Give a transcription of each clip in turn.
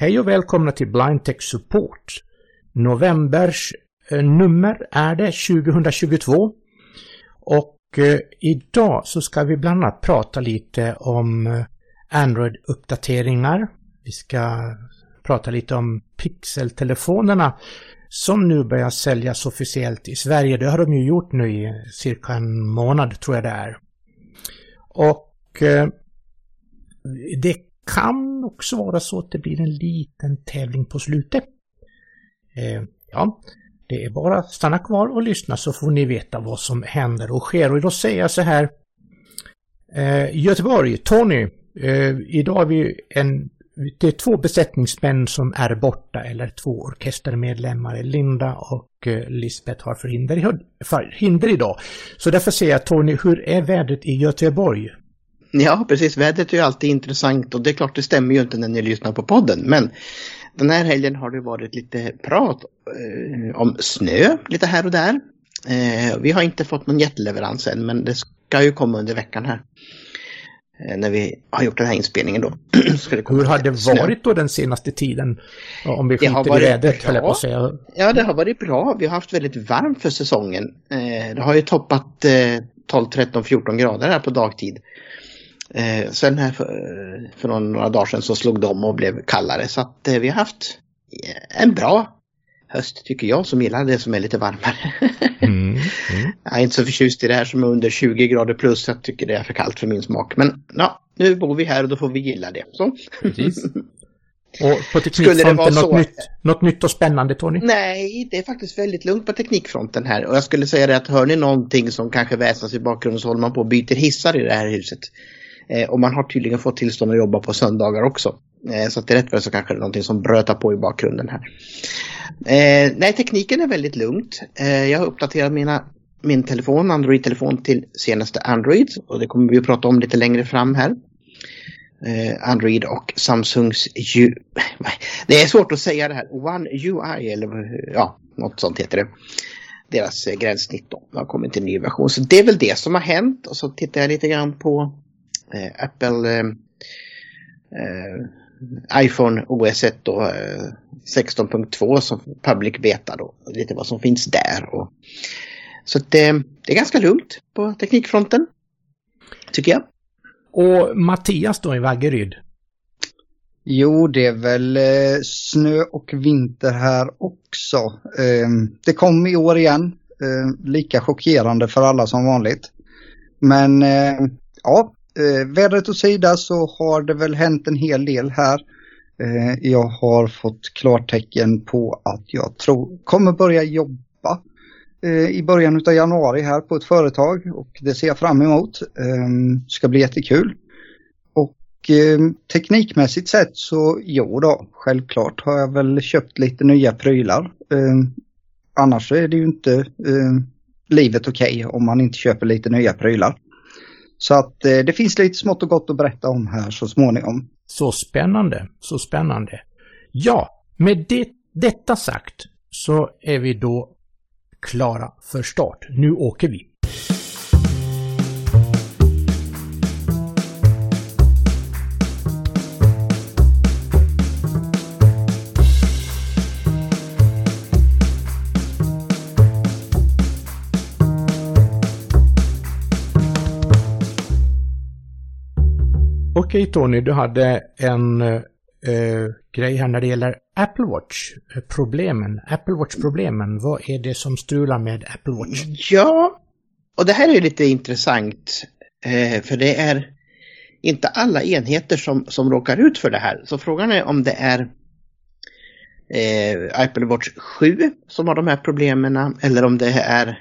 Hej och välkomna till Blindtech Support. Novembers eh, nummer är det 2022. Och eh, idag så ska vi bland annat prata lite om eh, Android-uppdateringar. Vi ska prata lite om Pixel-telefonerna som nu börjar säljas officiellt i Sverige. Det har de ju gjort nu i cirka en månad tror jag det är. Och eh, det kan också vara så att det blir en liten tävling på slutet. Eh, ja, det är bara att stanna kvar och lyssna så får ni veta vad som händer och sker. Och då säger jag så här. Eh, Göteborg, Tony, eh, idag är vi en det är två besättningsmän som är borta, eller två orkestermedlemmar. Linda och eh, Lisbeth har förhinder, förhinder idag. Så därför säger jag Tony, hur är vädret i Göteborg? Ja, precis. Vädret är ju alltid intressant och det är klart det stämmer ju inte när ni lyssnar på podden. Men den här helgen har det varit lite prat eh, om snö lite här och där. Eh, vi har inte fått någon jätteleverans än men det ska ju komma under veckan här. Eh, när vi har gjort den här inspelningen då. Hur har det varit då den senaste tiden? Om vi skiter i vädret höll jag på att säga. Ja, det har varit bra. Vi har haft väldigt varmt för säsongen. Eh, det har ju toppat 12, 13, 14 grader här på dagtid. Eh, sen här för, för några dagar sedan så slog de och blev kallare så att vi har haft en bra höst tycker jag som gillar det som är lite varmare. Mm, mm. Jag är inte så förtjust i det här som är under 20 grader plus. Jag tycker det är för kallt för min smak. Men ja, nu bor vi här och då får vi gilla det. Så. Precis. Och på teknikfronten något, så... nytt, något nytt och spännande Tony? Nej, det är faktiskt väldigt lugnt på teknikfronten här. Och jag skulle säga det att hör ni någonting som kanske väsnas i bakgrunden så håller man på och byter hissar i det här huset. Eh, och man har tydligen fått tillstånd att jobba på söndagar också. Eh, så att det är rätt väl så kanske det är någonting som brötar på i bakgrunden här. Eh, nej, tekniken är väldigt lugnt. Eh, jag har uppdaterat mina, min telefon, Android-telefon till senaste Android. Och det kommer vi att prata om lite längre fram här. Eh, Android och Samsungs U... Det är svårt att säga det här. One UI eller ja, något sånt heter det. Deras eh, gränssnitt då. Det har kommit en ny version. Så det är väl det som har hänt. Och så tittar jag lite grann på eh, Apple eh, eh, iPhone OS 1 då, 16.2 eh, som public beta då. Lite vad som finns där. Och, så det, det är ganska lugnt på teknikfronten. Tycker jag. Och Mattias då i Vaggeryd? Jo, det är väl eh, snö och vinter här också. Eh, det kom i år igen. Eh, lika chockerande för alla som vanligt. Men eh, ja, eh, vädret åt sida så har det väl hänt en hel del här. Eh, jag har fått klartecken på att jag tror kommer börja jobba eh, i början av januari här på ett företag och det ser jag fram emot. Eh, ska bli jättekul. Och eh, teknikmässigt sett så jo då, självklart har jag väl köpt lite nya prylar. Eh, annars så är det ju inte eh, livet okej okay om man inte köper lite nya prylar. Så att eh, det finns lite smått och gott att berätta om här så småningom. Så spännande, så spännande. Ja, med det, detta sagt så är vi då klara för start. Nu åker vi. Okej Tony, du hade en eh, grej här när det gäller Apple Watch-problemen. Eh, Apple Watch-problemen, vad är det som strular med Apple Watch? Ja, och det här är lite intressant. Eh, för det är inte alla enheter som, som råkar ut för det här. Så frågan är om det är eh, Apple Watch 7 som har de här problemen eller om det är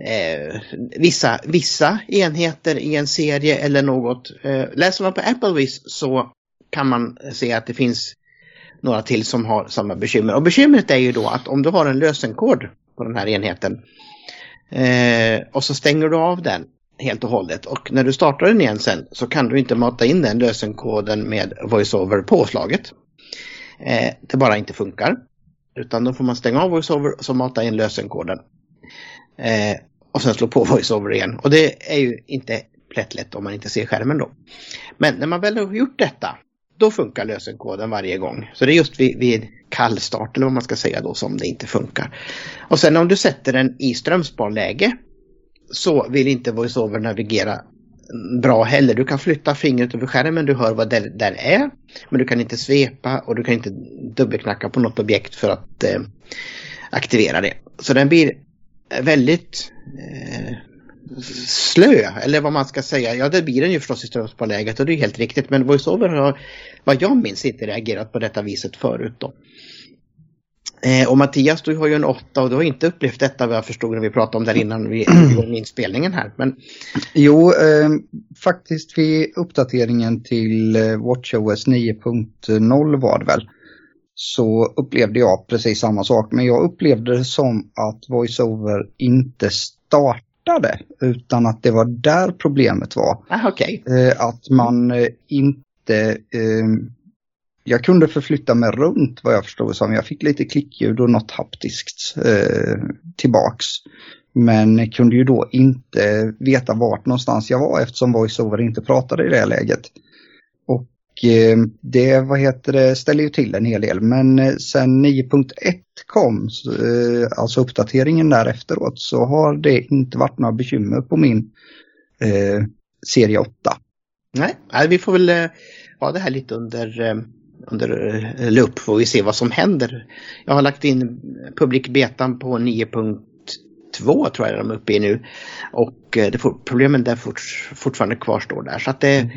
eh, vissa, vissa enheter i en serie eller något. Eh, läser man på Applebee's så kan man se att det finns några till som har samma bekymmer. Och bekymret är ju då att om du har en lösenkod på den här enheten eh, och så stänger du av den helt och hållet och när du startar den igen sen så kan du inte mata in den lösenkoden med VoiceOver påslaget. Eh, det bara inte funkar. Utan då får man stänga av VoiceOver och så mata in lösenkoden. Eh, och sen slå på VoiceOver igen. Och det är ju inte plättlätt om man inte ser skärmen då. Men när man väl har gjort detta då funkar lösenkoden varje gång. Så det är just vid, vid kallstart eller vad man ska säga då som det inte funkar. Och sen om du sätter den i strömsparläge så vill inte VoiceOver navigera bra heller. Du kan flytta fingret över skärmen, du hör vad det där är. Men du kan inte svepa och du kan inte dubbelknacka på något objekt för att eh, aktivera det. Så den blir väldigt eh, slö, eller vad man ska säga. Ja, det blir den ju förstås i strömsparläget och det är helt riktigt. Men VoiceOver har, vad jag minns, inte reagerat på detta viset förut då. Eh, och Mattias, du har ju en åtta och du har inte upplevt detta vad jag förstod när vi pratade om det innan vi igång inspelningen här. Men... Jo, eh, faktiskt vid uppdateringen till eh, WatchOS 9.0 var det väl. Så upplevde jag precis samma sak. Men jag upplevde det som att VoiceOver inte startade. Utan att det var där problemet var. Ah, okay. eh, att man eh, inte eh, jag kunde förflytta mig runt vad jag förstod som. Jag fick lite klickljud och något haptiskt eh, tillbaks. Men kunde ju då inte veta vart någonstans jag var eftersom VoiceOver inte pratade i det läget. Eh, det vad heter det, ställer ju till en hel del. Men eh, sen 9.1 kom, eh, alltså uppdateringen där efteråt, så har det inte varit några bekymmer på min eh, serie 8. Nej, vi får väl ha det här lite under under lupp får vi se vad som händer. Jag har lagt in publikbetan på 9.2 tror jag de är uppe i nu. Och det får, problemen där fort, fortfarande kvarstår där. Så att det, mm.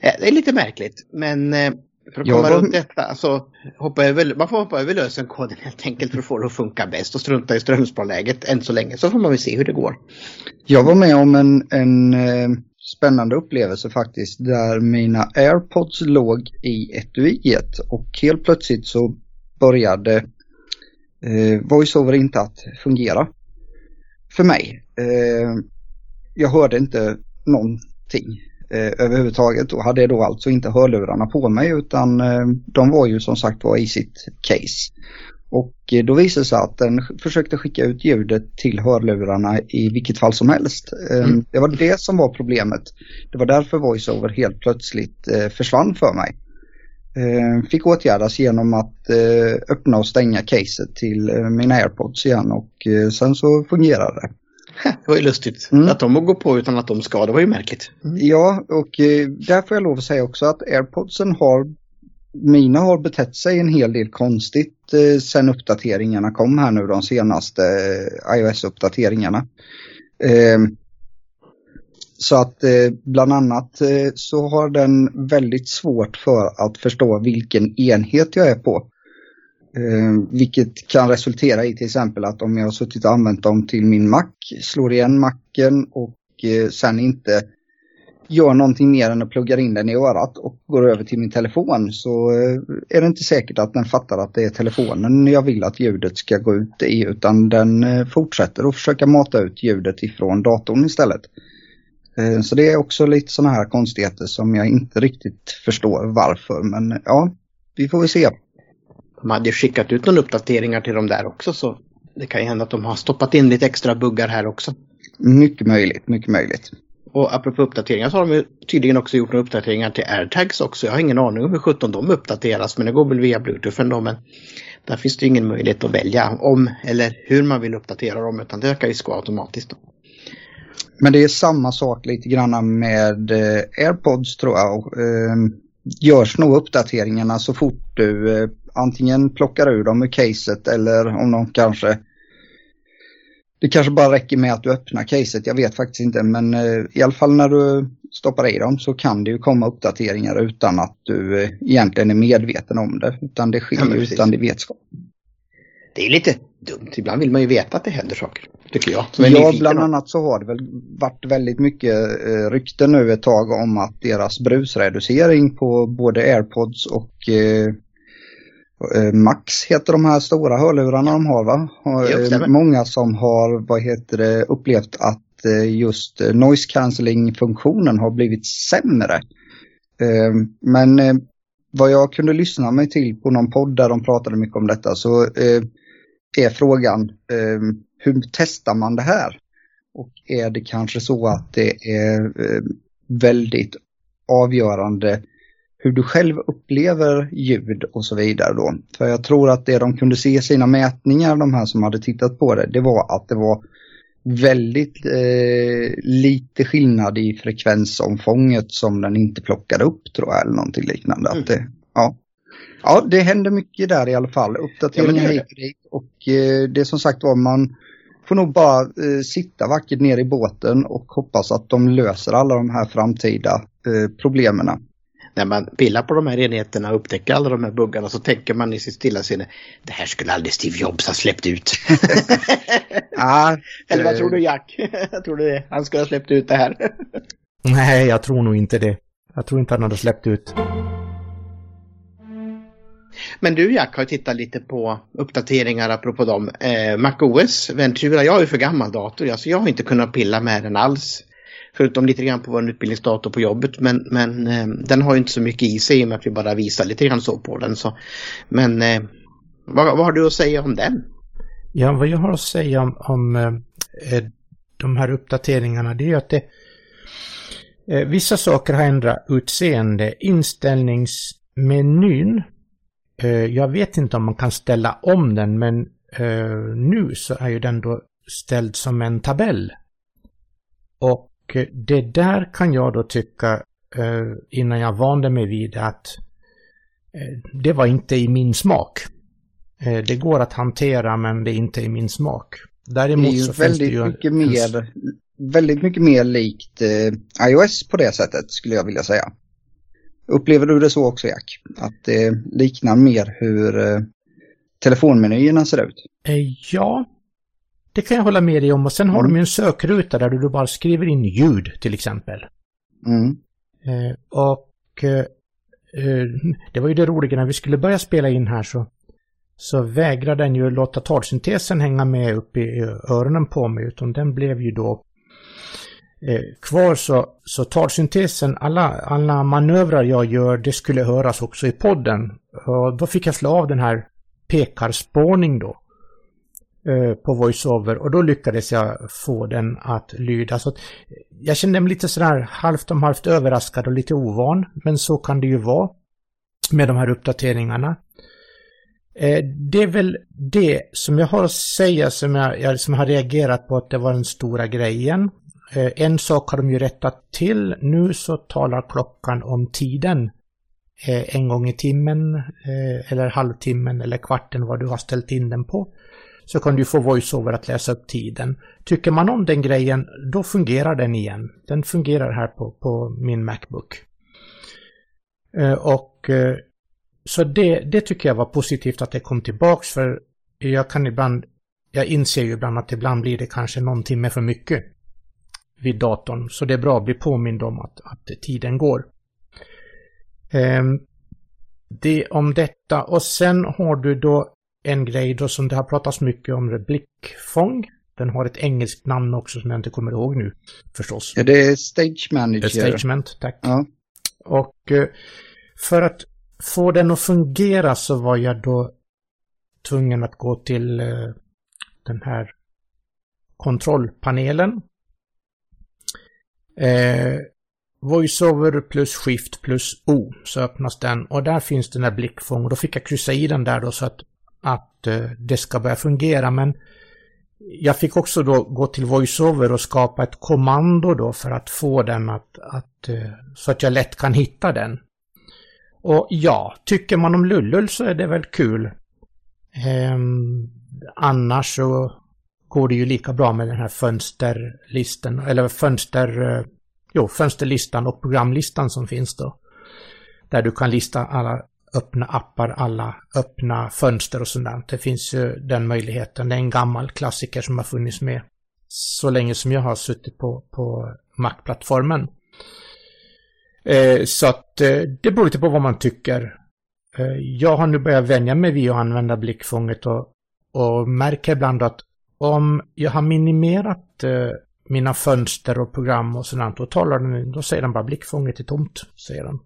Det är lite märkligt. Men eh, för att komma ja, runt detta, alltså, hoppa över, man får hoppa över lösenkoden helt enkelt för att få det att funka bäst och strunta i strömsparläget än så länge. Så får man väl se hur det går. Jag var med om en, en spännande upplevelse faktiskt där mina airpods låg i etuiet och helt plötsligt så började eh, voiceover inte att fungera för mig. Eh, jag hörde inte någonting eh, överhuvudtaget och hade då alltså inte hörlurarna på mig utan eh, de var ju som sagt var i sitt case. Och eh, då visade det sig att den försökte skicka ut ljudet till hörlurarna i vilket fall som helst. Ehm, mm. Det var det som var problemet. Det var därför VoiceOver helt plötsligt eh, försvann för mig. Ehm, fick åtgärdas genom att eh, öppna och stänga caset till mina airpods igen och sen så fungerade det. Det var ju lustigt mm. att de går på utan att de ska, det var ju märkligt. Mm. Ja, och där får jag lov att säga också att airpodsen har mina har betett sig en hel del konstigt eh, sen uppdateringarna kom här nu de senaste eh, iOS-uppdateringarna. Eh, så att eh, bland annat eh, så har den väldigt svårt för att förstå vilken enhet jag är på. Eh, vilket kan resultera i till exempel att om jag har suttit och använt dem till min Mac, slår igen macken och eh, sen inte gör någonting mer än att plugga in den i örat och går över till min telefon så eh, är det inte säkert att den fattar att det är telefonen jag vill att ljudet ska gå ut i utan den eh, fortsätter att försöka mata ut ljudet ifrån datorn istället. Eh, så det är också lite sådana här konstigheter som jag inte riktigt förstår varför men ja, vi får väl se. De hade skickat ut några uppdateringar till dem där också så det kan ju hända att de har stoppat in lite extra buggar här också. Mycket möjligt, mycket möjligt. Och apropå uppdateringar så har de tydligen också gjort några uppdateringar till AirTags också. Jag har ingen aning om hur 17 de uppdateras men det går väl via Bluetooth ändå. Men där finns det ingen möjlighet att välja om eller hur man vill uppdatera dem utan det kan ju gå automatiskt. Då. Men det är samma sak lite grann med eh, AirPods tror jag. Eh, görs nog uppdateringarna så fort du eh, antingen plockar ur dem ur caset eller om de kanske det kanske bara räcker med att du öppnar caset, jag vet faktiskt inte. Men eh, i alla fall när du stoppar i dem så kan det ju komma uppdateringar utan att du eh, egentligen är medveten om det. Utan det sker ja, utan din vetskap. Det är lite dumt. Ibland vill man ju veta att det händer saker, tycker jag. Ja, bland annat så har det väl varit väldigt mycket eh, rykten nu ett tag om att deras brusreducering på både airpods och Max heter de här stora hörlurarna de har va? Eh, Många som har vad heter det, upplevt att eh, just noise cancelling funktionen har blivit sämre. Men vad jag kunde lyssna mig till på någon podd där de pratade mycket om detta så är frågan hur testar man det här? Och är det kanske så att det är väldigt avgörande hur du själv upplever ljud och så vidare då. För jag tror att det de kunde se i sina mätningar, de här som hade tittat på det, det var att det var väldigt eh, lite skillnad i frekvensomfånget som den inte plockade upp tror jag, eller någonting liknande. Mm. Att det, ja. ja, det händer mycket där i alla fall. Uppdateringar ja, hit och dit. Och eh, det är som sagt var, man får nog bara eh, sitta vackert ner i båten och hoppas att de löser alla de här framtida eh, problemen när man pillar på de här enheterna och upptäcker alla de här buggarna så tänker man i sitt stillasinne det här skulle aldrig Steve Jobs ha släppt ut. ah, Eller vad tror du Jack? tror det han skulle ha släppt ut det här. Nej, jag tror nog inte det. Jag tror inte han hade släppt ut. Men du Jack har tittat lite på uppdateringar apropå dem. Eh, MacOS Ventura, jag är ju för gammal dator, alltså jag har inte kunnat pilla med den alls. Förutom lite grann på vår utbildningsdator på jobbet. Men, men eh, den har ju inte så mycket i sig i och med att vi bara visar lite grann så på den. Så. Men eh, vad, vad har du att säga om den? Ja, vad jag har att säga om, om eh, eh de här uppdateringarna det är att det, eh, vissa saker har ändrat utseende. Inställningsmenyn, eh, jag vet inte om man kan ställa om den men eh, nu så är ju den då ställd som en tabell. Och det där kan jag då tycka, eh, innan jag vande mig vid att eh, det var inte i min smak. Eh, det går att hantera men det är inte i min smak. Däremot det är ju väldigt ju mycket en... mer väldigt mycket mer likt eh, iOS på det sättet skulle jag vilja säga. Upplever du det så också Jack? Att det liknar mer hur eh, telefonmenyerna ser ut? Eh, ja, det kan jag hålla med dig om. Och sen har mm. de ju en sökruta där du bara skriver in ljud till exempel. Mm. Eh, och eh, eh, det var ju det roliga när vi skulle börja spela in här så, så vägrade den ju låta talsyntesen hänga med upp i öronen på mig utan den blev ju då eh, kvar så, så talsyntesen, alla, alla manövrar jag gör, det skulle höras också i podden. Och då fick jag slå av den här pekarspårning då. Eh, på VoiceOver och då lyckades jag få den att lyda. Så att jag kände mig lite sådär halvt om halvt överraskad och lite ovan, men så kan det ju vara med de här uppdateringarna. Eh, det är väl det som jag har att säga som jag, som har reagerat på att det var den stora grejen. Eh, en sak har de ju rättat till. Nu så talar klockan om tiden en gång i timmen eller halvtimmen eller kvarten vad du har ställt in den på så kan du få VoiceOver att läsa upp tiden. Tycker man om den grejen, då fungerar den igen. Den fungerar här på, på min Macbook. Eh, och eh, så det, det tycker jag var positivt att det kom tillbaks för jag kan ibland, jag inser ju ibland att ibland blir det kanske någon timme för mycket vid datorn. Så det är bra att bli påmind om att, att tiden går. Ehm, det om detta och sen har du då en grej då som det har pratats mycket om, blickfång. Den har ett engelskt namn också som jag inte kommer ihåg nu förstås. Ja, det är Stage Manager. Stagement, tack. Ja. Och eh, för att få den att fungera så var jag då tvungen att gå till eh, den här kontrollpanelen. Eh, VoiceOver plus Shift plus O så öppnas den och där finns den här blickfång och då fick jag kryssa i den där då så att att eh, det ska börja fungera. Men jag fick också då gå till VoiceOver och skapa ett kommando då för att få den att, att eh, så att jag lätt kan hitta den. Och ja, tycker man om Lullull så är det väl kul. Ehm, annars så går det ju lika bra med den här fönsterlisten, eller fönster, eh, jo, fönsterlistan och programlistan som finns då. Där du kan lista alla öppna appar, alla öppna fönster och sådant. Det finns ju den möjligheten. Det är en gammal klassiker som har funnits med så länge som jag har suttit på, på Mac-plattformen. Eh, så att eh, det beror lite på vad man tycker. Eh, jag har nu börjat vänja mig vid att använda blickfånget och, och märker ibland att om jag har minimerat eh, mina fönster och program och sådant, då talar den, då säger den bara blickfånget är tomt, säger den.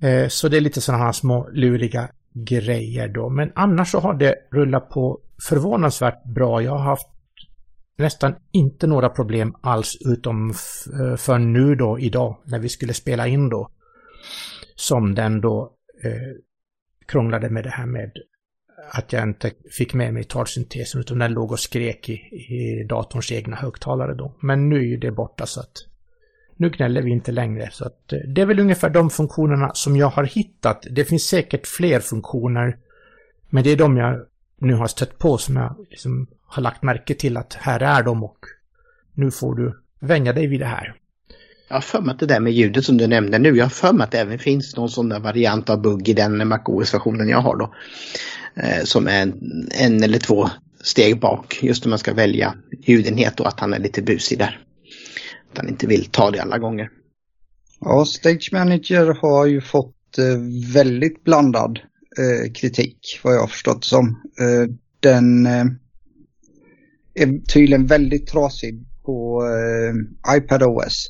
Eh, så det är lite sådana här små luriga grejer då. Men annars så har det rullat på förvånansvärt bra. Jag har haft nästan inte några problem alls utom eh, för nu då idag när vi skulle spela in då. som den då eh, krånglade med det här med att jag inte fick med mig talsyntesen utan den låg och skrek i, i datorns egna högtalare då. Men nu är det borta så att nu gnäller vi inte längre. Så att eh, det är väl ungefär de funktionerna som jag har hittat. Det finns säkert fler funktioner. Men det är de jag nu har stött på som jag liksom har lagt märke till att här är de och nu får du vänja dig vid det här. Jag har för mig att det där med ljudet som du nämnde nu, jag har för mig att det även finns någon sån där variant av bugg i den MacOS-versionen jag har då. Eh, som är en, en, eller två steg bak, just när man ska välja ljudenhet och att han är lite busig där. Att han inte vill ta det alla gånger. Ja, Stage Manager har ju fått eh, väldigt blandad eh, kritik vad jag har förstått som. Eh, den eh, är tydligen väldigt trasig på eh, iPadOS.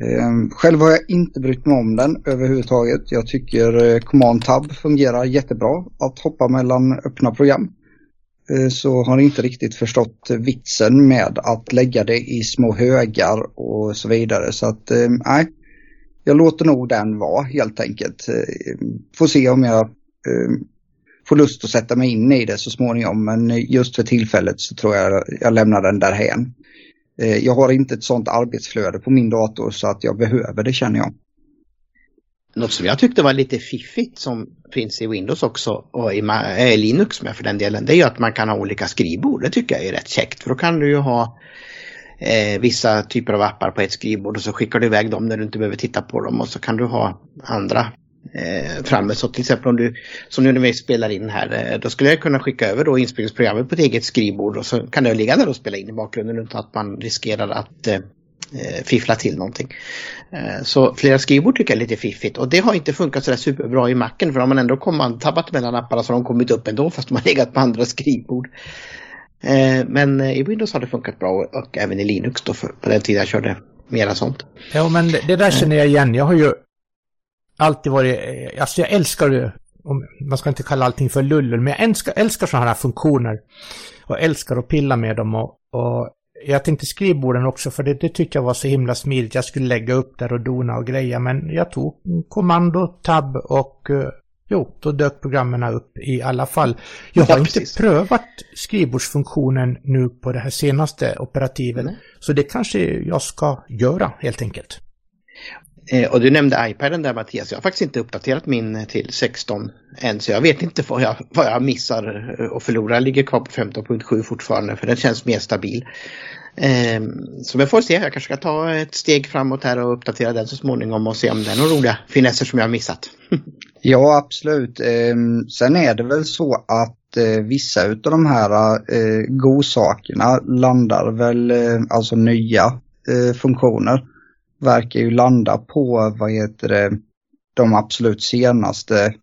Eh, själv har jag inte brytt mig om den överhuvudtaget. Jag tycker eh, Command Tab fungerar jättebra att hoppa mellan öppna program. Eh, så har inte riktigt förstått vitsen med att lägga det i små högar och så vidare. Så att eh, nej, jag låter nog den vara helt enkelt. Eh, får se om jag får lust att sätta mig in i det så småningom. Men just för tillfället så tror jag jag lämnar den därhen. Eh, jag har inte ett sånt arbetsflöde på min dator så att jag behöver det känner jag. Något som jag tyckte var lite fiffigt som finns i Windows också och i eh, Linux med för den delen, det är ju att man kan ha olika skrivbord. Det tycker jag är rätt käckt för då kan du ju ha eh, vissa typer av appar på ett skrivbord och så skickar du iväg dem när du inte behöver titta på dem och så kan du ha andra eh, framme. Så till exempel om du, som nu när vi spelar in här, eh, då skulle jag kunna skicka över då inspelningsprogrammet på ett eget skrivbord och så kan det ligga där och spela in i bakgrunden utan att man riskerar att eh, eh, fiffla till någonting. Eh, så flera skrivbord tycker jag är lite fiffigt och det har inte funkat sådär superbra i macken för har man ändå tabbat mellan apparna så har de kommit upp ändå fast har legat på andra skrivbord. Eh, men i Windows har det funkat bra och även i Linux då för, på den tiden jag körde mera sånt. Ja men det där känner jag igen. Jag har ju alltid varit, eh, alltså jag älskar ju, man ska inte kalla allting för lullul, men jag älskar, älskar sådana här funktioner. Och älskar att pilla med dem och, och jag tänkte skrivborden också för det, det tyckte jag var så himla smidigt. Jag skulle lägga upp där och dona och greja men jag tog kommando, tab och uh, jo, då dök programmen upp i alla fall. Jag har ja, inte prövat skrivbordsfunktionen nu på det här senaste operativet. Mm. Så det kanske jag ska göra helt enkelt. Eh, och du nämnde iPaden där Mattias. Jag har faktiskt inte uppdaterat min till 16 än så jag vet inte vad jag, vad jag missar eh, och förlorar. Jag ligger kvar på 15.7 fortfarande för den känns mer stabil. Eh, så vi får se, jag kanske ska ta ett steg framåt här och uppdatera den så småningom och se om det är några roliga finesser som jag har missat. ja, absolut. Eh, sen är det väl så att eh, vissa av de här eh, godsakerna landar väl, eh, alltså nya eh, funktioner verkar ju landa på vad heter det, de absolut senaste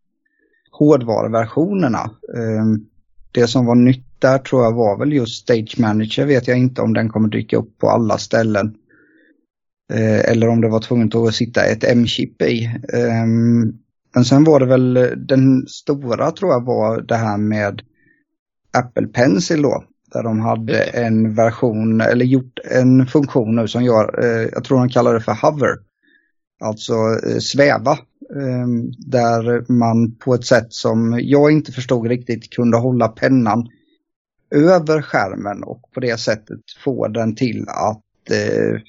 hårdvaruversionerna. Ehm, det som var nytt där tror jag var väl just Stage Manager vet jag inte om den kommer dyka upp på alla ställen. Ehm, eller om det var tvunget att sitta ett M-chip i. Ehm, men sen var det väl eh, den stora tror jag var det här med Apple Pencil då. Där de hade en version, eller gjort en funktion nu som gör, eh, jag tror de kallar det för hover. Alltså eh, sväva. Eh, där man på ett sätt som jag inte förstod riktigt kunde hålla pennan över skärmen och på det sättet få den till att eh,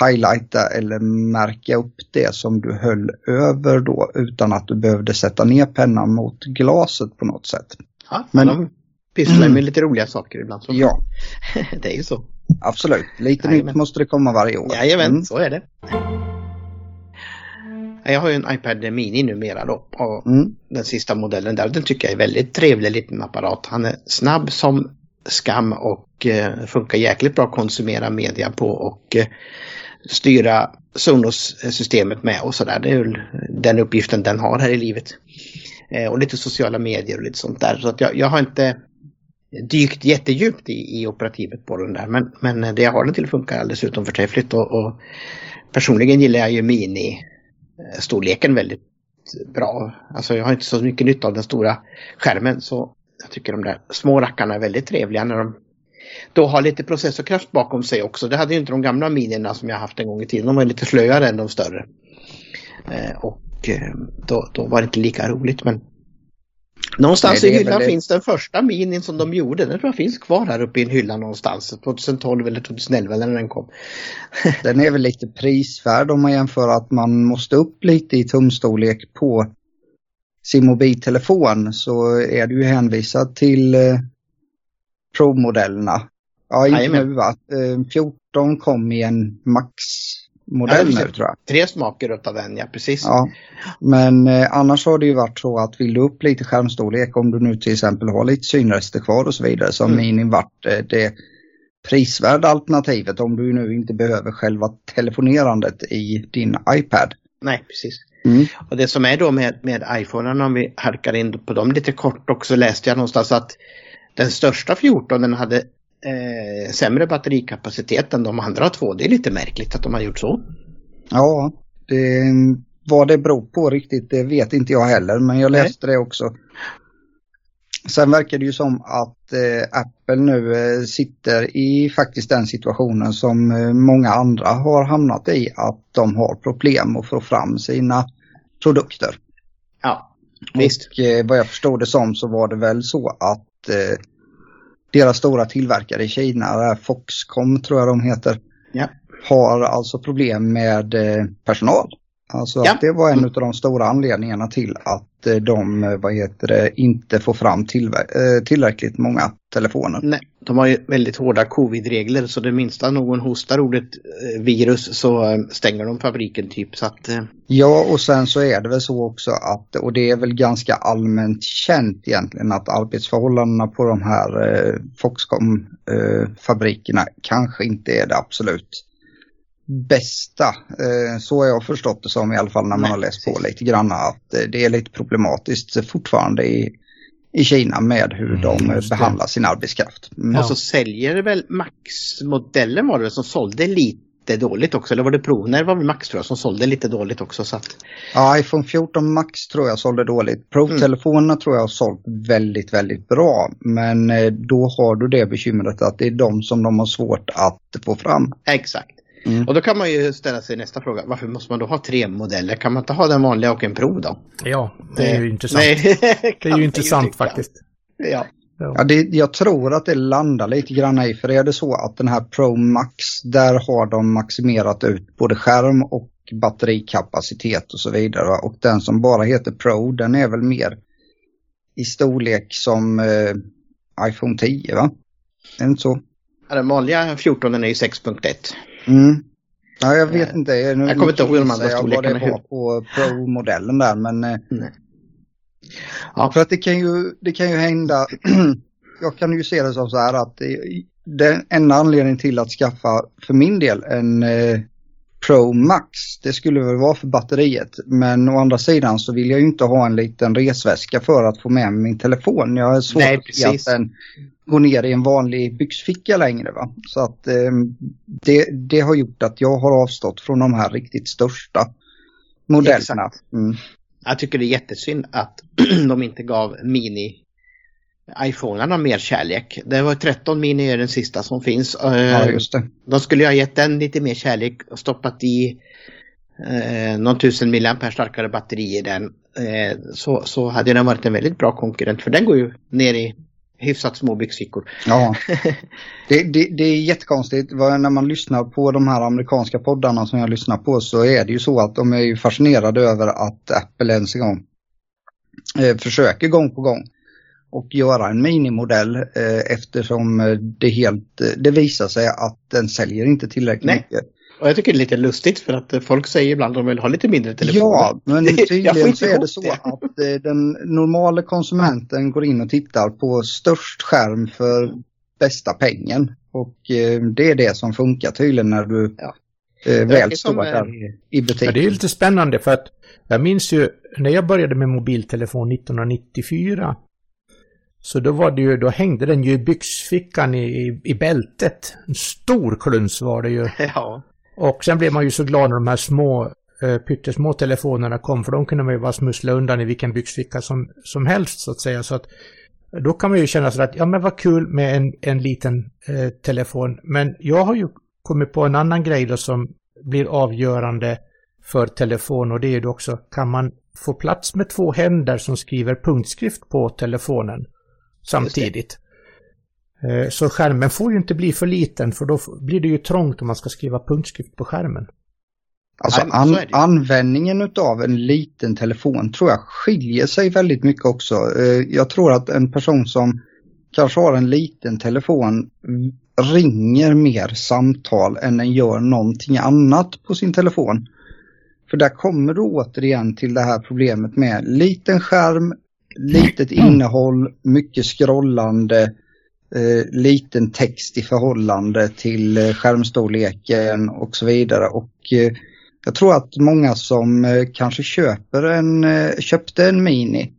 highlighta eller märka upp det som du höll över då utan att du behövde sätta ner pennan mot glaset på något sätt. Ja, Men pysslar med mm. lite roliga saker ibland. Så. Ja. det är ju så. Absolut, lite nytt måste det komma varje år. Jajamän, mm. så är det. Jag har ju en iPad Mini numera då. Och mm. Den sista modellen där. Den tycker jag är väldigt trevlig liten apparat. Han är snabb som skam och eh, funkar jäkligt bra att konsumera media på och eh, styra Sonos-systemet med och sådär. Det är den uppgiften den har här i livet. Eh, och lite sociala medier och lite sånt där. Så att jag, jag har inte dykt jättedjupt i, i operativet på den där. Men, men det jag har den till funkar alldeles utom förträffligt. Och, och personligen gillar jag ju mini-storleken eh, väldigt bra. Alltså jag har inte så mycket nytta av den stora skärmen. Så jag tycker de där små rackarna är väldigt trevliga när de då har lite processorkraft bakom sig också. Det hade ju inte de gamla minierna som jag haft en gång i tiden. De var lite slöare än de större. Eh, och eh, då, då var det inte lika roligt men Någonstans Nej, i hyllan det... finns den första minin som de gjorde. Den tror jag finns kvar här uppe i en hylla någonstans. 2012 eller 2011 när den kom. den är väl lite prisvärd om man jämför att man måste upp lite i tumstorlek på sin mobiltelefon så är du ju hänvisad till eh, Pro-modellerna. Ja, inte nu va? Eh, 14 kom i en Max modell nu tror jag. Tre smaker utav den, ja precis. Ja. Men eh, annars har det ju varit så att vill du upp lite skärmstorlek om du nu till exempel har lite synrester kvar och så vidare så har mm. Mini varit eh, det prisvärda alternativet om du nu inte behöver själva telefonerandet i din iPad. Nej, precis. Mm. Och det som är då med, med iPhone, om vi halkar in på dem lite kort också, läste jag någonstans att den största 14 den hade eh, sämre batterikapacitet än de andra två. Det är lite märkligt att de har gjort så. Ja, det, vad det beror på riktigt det vet inte jag heller men jag läste Nej. det också. Sen verkar det ju som att eh, Apple nu eh, sitter i faktiskt den situationen som eh, många andra har hamnat i att de har problem att få fram sina produkter. Ja, visst. Och eh, vad jag förstod det som så var det väl så att eh, deras stora tillverkare i Kina, Foxcom tror jag de heter, ja. har alltså problem med eh, Alltså ja. att det var en av de stora anledningarna till att eh, de eh, vad heter det, inte får fram tillräckligt många telefoner. Nej, de har ju väldigt hårda covid-regler så det minsta någon hostar ordet virus så stänger de fabriken typ. Så att, Ja och sen så är det väl så också att, och det är väl ganska allmänt känt egentligen att arbetsförhållandena på de här eh, Foxcom-fabrikerna eh, kanske inte är det absolut bästa. Eh, så har jag förstått det som i alla fall när man Nej, har läst på lite grann att eh, det är lite problematiskt fortfarande i, i Kina med hur mm, de behandlar sin arbetskraft. Mm. Och så säljer väl Max-modellen var det som sålde lite dåligt också, eller var det Pro? Nej, det var väl Max tror jag som sålde lite dåligt också. Så att... Ja, iPhone 14 Max tror jag sålde dåligt. Pro-telefonerna mm. tror jag har sålt väldigt, väldigt bra. Men eh, då har du det bekymret att det är de som de har svårt att få fram. Exakt. Mm. Och då kan man ju ställa sig nästa fråga. Varför måste man då ha tre modeller? Kan man inte ha den vanliga och en Pro då? Ja, det är ju intressant. Nej, det är ju intressant faktiskt. Ja. Ja, det, jag tror att det landar lite grann i, för är det så att den här Pro Max, där har de maximerat ut både skärm och batterikapacitet och så vidare. Och den som bara heter Pro, den är väl mer i storlek som eh, iPhone 10 va? Är det inte så? Ja, den vanliga 14 är ju 6.1. Mm. Ja, jag vet inte. Jag, nu, jag kommer inte ihåg de andra storlekarna. Var på Pro-modellen där, men... Eh, Nej. Ja. För att det kan ju, det kan ju hända... jag kan ju se det som så här att den enda anledningen till att skaffa, för min del, en eh, Pro Max, det skulle väl vara för batteriet. Men å andra sidan så vill jag ju inte ha en liten resväska för att få med mig min telefon. Jag är svårt Nej, att den går ner i en vanlig byxficka längre. Va? Så att eh, det, det har gjort att jag har avstått från de här riktigt största modellerna. Mm. Jag tycker det är jättesynd att de inte gav mini iPhonerna mer kärlek. Det var 13 mini är den sista som finns. Ja, just det. De skulle ha gett den lite mer kärlek och stoppat i eh, någon tusen milliampere starkare batteri i den. Eh, så, så hade den varit en väldigt bra konkurrent för den går ju ner i hyfsat små byxfickor. Ja, det, det, det, är jättekonstigt. När man lyssnar på de här amerikanska poddarna som jag lyssnar på så är det ju så att de är ju fascinerade över att Apple ens en gång eh, försöker gång på gång och göra en minimodell eh, eftersom det helt, det visar sig att den säljer inte tillräckligt Nej. mycket. Och jag tycker det är lite lustigt för att folk säger ibland att de vill ha lite mindre telefoner. Ja, men tydligen så är det så det. att eh, den normala konsumenten går in och tittar på störst skärm för bästa pengen. Och eh, det är det som funkar tydligen när du ja. Eh, väl står där i butiken. Ja, det är lite spännande för att jag minns ju när jag började med mobiltelefon 1994 så då var det ju, då hängde den ju i byxfickan i, i bältet. En stor kluns var det ju. Ja. Och sen blev man ju så glad när de här små eh, pyttesmå telefonerna kom för de kunde man ju bara smussla undan i vilken byxficka som, som helst så att säga. Så att då kan man ju känna så att ja men vad kul med en, en liten eh, telefon. Men jag har ju kommit på en annan grej då som blir avgörande för telefon och det är ju också, kan man få plats med två händer som skriver punktskrift på telefonen samtidigt. Eh, så skärmen får ju inte bli för liten för då blir det ju trångt om man ska skriva punktskrift på skärmen. Alltså an användningen av en liten telefon tror jag skiljer sig väldigt mycket också. Eh, jag tror att en person som kanske har en liten telefon ringer mer samtal än den gör någonting annat på sin telefon. För där kommer du återigen till det här problemet med liten skärm, litet innehåll, mycket scrollande, eh, liten text i förhållande till eh, skärmstorleken och så vidare. Och eh, jag tror att många som eh, kanske köper en, eh, köpte en Mini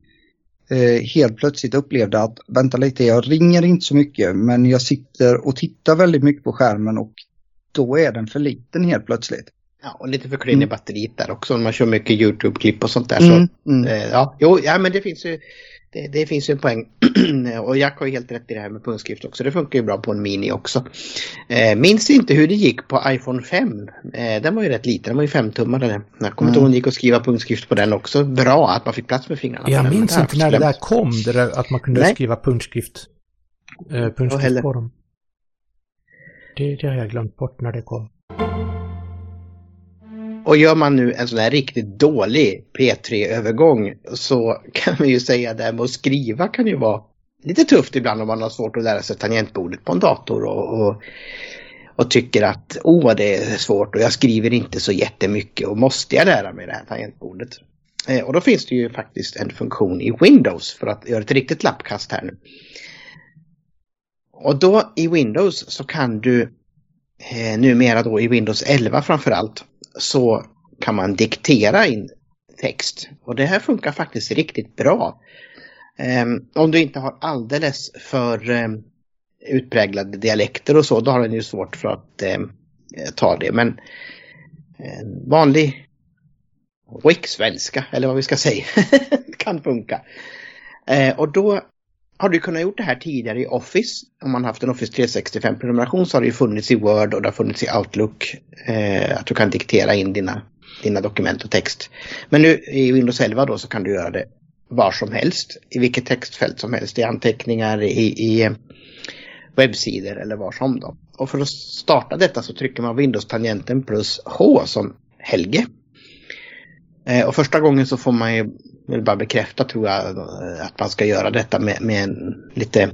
eh, helt plötsligt upplevde att vänta lite, jag ringer inte så mycket men jag sitter och tittar väldigt mycket på skärmen och då är den för liten helt plötsligt. Ja, och lite för klen i mm. batteriet där också. Om man kör mycket YouTube-klipp och sånt där. Mm, så, mm. Eh, ja, jo, ja, men det finns ju det, det finns ju en poäng. och Jack har ju helt rätt i det här med punktskrift också. Det funkar ju bra på en Mini också. Eh, minns inte hur det gick på iPhone 5. Eh, den var ju rätt liten, den var ju 5 tummare. Jag kommer inte ihåg om det gick att skriva punktskrift på den också. Bra att man fick plats med fingrarna. Jag minns inte när det där kom, det där att man kunde Nej. skriva punktskrift, eh, punktskrift på dem. Det, det har jag glömt bort när det kom. Och gör man nu en sån här riktigt dålig P3-övergång så kan man ju säga det här med att skriva kan ju vara lite tufft ibland om man har svårt att lära sig tangentbordet på en dator och, och, och tycker att åh det är svårt och jag skriver inte så jättemycket och måste jag lära mig det här tangentbordet? Eh, och då finns det ju faktiskt en funktion i Windows för att göra ett riktigt lappkast här nu. Och då i Windows så kan du eh, numera då i Windows 11 framförallt så kan man diktera in text. Och det här funkar faktiskt riktigt bra. Um, om du inte har alldeles för um, utpräglade dialekter och så, då har den ju svårt för att um, ta det. Men vanlig riksvenska, eller vad vi ska säga, kan funka. Uh, och då har du kunnat gjort det här tidigare i Office. Om man haft en Office 365-prenumeration så har det ju funnits i Word och det har funnits i Outlook. Eh, att du kan diktera in dina, dina dokument och text. Men nu i Windows 11 då så kan du göra det var som helst. I vilket textfält som helst. I anteckningar, i, i eh, webbsidor eller var som då. Och för att starta detta så trycker man Windows-tangenten plus H som Helge. Eh, och första gången så får man ju vill bara bekräfta tror jag att man ska göra detta med, med en, lite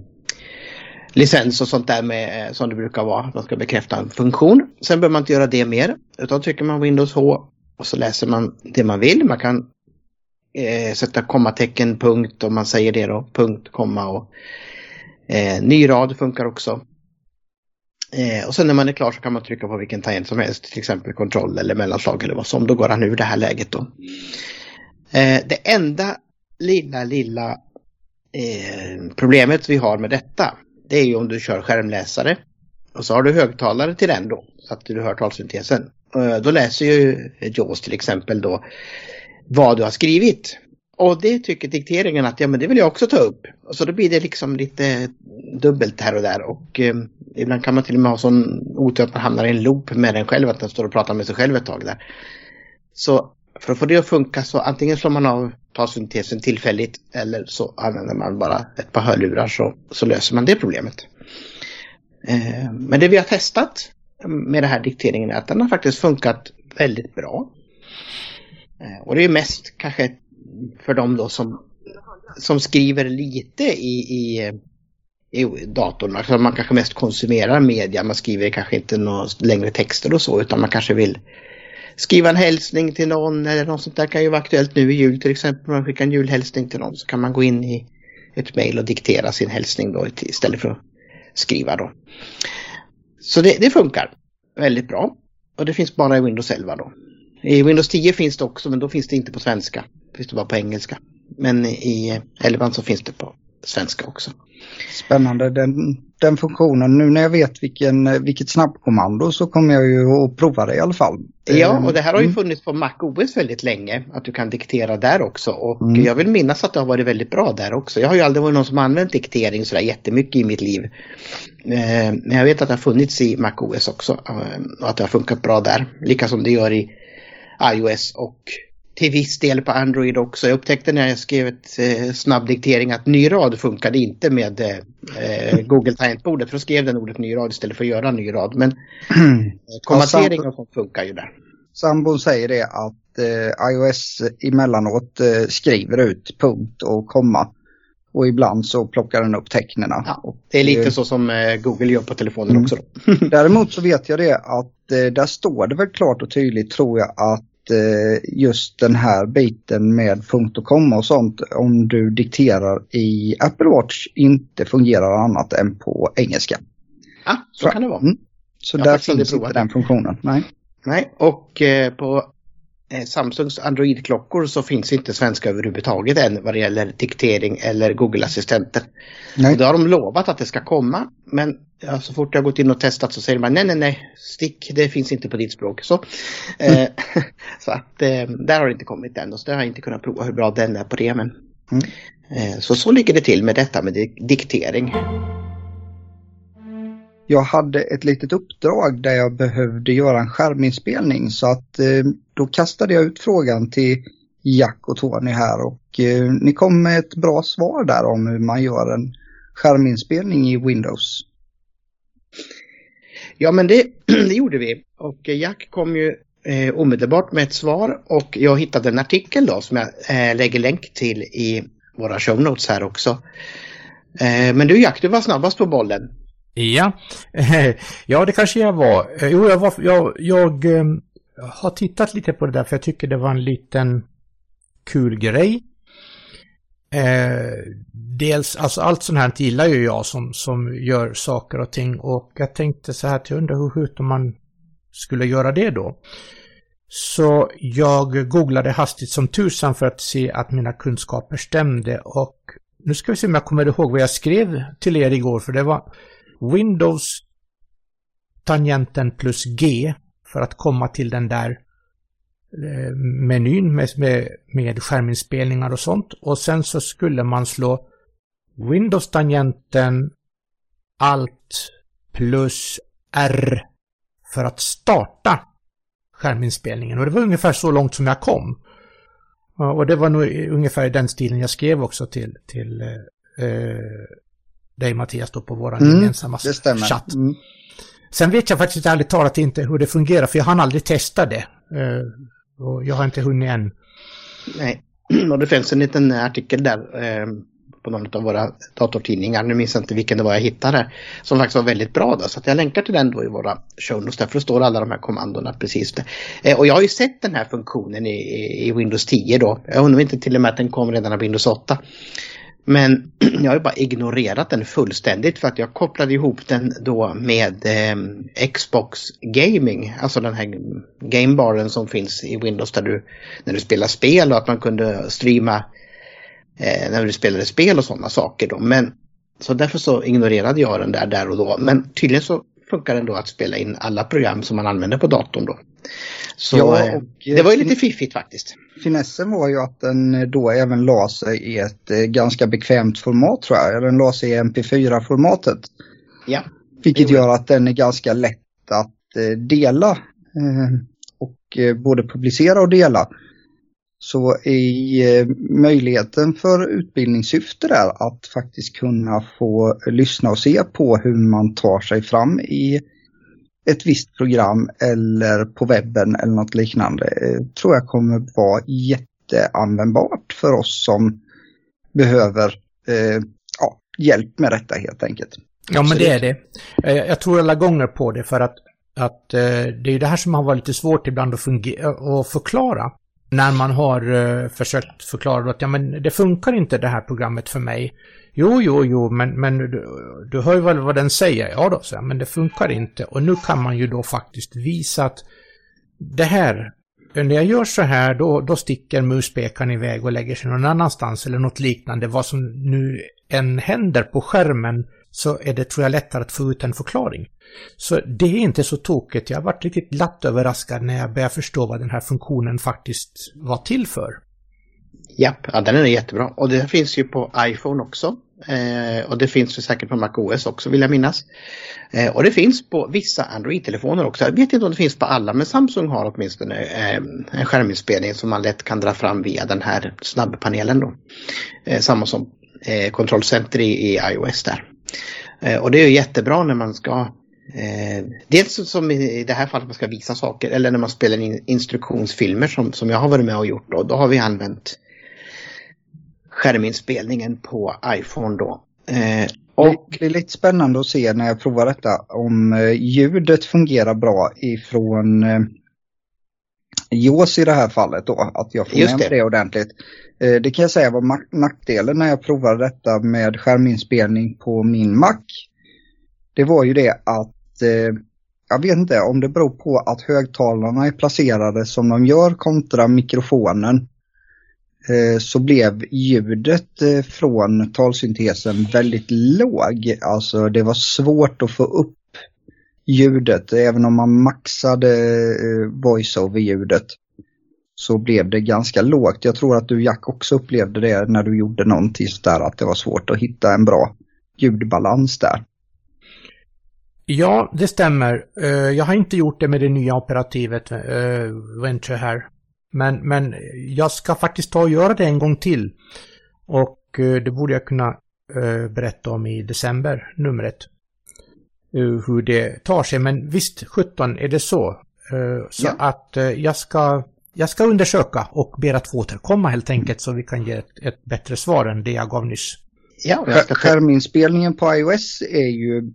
licens och sånt där med, eh, som det brukar vara. Man ska bekräfta en funktion. Sen behöver man inte göra det mer. Utan trycker man Windows H och så läser man det man vill. Man kan eh, sätta kommatecken, punkt om man säger det då. Punkt, komma och eh, ny rad funkar också. Eh, och sen när man är klar så kan man trycka på vilken tangent som helst. Till exempel kontroll eller mellanslag eller vad som. Då går han ur det här läget då. Eh, det enda lilla, lilla eh, problemet vi har med detta det är ju om du kör skärmläsare och så har du högtalare till den då så att du hör talsyntesen. Eh, då läser ju JAWS till exempel då vad du har skrivit. Och det tycker dikteringen att ja men det vill jag också ta upp. Och så då blir det liksom lite dubbelt här och där och eh, ibland kan man till och med ha sån otur att man hamnar i en loop med den själv, att den står och pratar med sig själv ett tag där. Så för att få det att funka så antingen slår man av talsyntesen tillfälligt eller så använder man bara ett par hörlurar så, så löser man det problemet. Eh, men det vi har testat med den här dikteringen är att den har faktiskt funkat väldigt bra. Eh, och det är mest kanske för dem då som, som skriver lite i, i, eh, i datorn. Alltså man kanske mest konsumerar media, man skriver kanske inte några längre texter och så utan man kanske vill skriva en hälsning till någon eller något sånt där kan ju vara aktuellt nu i jul till exempel. Om man skickar en julhälsning till någon så kan man gå in i ett mejl och diktera sin hälsning då istället för att skriva då. Så det, det, funkar väldigt bra. Och det finns bara i Windows 11 då. I Windows 10 finns det också men då finns det inte på svenska. Det finns det bara på engelska. Men i 11 så finns det på svenska också. Spännande den, den funktionen. Nu när jag vet vilken, vilket snabbkommando så kommer jag ju att prova det i alla fall. Ja, och det här har ju mm. funnits på Mac OS väldigt länge. Att du kan diktera där också. Och mm. jag vill minnas att det har varit väldigt bra där också. Jag har ju aldrig varit någon som använt diktering sådär jättemycket i mitt liv. Eh, men jag vet att det har funnits i Mac OS också. Eh, och att det har funkat bra där. Lika som det gör i iOS och till viss del på Android också. Jag upptäckte när jag skrev ett eh, snabbdiktering att ny rad funkade inte med eh, Google tangentbordet. För då skrev den ordet ny rad istället för att göra ny rad. Men eh, kommatering och sånt funkar ju där. Sambon säger det att eh, iOS emellanåt eh, skriver ut punkt och komma. Och ibland så plockar den upp tecknen. Ja, det är lite så som eh, Google gör på telefonen Mm. också. Däremot så vet jag det att eh, där står det väl klart och tydligt tror jag att eh, just den här biten med punkt och komma och sånt om du dikterar i Apple Watch inte fungerar annat än på engelska. Ja, så kan det vara. Mm. Så Jag där finns inte den funktionen. Nej. Nej, och eh, på eh, Samsungs Android-klockor så finns inte svenska överhuvudtaget än vad det gäller diktering eller Google-assistenter. Och det har de lovat att det ska komma. Men ja, så fort jag gått in och testat så säger man nej, nej, nej, stick, det finns inte på ditt språk. Så, eh, så att eh, där har det inte kommit än. Och så där har jag inte kunnat prova hur bra den är på det. Men, Mm. eh, så så ligger det till med detta med di- diktering. Jag hade ett litet uppdrag där jag behövde göra en skärminspelning så att då kastade jag ut frågan till Jack och Tony här och ni kom med ett bra svar där om hur man gör en skärminspelning i Windows. Ja, men det, det gjorde vi. Och Jack kom ju eh, omedelbart med ett svar och jag hittade en artikel då som jag eh, lägger länk till i våra show notes här också. Eh, men du Jack, du var snabbast på bollen. Ja, ja det kanske jag var. Eh, jo, jag, var, jag, jag eh, har tittat lite på det där för jag tycker det var en liten kul grej. Eh, dels, alltså allt sånt här gillar ju jag som, som gör saker och ting och jag tänkte så här att jag undrar hur sjutton man skulle göra det då. Så jag googlade hastigt som tusan för att se att mina kunskaper stämde och nu ska vi se om jag kommer ihåg vad jag skrev till er igår för det var Windows tangenten plus G för att komma till den där menyn med, med, med skärminspelningar och sånt. Och sen så skulle man slå Windows-tangenten Alt plus R för att starta skärminspelningen. Och det var ungefär så långt som jag kom. Och det var nog ungefär i den stilen jag skrev också till, till eh, eh, dig Mattias då på vår Mm, gemensamma chatt. Mm. Sen vet jag faktiskt ärligt talat inte hur det fungerar för jag hann aldrig testa det. Eh, och jag har inte hunnit än. Nej, och det finns en liten artikel där eh, på någon av våra datortidningar, nu minns jag inte vilken det var jag hittade, som faktiskt var väldigt bra då. Så att jag länkar till den då i våra show notes, därför står alla de här kommandona precis där. Eh, och jag har ju sett den här funktionen i, i- Windows 10 då. Jag undrar inte till och med att den kom redan av Windows 8. Men jag har ju bara ignorerat den fullständigt för att jag kopplade ihop den då med eh, Xbox Gaming, alltså den här gamebaren som finns i Windows där du, när du spelar spel och att man kunde streama eh, när du spelade spel och sådana saker då. Men så därför så ignorerade jag den där där och då. Men tydligen så funkar den då att spela in alla program som man använder på datorn då. Så Ja, eh, och, det var ju eh, lite fiffigt faktiskt. Finessen var ju att den eh, då även la sig i ett eh, ganska bekvämt format tror jag. Den la sig i MP4-formatet. Ja. Vilket gör att den är ganska lätt att eh, dela. Eh, och eh, både publicera och dela. Så i eh, möjligheten för utbildningssyfte där att faktiskt kunna få lyssna och se på hur man tar sig fram i ett visst program eller på webben eller något liknande eh, tror jag kommer vara jätteanvändbart för oss som behöver eh, ja, hjälp med detta helt enkelt. Ja, men det är det. Eh, Jag tror alla gånger på det för att, att det är det här som har varit lite svårt ibland att, att förklara. När man har eh, försökt förklara att ja, men det funkar inte det här programmet för mig. Jo, jo, jo, men, men du, du hör ju väl vad den säger? Ja då, så jag, men det funkar inte. Och nu kan man ju då faktiskt visa att det här, när jag gör så här, då, då sticker muspekaren iväg och lägger sig någon annanstans eller något liknande. Vad som nu än händer på skärmen så är det, tror jag, lättare att få ut en förklaring. Så det är inte så tokigt. Jag har varit riktigt glatt överraskad när jag började förstå vad den här funktionen faktiskt var till för. Japp, ja, den är jättebra. Och det finns ju på iPhone också. Eh, och det finns ju säkert på MacOS också vill jag minnas. Eh, och det finns på vissa Android-telefoner också. Jag vet inte om det finns på alla men Samsung har åtminstone eh, en skärminspelning som man lätt kan dra fram via den här snabbpanelen då. Eh, samma som eh, kontrollcenter i, i iOS där. Eh, och det är ju jättebra när man ska Eh, dels som i det här fallet man ska visa saker eller när man spelar in instruktionsfilmer som, som jag har varit med och gjort då. Då har vi använt skärminspelningen på iPhone då. Eh, och... Det är lite spännande att se när jag provar detta om eh, ljudet fungerar bra ifrån eh, JAWS i det här fallet då, att jag får med det. det ordentligt. Eh, det kan jag säga var nackdelen när jag provade detta med skärminspelning på min Mac. Det var ju det att eh, jag vet inte om det beror på att högtalarna är placerade som de gör kontra mikrofonen. Eh, så blev ljudet eh, från talsyntesen väldigt låg. Alltså det var svårt att få upp ljudet. Även om man maxade eh, voiceover-ljudet så blev det ganska lågt. Jag tror att du Jack också upplevde det när du gjorde någonting där att det var svårt att hitta en bra ljudbalans där. Ja, det stämmer. Jag har inte gjort det med det nya operativet Venture här. Men, men jag ska faktiskt ta och göra det en gång till. Och eh, det borde jag kunna eh, berätta om i december, numret. Eh, hur det tar sig. Men visst, 17 är det så. Så ja. att jag ska, jag ska undersöka och ber att få återkomma helt enkelt så vi kan ge ett, ett bättre svar än det jag gav nyss. Ja, Skärminspelningen på iOS är ju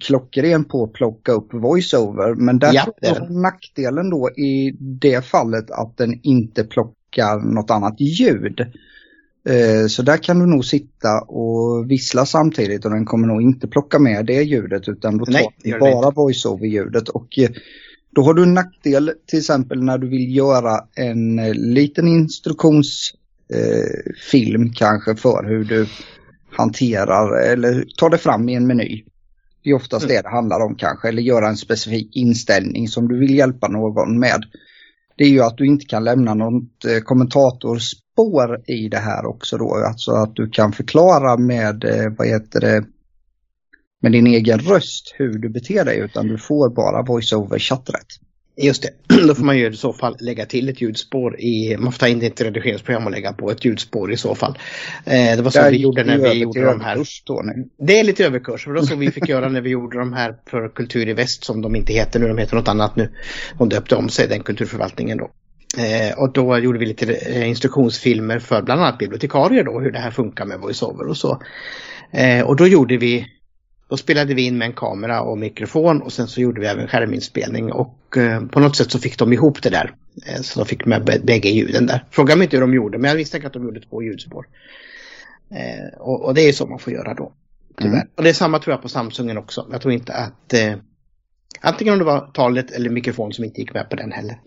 klockren på att plocka upp voiceover. Men där ja, är nackdelen då i det fallet att den inte plockar något annat ljud. Eh, så där kan du nog sitta och vissla samtidigt och den kommer nog inte plocka med det ljudet utan då tar Nej, bara voiceover-ljudet. Och eh, då har du en nackdel till exempel när du vill göra en eh, liten instruktionsfilm kanske för hur du hanterar eller tar det fram i en meny. Det är oftast mm. det det handlar om kanske, eller göra en specifik inställning som du vill hjälpa någon med. Det är ju att du inte kan lämna något eh, kommentatorspår i det här också då. Alltså att du kan förklara med, eh, vad heter det, med din egen röst hur du beter dig utan du får bara voice-over chatträtt. Just det, då får man ju i så fall lägga till ett ljudspår i, man får ta in det i ett redigeringsprogram och lägga på ett ljudspår i så fall. Eh, det var så det vi gjorde när vi gjorde de här. Det är lite överkurs, för det var så vi fick göra när vi gjorde de här för Kultur i Väst som de inte heter nu, de heter något annat nu. De döpte om sig, den kulturförvaltningen då. Eh, och då gjorde vi lite eh, instruktionsfilmer för bland annat bibliotekarier då, hur det här funkar med voiceover och så. Eh, och då gjorde vi då spelade vi in med en kamera och mikrofon och sen så gjorde vi även skärminspelning och eh, på något sätt så fick de ihop det där. Eh, så de fick med bägge ljuden där. Fråga mig inte hur de gjorde men jag visste att de gjorde två ljudspår. Eh, och, och, det är så man får göra då. Mm. Och det är samma tror jag på Samsungen också. Jag tror inte att eh, Antingen om det var talet eller mikrofon som inte gick med på den heller.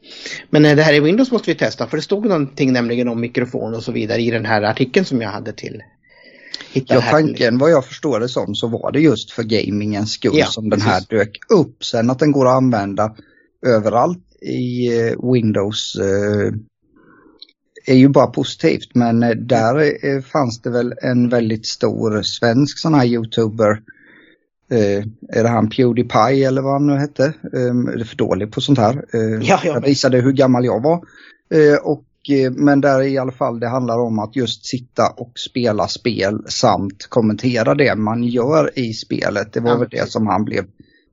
Men eh, det här i Windows måste vi testa för det stod någonting nämligen om mikrofon och så vidare i den här artikeln som jag hade till Ja, tanken vad jag förstår det som så var det just för gamingens skull ja, som den här dök upp. Sen att den går att använda överallt i eh, Windows eh, är ju bara positivt. Men eh, där eh, fanns det väl en väldigt stor svensk sån här youtuber. Eh, är det han Pewdiepie eller vad han nu hette? Eh, är för dålig på sånt här. ja, ja. Jag visade hur gammal jag var. och Eh, men där i alla fall det handlar om att just sitta och spela spel samt kommentera det man gör i spelet. Det var ja. väl det som han blev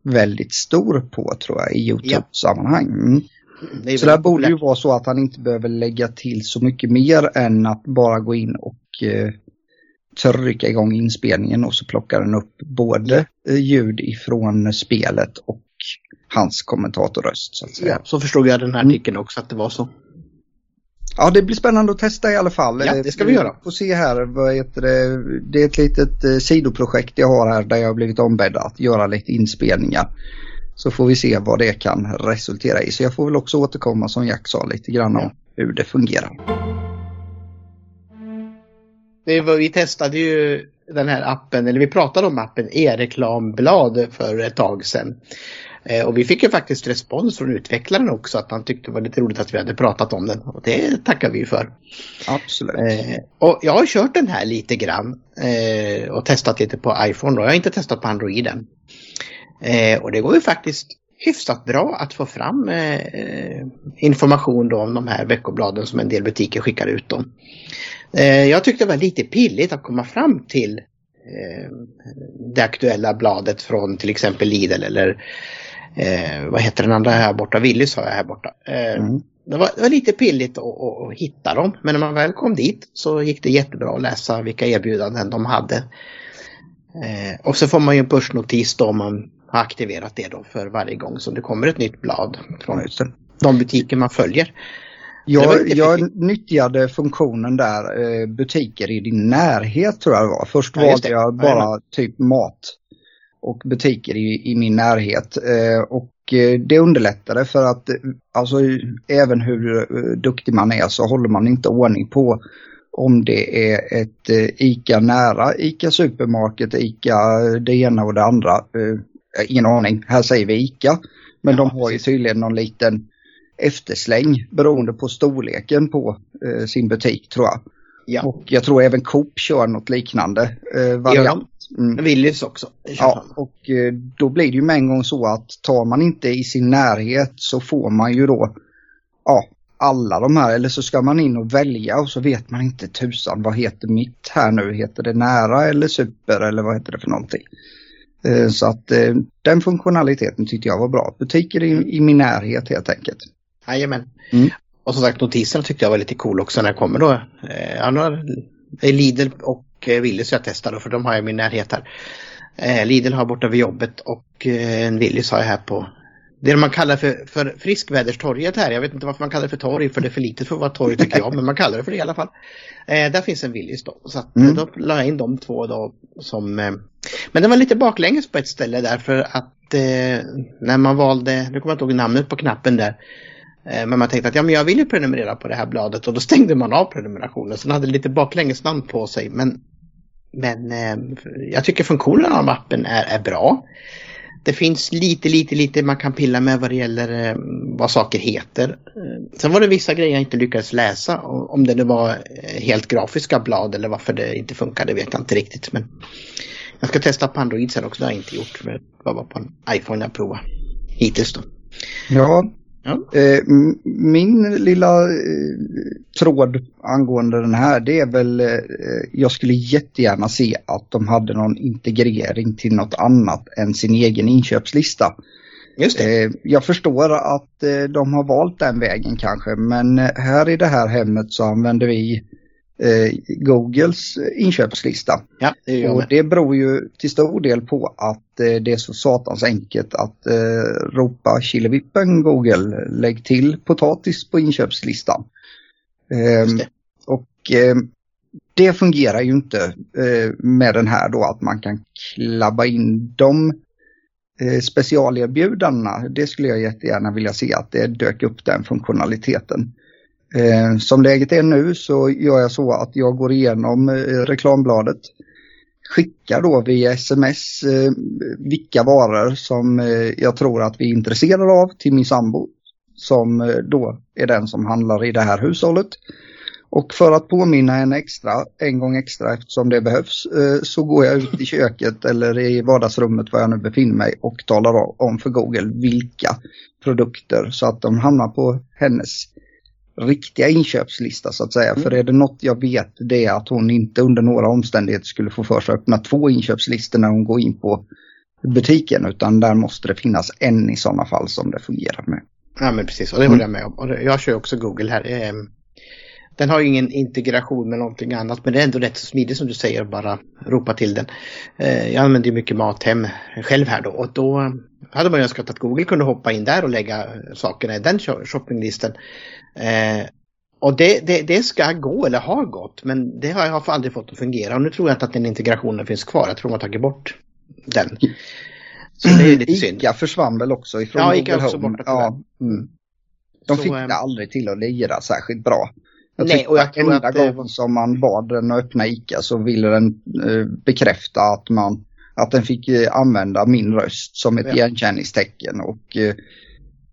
väldigt stor på tror jag i Youtube-sammanhang. Mm. så där borde ju vara så att han inte behöver lägga till så mycket mer än att bara gå in och eh, trycka igång inspelningen och så plockar den upp både ja. ljud ifrån spelet och hans kommentatorröst. Så, att säga. Ja, så förstod jag den här artikeln också att det var så. Ja, det blir spännande att testa i alla fall. Ja, det ska vi göra. Får se här, vad heter det? det är ett litet eh, sidoprojekt jag har här där jag har blivit ombedd att göra lite inspelningar. Så får vi se vad det kan resultera i. Så jag får väl också återkomma som Jack sa lite grann om hur det fungerar. Det var, vi testade ju den här appen, eller vi pratade om appen e-reklamblad för ett tag sedan. Eh, och vi fick ju faktiskt respons från utvecklaren också att han tyckte det var lite roligt att vi hade pratat om den. Och det tackar vi för. Absolut. Eh, och jag har kört den här lite grann. eh, och testat lite på iPhone. Då. Jag har inte testat på Android än. Eh, och det går ju faktiskt hyfsat bra att få fram eh, information då om de här veckobladen som en del butiker skickar ut. Då. Eh, jag tyckte det var lite pilligt att komma fram till det aktuella bladet från till exempel Lidl eller eh, vad heter den andra här borta, Willys har jag här borta. Eh, mm. det, var, det, var, lite pilligt att, att, att, hitta dem men när man väl kom dit så gick det jättebra att läsa vilka erbjudanden de hade. Eh, och så får man ju en pushnotis då om man har aktiverat det då för varje gång som det kommer ett nytt blad från de butiker man följer. Jag, jag nyttjade funktionen där, eh, butiker i din närhet tror jag det var. Först ja, valde jag bara ja, typ mat och butiker i, i min närhet. Eh, och eh, det underlättade för att alltså, även hur duktig man är så håller man inte ordning på om det är ett ICA nära, ICA Supermarket, ICA det ena och det andra. Ingen aning, här säger vi ICA. Men ja, de har ju tydligen någon liten eftersläng beroende på storleken på eh, sin butik tror jag. Ja. Och jag tror även Coop kör något liknande eh, variant. Mm. Willys också. Ja, och eh, då blir det ju med en gång så att tar man inte i sin närhet så får man ju då ja, alla de här eller så ska man in och välja och så vet man inte tusan vad heter mitt här nu, heter det nära eller super eller vad heter det för någonting. Eh, så att eh, den funktionaliteten tyckte jag var bra. Butiker i, i min närhet helt enkelt. Jajamän. Mm. Och som sagt notiserna tyckte jag var lite cool också när jag kommer då. Eh, Lidl och Willys jag testade för de har jag i min närhet här. Eh, Lidl har borta vid jobbet och eh, en Willys har jag här på det man kallar för, för friskväderstorget här. Jag vet inte varför man kallar det för torg för det är för litet för att vara torg tycker jag. Men man kallar det för det i alla fall. Eh, där finns en Willys då. Så att, mm. då la jag in de två då som... Eh, men det var lite baklänges på ett ställe där för att eh, när man valde, nu kommer jag inte ihåg namnet på knappen där. Eh, men man tänkte att ja, men jag vill ju prenumerera på det här bladet och då stängde man av prenumerationen. Så den hade lite baklängesnamn på sig. Men, men eh, jag tycker funktionen av appen är, är bra. Det finns lite, lite, lite man kan pilla med vad det gäller eh, vad saker heter. Eh, sen var det vissa grejer jag inte lyckades läsa. Om det nu var eh, helt grafiska blad eller varför det inte funkade vet jag inte riktigt. Men jag ska testa på Android sen också, det har jag inte gjort. Det var bara på en iPhone jag provade hittills då. Ja, Ja. Eh, min lilla eh, tråd angående den här det är väl eh, jag skulle jättegärna se att de hade någon integrering till något annat än sin egen inköpslista. Just. Jag förstår att de har valt den vägen kanske men här i det här hemmet så använder vi Googles inköpslista. Ja, det och det beror ju till stor del på att eh, det är så satans enkelt att eh, ropa killevippen Google, lägg till potatis på inköpslistan. Det. Och ehm, det fungerar ju inte eh, med den här då att man kan klabba in de eh, specialerbjudandena. Det skulle jag jättegärna vilja se att det dök upp den funktionaliteten. Eh, som läget är nu så gör jag så att jag går igenom eh, reklambladet. Skickar då via sms eh, vilka varor som eh, jag tror att vi är intresserade av till min sambo. Som eh, då är den som handlar i det här hushållet. Och för att påminna en extra, en gång extra eftersom det behövs, eh, så går jag ut i köket eller i vardagsrummet var jag nu befinner mig och talar om för Google vilka produkter så att de hamnar på hennes riktiga inköpslista så att säga. Mm. För är det något jag vet det är att hon inte under några omständigheter skulle få för sig att öppna två inköpslistor när hon går in på butiken utan där måste det finnas en i sådana fall som det fungerar med. Ja men precis och det håller jag med om. Jag kör också Google här. Ehm, den har ju ingen integration med någonting annat men det är ändå rätt så smidigt som du säger att bara ropa till den. Eh, jag använder ju mycket Mathem själv här då och då hade man önskat att Google kunde hoppa in där och lägga sakerna i den shoppinglistan. Eh, och det, det, det, ska gå eller har gått men det har jag aldrig fått att fungera och nu tror jag inte att den integrationen finns kvar. Jag tror man har tagit bort den. Så det är lite synd. Ica försvann väl också ifrån ja, Ica också Home. Ja. Mm. De så, fick det aldrig till att lira särskilt bra. Jag nej, och jag tror enda att gången som man bad den att öppna ICA så ville den eh, bekräfta att man att den fick eh, använda min röst som ett ja. igenkänningstecken och eh,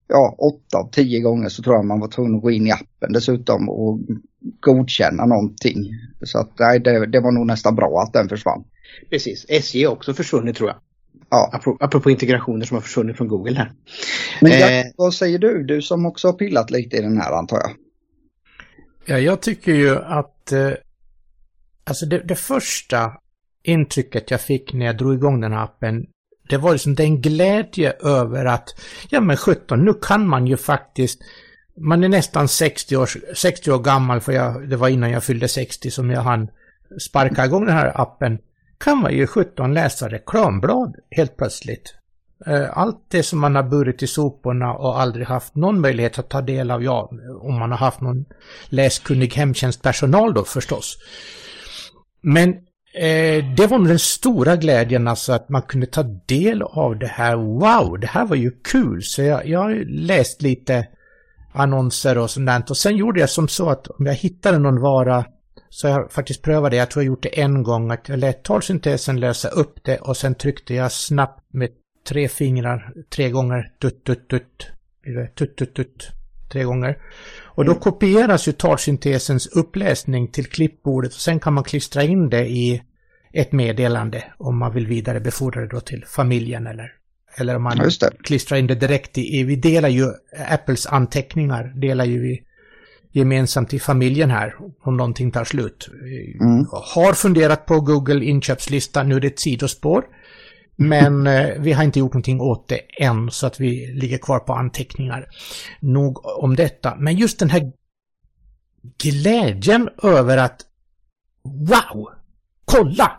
ja, åtta av tio gånger så tror jag man var tvungen att gå in i appen dessutom och godkänna någonting. Så att nej, det, det var nog nästan bra att den försvann. Precis, SJ är också försvunnit tror jag. Ja. Apropå, apropå integrationer som har försvunnit från Google här. Men Eh. Jack, vad säger du? Du som också har pillat lite i den här antar jag. Ja, jag tycker ju att eh, alltså det, det första intrycket jag fick när jag drog igång den här appen, det var liksom den glädje över att, ja men 17, nu kan man ju faktiskt, man är nästan 60 år, 60 år gammal, för jag, det var innan jag fyllde 60 som jag hann sparka igång den här appen, kan man ju 17 läsa reklamblad helt plötsligt. Eh, allt det som man har burit i soporna och aldrig haft någon möjlighet att ta del av, ja, om man har haft någon läskunnig hemtjänstpersonal då förstås. Men eh, det var nog den stora glädjen alltså att man kunde ta del av det här. Wow, det här var ju kul! Så jag, jag har ju läst lite annonser och sånt där. Och sen gjorde jag som så att om jag hittade någon vara så jag faktiskt prövade, jag tror jag gjort det en gång, att jag lät talsyntesen lösa upp det och sen tryckte jag snabbt med tre fingrar tre gånger, dutt, dutt, dutt, dutt, dutt, dutt, tre gånger. Och då kopieras ju talsyntesens uppläsning till klippbordet och sen kan man klistra in det i ett meddelande om man vill vidarebefordra det då till familjen eller, eller om man Ja, klistrar in det direkt i, vi delar ju Apples anteckningar, delar ju vi gemensamt i familjen här om någonting tar slut. Mm. Har funderat på Google inköpslista, nu är det ett sidospår. Men eh, vi har inte gjort någonting åt det än så att vi ligger kvar på anteckningar. Nog om detta. Men just den här glädjen över att Wow! Kolla!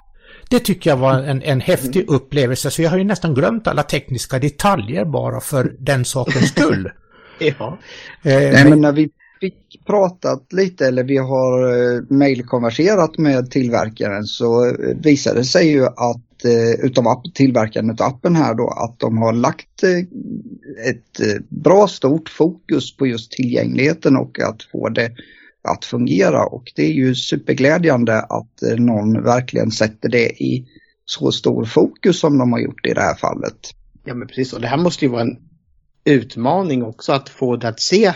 Det tycker jag var en, en häftig upplevelse. Så jag har ju nästan glömt alla tekniska detaljer bara för den sakens skull. Ja. Eh, Nej, men när vi fick pratat lite eller vi har eh, mailkonverserat med tillverkaren så eh, visade det sig ju att eh, utav app, tillverkaren utav appen här då att de har lagt ett bra stort fokus på just tillgängligheten och att få det att fungera och det är ju superglädjande att eh, någon verkligen sätter det i så stor fokus som de har gjort i det här fallet. ja, men precis. Och det här måste ju vara en utmaning också att få det att se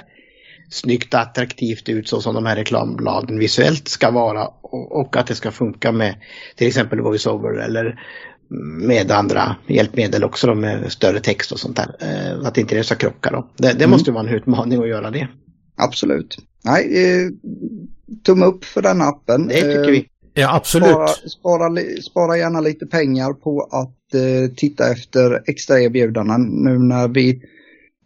snyggt och attraktivt ut så som de här reklambladen visuellt ska vara och, att det ska funka med till exempel voiceover eller med andra hjälpmedel också då, med större text och sånt där. Eh, att inte det ska krocka då. Det, det Mm. måste vara en utmaning att göra det. Absolut. Nej, eh, tumme upp för den appen. Det tycker Eh, vi. ja, absolut. Spara, spara, spara gärna lite pengar på att eh, titta efter extra erbjudanden nu när vi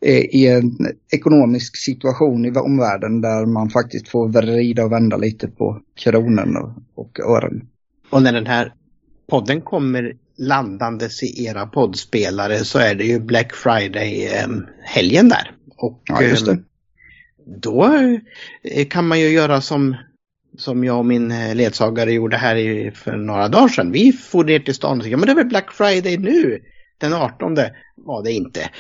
är i en ekonomisk situation i omvärlden där man faktiskt får vrida och vända lite på kronorna och ören. Och när den här podden kommer landandes i era poddspelare så är det ju Black Friday-helgen där. Och Ja, just det. ehm, då eh, kan man ju göra som, som jag och min eh, ledsagare gjorde här för några dagar sedan. Vi får ner till stan och sa, ja men det är väl Black Friday nu? Den 18 var det inte.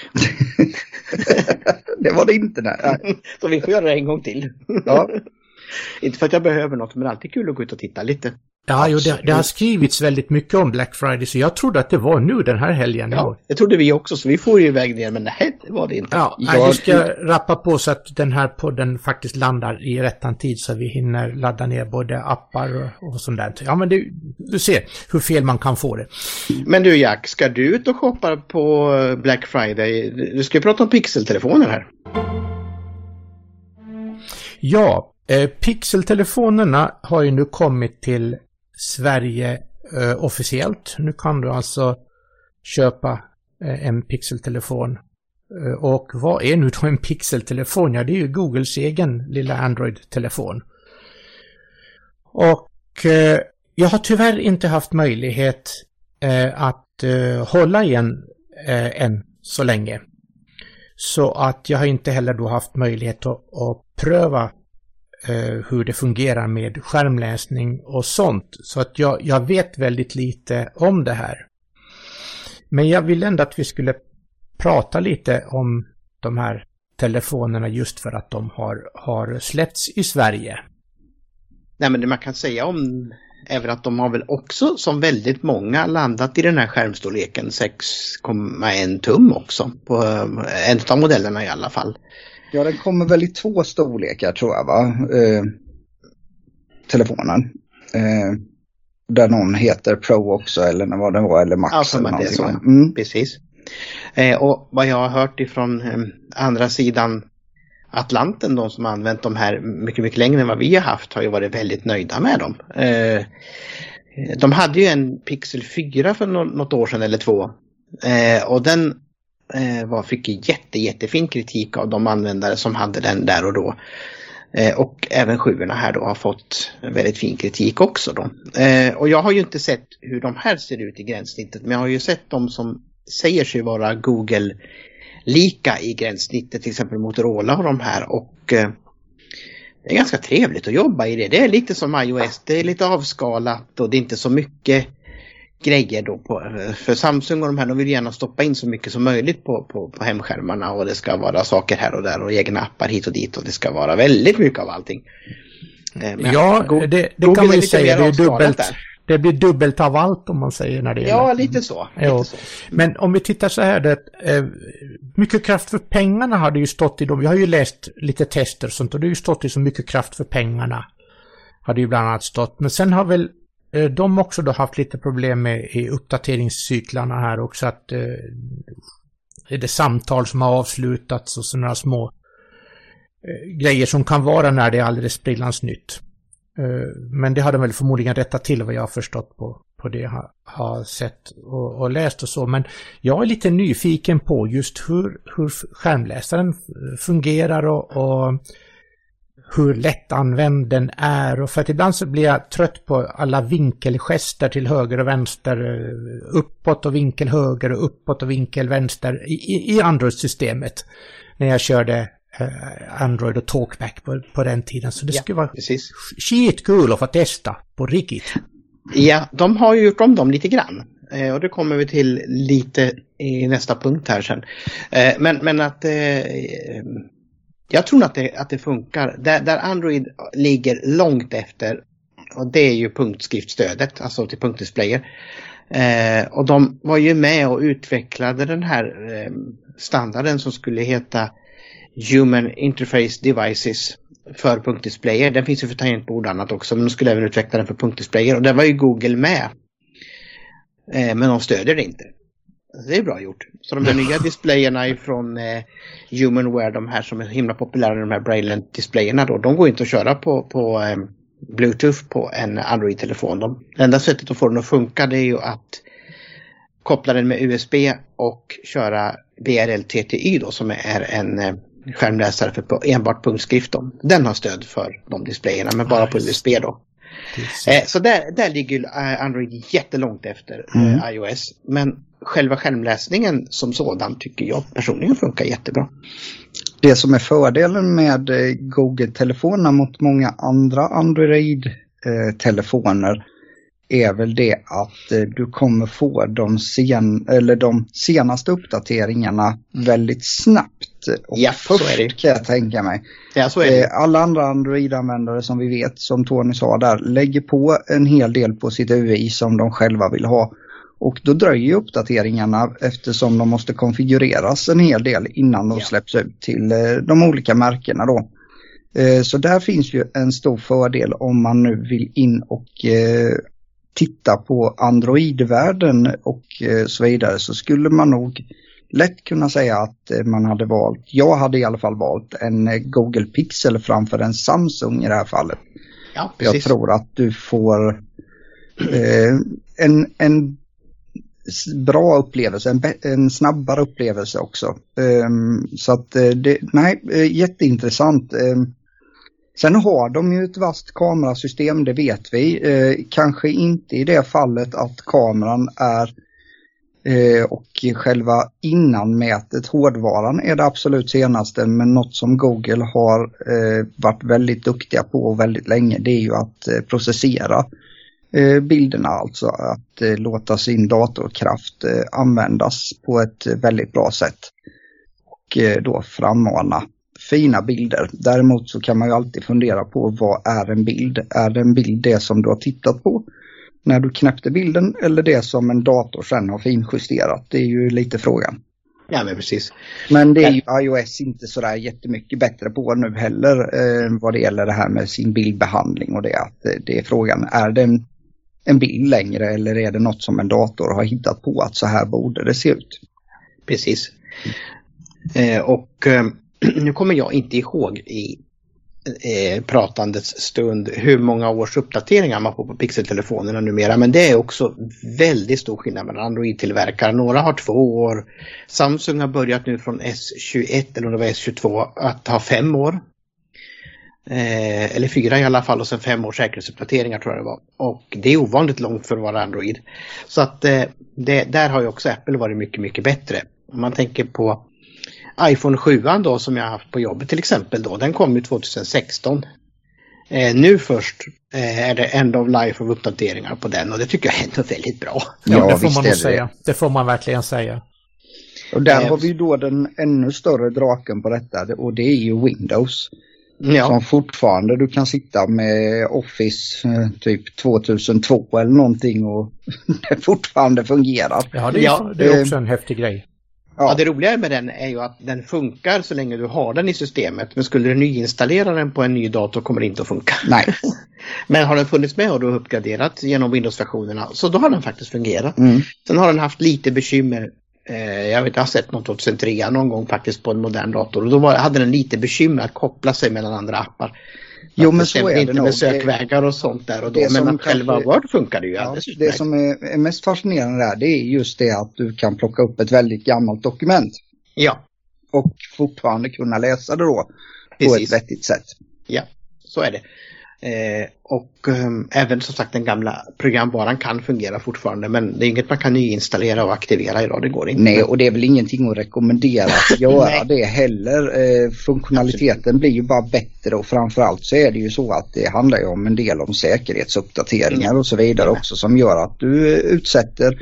det var det inte. Nej. Så vi får göra det en gång till. Ja. inte för att jag behöver något, men det är alltid kul att gå ut och titta lite. Ja, jo, det, det har skrivits väldigt mycket om Black Friday så jag trodde att det var nu den här helgen. Ja, det trodde vi också, så vi får ju iväg ner, men nej, det var det inte. Ja, Ja, nej, vi ska rappa på så att den här podden faktiskt landar i rättan tid så vi hinner ladda ner både appar och, och sånt där. Ja, men du, du ser hur fel man kan få det. Men du Jack, ska du ut och shoppa på Black Friday? Du ska ju prata om pixeltelefoner här. Ja, eh, pixeltelefonerna har ju nu kommit till Sverige eh, officiellt. Nu kan du alltså köpa eh, en pixeltelefon. Eh, och vad är nu då en pixeltelefon? Ja, det är ju Googles egen lilla Android-telefon. Och eh, jag har tyvärr inte haft möjlighet eh, att eh, hålla i en eh, än så länge. Så att jag har inte heller då haft möjlighet att, att pröva eh, hur det fungerar med skärmläsning och sånt. Så att jag, jag vet väldigt lite om det här. Men jag vill ändå att vi skulle prata lite om de här telefonerna just för att de har, har släppts i Sverige. Nej, men det man kan säga om är väl att de har väl också som väldigt många landat i den här skärmstorleken 6,1 tum också. På eh, en av modellerna i alla fall. Ja, den kommer väl i två storlekar tror jag va? Eh, telefonen. Eh, där någon heter Pro också eller vad det var eller Max. Alltså, eller men det. Mm. Precis. Eh, och vad jag har hört ifrån eh, andra sidan Atlanten, de som har använt de här mycket, mycket längre än vad vi har haft, har ju varit väldigt nöjda med dem. Eh, de hade ju en Pixel 4 för något år sedan eller två. Eh, och den Eh, var, fick jätte, jättefin kritik av de användare som hade den där och då. Eh, och även sjuorna här då har fått väldigt fin kritik också då. Eh, och jag har ju inte sett hur de här ser ut i gränssnittet men jag har ju sett de som säger sig vara Google lika i gränssnittet, till exempel Motorola och de här och eh, det är ganska trevligt att jobba i det. Det är lite som iOS, det är lite avskalat och det är inte så mycket grejer då på, för Samsung och de här de vill gärna stoppa in så mycket som möjligt på, på, på hemskärmarna och det ska vara saker här och där och egna appar hit och dit och det ska vara väldigt mycket av allting. Eh, men ja, det, det kan man ju säga, det är dubbelt. Där. Det blir dubbelt av allt om man säger när det gäller. Ja, lite så. Lite så. Men om vi tittar så här, det, eh, mycket kraft för pengarna har det ju stått i dem. Vi har ju läst lite tester och sånt och det har ju stått i så mycket kraft för pengarna. Har det ju bland annat stått. Men sen har väl Eh, de också då haft lite problem med i uppdateringscyklarna här också att eh, är det samtal som har avslutats och sådana små eh, grejer som kan vara när det är alldeles sprillans nytt. Eh, men det har de väl förmodligen rättat till vad jag har förstått på, på det jag har sett och, och, läst och så. Men jag är lite nyfiken på just hur, hur skärmläsaren fungerar och, och hur lättanvänd den är. Och för att ibland så blir jag trött på alla vinkelgester till höger och vänster, eh, uppåt och vinkel höger och uppåt och vinkel vänster i, i Android-systemet. När jag körde Eh, Android och Talkback på, på den tiden. Så det ja, skulle vara precis. skitkul att få testa på riktigt. Ja, de har ju gjort om dem lite grann. Eh, och det kommer vi till lite i nästa punkt här sen. Eh, men, men att jag tror att det, att det funkar. Där, där Android ligger långt efter och det är ju punktskriftstödet, alltså till punktdisplayer. Eh, och de var ju med och utvecklade den här eh, standarden som skulle heta Human Interface Devices för punktdisplayer. Den finns ju för tangentbord och annat också men de skulle även utveckla den för punktdisplayer och där var ju Google med. Eh, men de stödjer det inte. Det är bra gjort. Så de där nya displayerna ifrån eh, Humanware, de här som är himla populära, de här Braillant-displayerna då, de går inte att köra på, på eh, Bluetooth på en Android-telefon. De, det enda sättet att få den att funka det är ju att koppla den med USB och köra BRL-TTY då som är en eh, skärmläsare för enbart punktskrift. Då. Den har stöd för de displayerna men bara på USB då. Eh, så där, där ligger eh, Android jättelångt efter eh, mm. iOS. Men själva skärmläsningen som sådan tycker jag personligen funkar jättebra. Det som är fördelen med Google-telefonerna mot många andra Android-telefoner är väl det att eh, du kommer få de, sen, eller de senaste uppdateringarna väldigt snabbt. Och ja, så är det. kan jag tänka mig. Ja, så är det. Eh, alla andra Android-användare som vi vet, som Tony sa där, lägger på en hel del på sitt UI som de själva vill ha. Och då dröjer uppdateringarna eftersom de måste konfigureras en hel del innan de ja. släpps ut till eh, de olika märkena då. Så där finns ju en stor fördel om man nu vill in och titta på Android-världen och eh, så vidare så skulle man nog lätt kunna säga att eh, man hade valt, jag hade i alla fall valt en eh, Google Pixel framför en Samsung i det här fallet. Ja, jag tror att du får eh, en, en bra upplevelse, en, en snabbare upplevelse också. Um, så att eh, det, nej, eh, jätteintressant. Um, Sen har de ju ett vasst kamerasystem, det vet vi. Uh, kanske inte i det fallet att kameran är och själva innanmätet, hårdvaran, är det absolut senaste. Men något som Google har varit väldigt duktiga på väldigt länge det är ju att processera bilderna, alltså att eh, låta sin datorkraft användas på ett väldigt bra sätt. Och då frammana fina bilder. Däremot så kan man ju alltid fundera på vad är en bild? Är en bild det som du har tittat på? när du knäppte bilden eller det som en dator sen har finjusterat? Det är ju lite frågan. Ja men precis. Men det är ju iOS inte sådär jättemycket bättre på nu heller eh, vad det gäller det här med sin bildbehandling och det. Att det, det är frågan, är det en, en bild längre eller är det något som en dator har hittat på att så här borde det se ut? Precis. Eh, och eh, nu kommer jag inte ihåg i eh, pratandets stund hur många års uppdateringar man får på pixeltelefonerna numera. Men det är också väldigt stor skillnad mellan Android-tillverkare. Några har två år. Samsung har börjat nu från S21 eller om det var S22 att ha fem år. Eh, eller fyra i alla fall och sen fem års säkerhetsuppdateringar tror jag det var. Och det är ovanligt långt för att vara Android. Så att eh, det, där har ju också Apple varit mycket, mycket bättre. Om man tänker på iPhone 7 då som jag har haft på jobbet till exempel då, den kom ju 2016. Eh, nu först eh, är det end of life av uppdateringar på den och det tycker jag är ändå väldigt bra. Ja, det får man nog säga. Det får man verkligen säga. Och där eh, har vi då den ännu större draken på detta och det är ju Windows. Ja. Som fortfarande du kan sitta med Office eh, typ 2002 eller någonting och det fortfarande fungerar. Ja, det är, ja. Det är också en häftig grej. Ja. ja. det roliga med den är ju att den funkar så länge du har den i systemet. Men skulle du nyinstallera den på en ny dator kommer det inte att funka. Nej. men har den funnits med och du har uppgraderat genom Windows-versionerna så då har den faktiskt fungerat. Mm. Sen har den haft lite bekymmer. Eh, jag vet, jag har sett något 2003 någon gång faktiskt på en modern dator och då var, hade den lite bekymmer att koppla sig mellan andra appar. Jo men så är det inte nog. med sökvägar och sånt där och då. Men kanske, själva Word funkar det ju ja, Det som är, är, mest fascinerande där det är just det att du kan plocka upp ett väldigt gammalt dokument. Ja. Och fortfarande kunna läsa det då Precis. på ett vettigt sätt. Ja, så är det. Eh, och eh, även som sagt den gamla programvaran kan fungera fortfarande men det är inget man kan nyinstallera och aktivera idag, det går inte. Nej, och det är väl ingenting att rekommendera att göra det heller. Eh, funktionaliteten Absolut. blir ju bara bättre och framförallt så är det ju så att det handlar ju om en del om säkerhetsuppdateringar och så vidare också som gör att du utsätter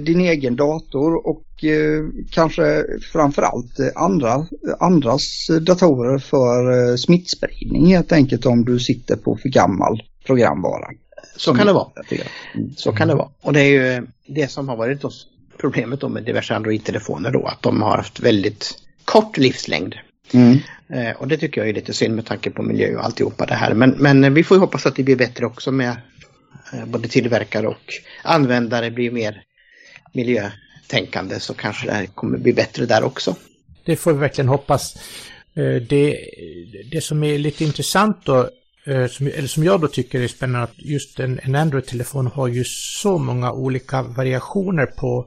din egen dator och eh, kanske framförallt andra, andras datorer för eh, smittspridning helt enkelt om du sitter på för gammal programvara. Så kan det vara. Mm. Så kan det vara. Och det är ju det som har varit problemet då med diverse Android-telefoner då, att de har haft väldigt kort livslängd. Mm. Eh, och det tycker jag är lite synd med tanke på miljö och alltihopa det här. Men, men vi får hoppas att det blir bättre också med eh, både tillverkare och användare blir mer miljötänkande så kanske det här kommer bli bättre där också. Det får vi verkligen hoppas. Eh, det, det som är lite intressant då, eh, som, eller som jag då tycker är spännande, att just en, en Android-telefon har ju så många olika variationer på,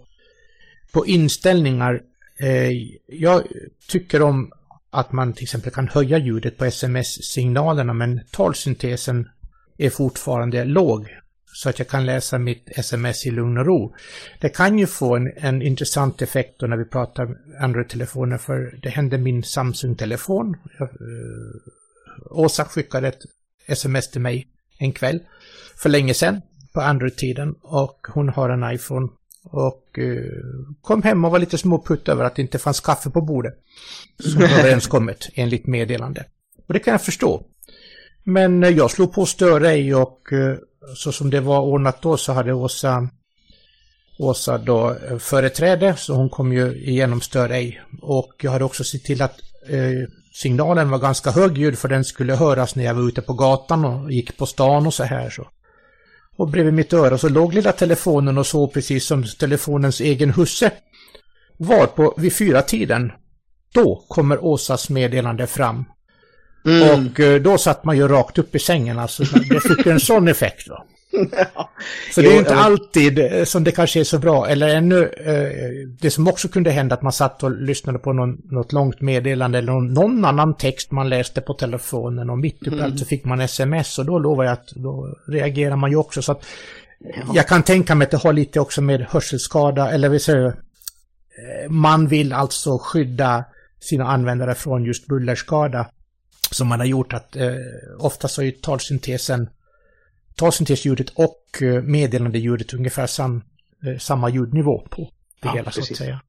på inställningar. Eh, jag tycker om att man till exempel kan höja ljudet på sms-signalerna men talsyntesen är fortfarande låg så att jag kan läsa mitt sms i lugn och ro. Det kan ju få en, en intressant effekt då när vi pratar Android-telefoner för det hände min Samsung-telefon. Uh, Åsa skickade ett sms till mig en kväll för länge sedan på Android-tiden och hon har en iPhone och uh, kom hem och var lite småputt över att det inte fanns kaffe på bordet. Som överenskommet enligt meddelande. Och det kan jag förstå. Men uh, jag slog på stör ej och så som det var ordnat då så hade Åsa Åsa då eh, företräde, så hon kom ju igenom stör ej. Och jag hade också sett till att eh, signalen var ganska högljudd för den skulle höras när jag var ute på gatan och gick på stan och så här. Så. Och bredvid mitt öra så låg lilla telefonen och så precis som telefonens egen husse. Var på vid fyra tiden då kommer Åsas meddelande fram. Mm. Och eh, då satt man ju rakt upp i sängen alltså. Det fick en sån effekt då. Så det är inte alltid eh, som det kanske är så bra. Eller ännu, eh, det som också kunde hända att man satt och lyssnade på någon, något långt meddelande eller någon, någon annan text man läste på telefonen och mitt uppe mm. så fick man sms och då lovar jag att då reagerar man ju också. Så att ja. Jag kan tänka mig att det har lite också med hörselskada eller vill säga, man vill alltså skydda sina användare från just bullerskada som man har gjort att eh, oftast har ju talsyntesen, talsyntessljudet och eh, meddelandeljudet ungefär sam, eh, samma ljudnivå på det ja, hela precis. så att säga.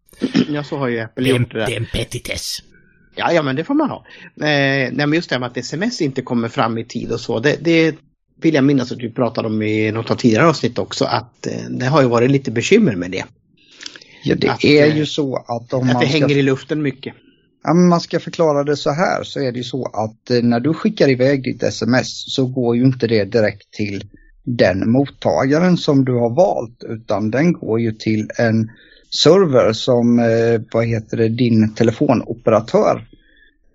Ja, så har ju Apple det, gjort det. Det är en petitess. Ja, ja, men det får man ha. Eh, nej, men just det här med att sms inte kommer fram i tid och så, det, det, vill jag minnas att du pratade om i något av tidigare avsnitt också att eh, det har ju varit lite bekymmer med det. Ja, det Att, är eh, ju så att om Att man det ska, hänger i luften mycket. Ja, men man ska förklara det så här så är det ju så att eh, när du skickar iväg ditt sms så går ju inte det direkt till den mottagaren som du har valt utan den går ju till en server som eh, vad heter det, din telefonoperatör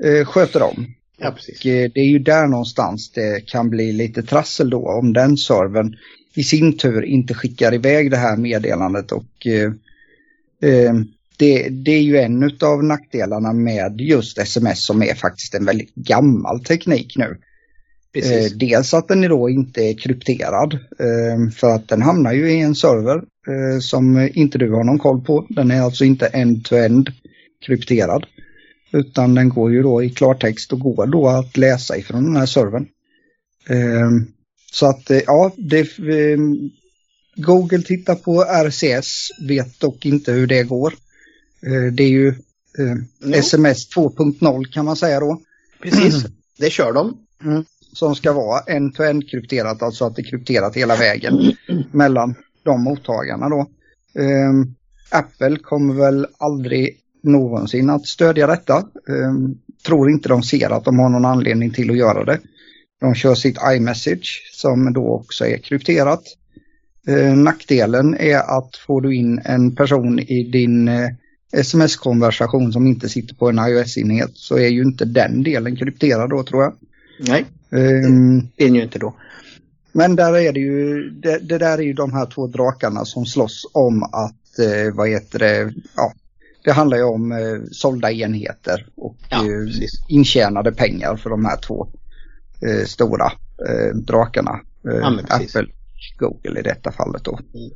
eh, sköter om. Ja, precis. Och det är ju där någonstans det kan bli lite trassel då om den servern i sin tur inte skickar iväg det här meddelandet och eh, det, det är ju en av nackdelarna med just sms som är faktiskt en väldigt gammal teknik nu. precis. Eh, dels att den då inte är krypterad eh, för att den hamnar ju i en server eh, som inte du har någon koll på. Den är alltså inte end-to-end krypterad. Utan den går ju då i klartext och går då att läsa ifrån den här servern. Så att ja, det, Google tittar på RCS, vet dock inte hur det går. Eh, det är ju eh, sms 2.0 kan man säga då. Precis. Det kör de. som ska vara end-to-end krypterat, alltså att det är krypterat hela vägen mellan de mottagarna då. Ehm, Apple kommer väl aldrig någonsin att stödja detta. Ehm, tror inte de ser att de har någon anledning till att göra det. De kör sitt iMessage som då också är krypterat. Ehm, nackdelen är att får du in en person i din eh, sms-konversation som inte sitter på en iOS-enhet så är ju inte den delen krypterad då tror jag. Nej, Ehm, det är den ju inte då. men där är det ju, det, det där är ju de här två drakarna som slåss om att, eh, vad heter det, ja, det handlar ju om eh, sålda enheter och Ja, eh, intjänade pengar för de här två eh, stora eh, drakarna. Eh, Ja. Apple, Google i detta fallet då. Mm.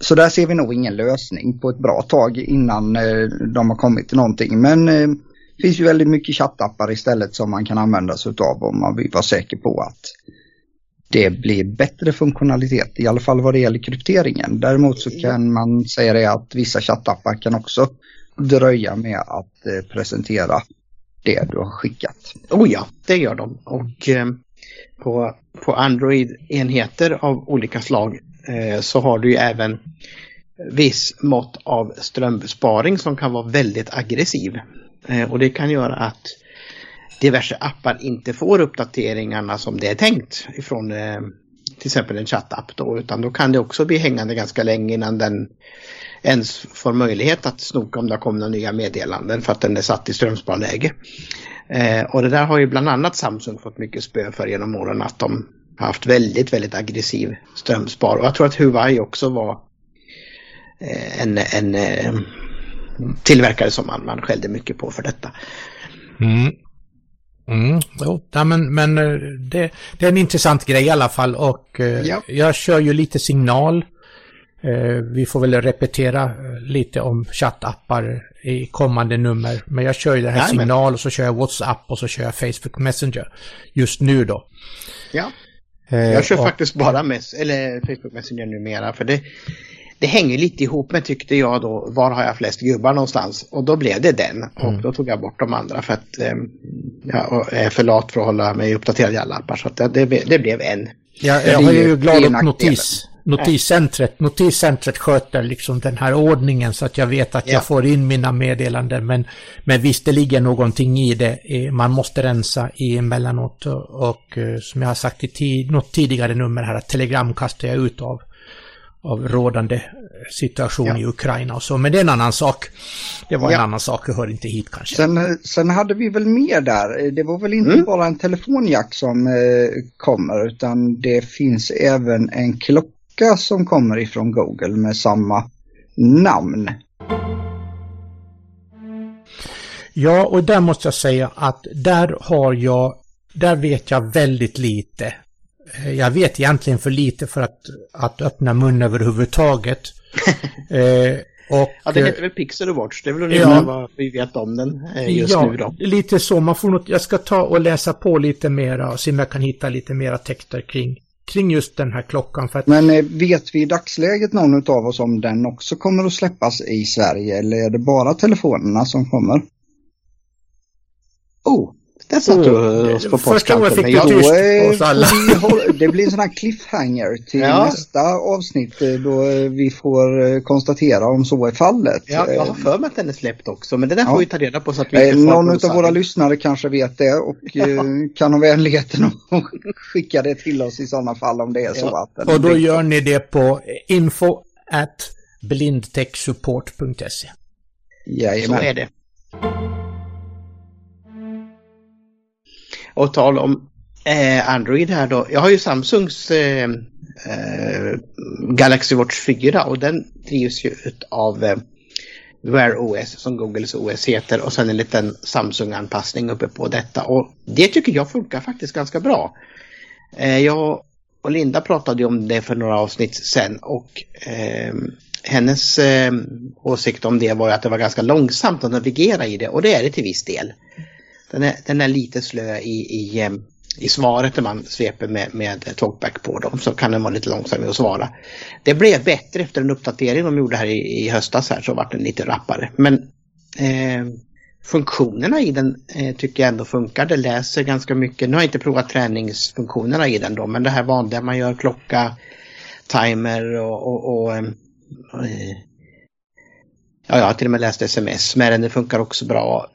Så där ser vi nog ingen lösning på ett bra tag innan eh, de har kommit till någonting. Men eh, det finns ju väldigt mycket chattappar istället som man kan använda sig av om man vill vara säker på att det blir bättre funktionalitet, i alla fall vad det gäller krypteringen. Däremot så kan man säga det att vissa chattappar kan också dröja med att eh, presentera det du har skickat. Oh ja, det gör de. Och eh, på, på Android-enheter av olika slag Eh, så har du ju även viss mått av strömbesparing som kan vara väldigt aggressiv. Eh, och det kan göra att diverse appar inte får uppdateringarna som det är tänkt ifrån eh, till exempel en chattapp då, utan då kan det också bli hängande ganska länge innan den ens får möjlighet att snoka om det har kommit några nya meddelanden för att den är satt i strömsparläge. Eh, och det där har ju bland annat Samsung fått mycket spö för genom åren att de haft väldigt, väldigt aggressiv strömspar. Och jag tror att Huawei också var eh, en, en eh, tillverkare som man, man skällde mycket på för detta. Mm. Mm, jo, ja, men, men eh, det, det är en intressant grej i alla fall och Ja. jag kör ju lite signal. Vi får väl repetera lite om chattappar i kommande nummer. Men jag kör ju det här Jajamän. signal och så kör jag WhatsApp och så kör jag Facebook Messenger. Just nu då. Ja. Eh, Jag kör och- faktiskt bara mess eller Facebook Messenger numera för det, det hänger lite ihop med tyckte jag då, var har jag flest gubbar någonstans? Och då blev det den och Mm. då tog jag bort de andra för att eh, jag är för lat för att hålla mig uppdaterad i alla appar. Så det, det, det blev en. Jag, Det jag är är ju- glad nackdelen. notis, notiscentret, notiscentret sköter liksom den här ordningen så att jag vet att Ja. jag får in mina meddelanden. Men, men visst, det ligger någonting i det. Man måste rensa i emellanåt och, och eh, som jag har sagt i tid, något tidigare nummer här att telegram kastar jag ut av, av rådande situation Ja. i Ukraina och så. Men det är en annan sak. Det var en Ja. annan sak och hör inte hit kanske. Sen, sen hade vi väl mer där. Det var väl inte Mm. bara en telefonjack som eh, kommer utan det finns även en klocka som kommer ifrån Google med samma namn. Ja, och där måste jag säga att där har jag, där vet jag väldigt lite. Eh, Jag vet egentligen för lite för att, att öppna mun överhuvudtaget. eh, och, Ja, det eh, heter väl Pixel Watch. Det är väl Ja. ungefär vad vi vet om den eh, just ja, nu då. lite så. Man får något, jag ska ta och läsa på lite mera och se om jag kan hitta lite mera texter kring, kring just den här klockan. För att, Men eh, vet vi i dagsläget någon av oss om den också kommer att släppas i Sverige eller är det bara telefonerna som kommer? Oh, där satt du oh, på Första året fick du jag- tyst hos alla. det blir en sån här cliffhanger till Ja. nästa avsnitt eh, då eh, vi får eh, konstatera om så är fallet. Ja, jag har för mig att den är släppt också, men det där Ja. får vi ta reda på så att vi inte Någon av våra lyssnare kanske vet det och eh, kan ha vänligheten att skicka det till oss i sådana fall om det är så Ja. att Och då gör ni det på info at blindtechsupport.se. Så Jajamän. är det. Och tal om eh, Android här då. Jag har ju Samsungs eh, eh, Galaxy Watch 4 och den drivs ju av eh, Wear OS som Googles OS heter och sen en liten Samsung-anpassning uppe på detta. Och det tycker jag funkar faktiskt ganska bra. Eh, jag och Linda pratade ju om det för några avsnitt sen och eh, hennes eh, åsikt om det var ju att det var ganska långsamt att navigera i det och det är det till viss del. Den är, den är lite slö i, i, ehm, i svaret när man sveper med, med talkback på dem så kan den vara lite långsam i att svara. Det blev bättre efter en uppdatering de gjorde här i, i höstas här så vart den lite rappare. Men eh, funktionerna i den eh, tycker jag ändå funkar. Det läser ganska mycket. Nu har jag inte provat träningsfunktionerna i den då men det här vanliga man gör klocka, timer och, och, och ehm, eh, Ja, jag har till och med läst sms med den. Det funkar också bra.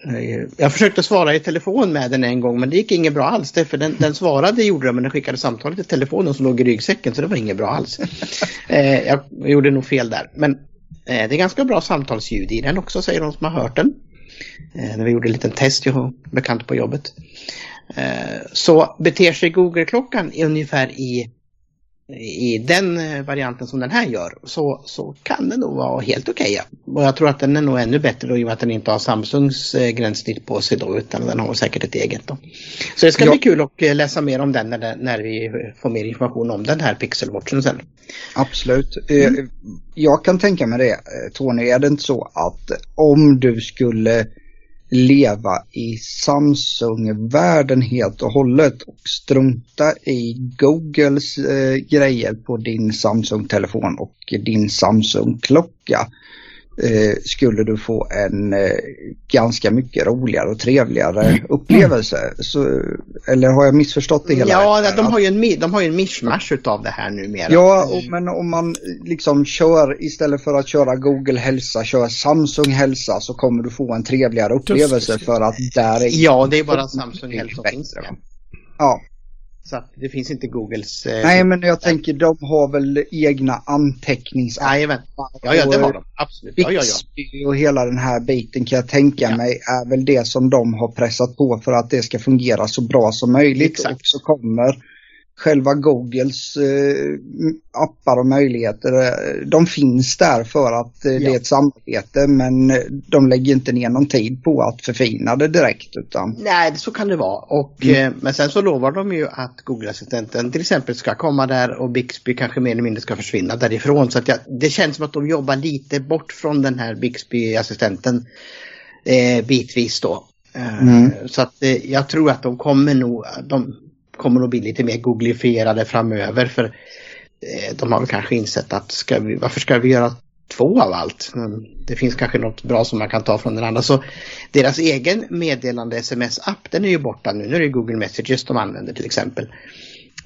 Jag försökte svara i telefon med den en gång men det gick inget bra alls. För den, den svarade gjorde det men den skickade samtalet till telefonen som låg i ryggsäcken så det var inget bra alls. Eh, jag gjorde nog fel där. Men eh, det är ganska bra samtalsljud i den också säger de som har hört den. Eh, när vi gjorde en liten test, jag har bekant på jobbet. Så beter sig Google-klockan ungefär i i den eh, varianten som den här gör så, så kan den nog vara helt okej. ja. Och jag tror att den är nog ännu bättre då i och med att den inte har Samsungs eh, gränssnitt på sig då utan den har säkert ett eget då. Så det ska Ja. bli kul att eh, läsa mer om den när, när vi får mer information om den här pixelwatchen sen. Absolut. Eh, Jag kan tänka mig det, Tony. Är det inte så att om du skulle leva i Samsung-världen helt och hållet och strunta i Googles eh, grejer på din Samsung-telefon och din Samsung-klocka eh, skulle du få en eh, ganska mycket roligare och trevligare upplevelse. Så, eller har jag missförstått det hela? Ja, de har ju en, de har ju en mishmash utav det här numera. Ja, och, men om man liksom kör istället för att köra Google hälsa, kör Samsung hälsa så kommer du få en trevligare upplevelse för att där är... Ja, det är bara Samsung Health som finns? Ja. Så att det finns inte Googles... Eh, Nej, men jag tänker de har väl egna anteckningsappar. Jajamän. Ja, ja, det har de. Absolut. Ja, ja, ja. Och hela den här biten kan jag tänka Ja. mig är väl det som de har pressat på för att det ska fungera så bra som möjligt. Exakt. Och så kommer själva Googles eh, appar och möjligheter. eh, De finns där för att eh, det Ja. är ett samarbete men de lägger inte ner någon tid på att förfina det direkt. Utan, Nej, så kan det vara. Och, eh, men sen så lovar de ju att Google-assistenten till exempel ska komma där och Bixby kanske mer eller mindre ska försvinna därifrån. Så att jag, det känns som att de jobbar lite bort från den här Bixby-assistenten eh, bitvis då. Mm. Så att jag tror att de kommer nog, de kommer att bli lite mer googlifierade framöver. För eh, de har väl kanske insett att ska vi, varför ska vi göra två av allt? Det finns kanske något bra som man kan ta från den andra. Så deras egen meddelande sms-app den är ju borta nu. Nu är det Google Messages de använder till exempel.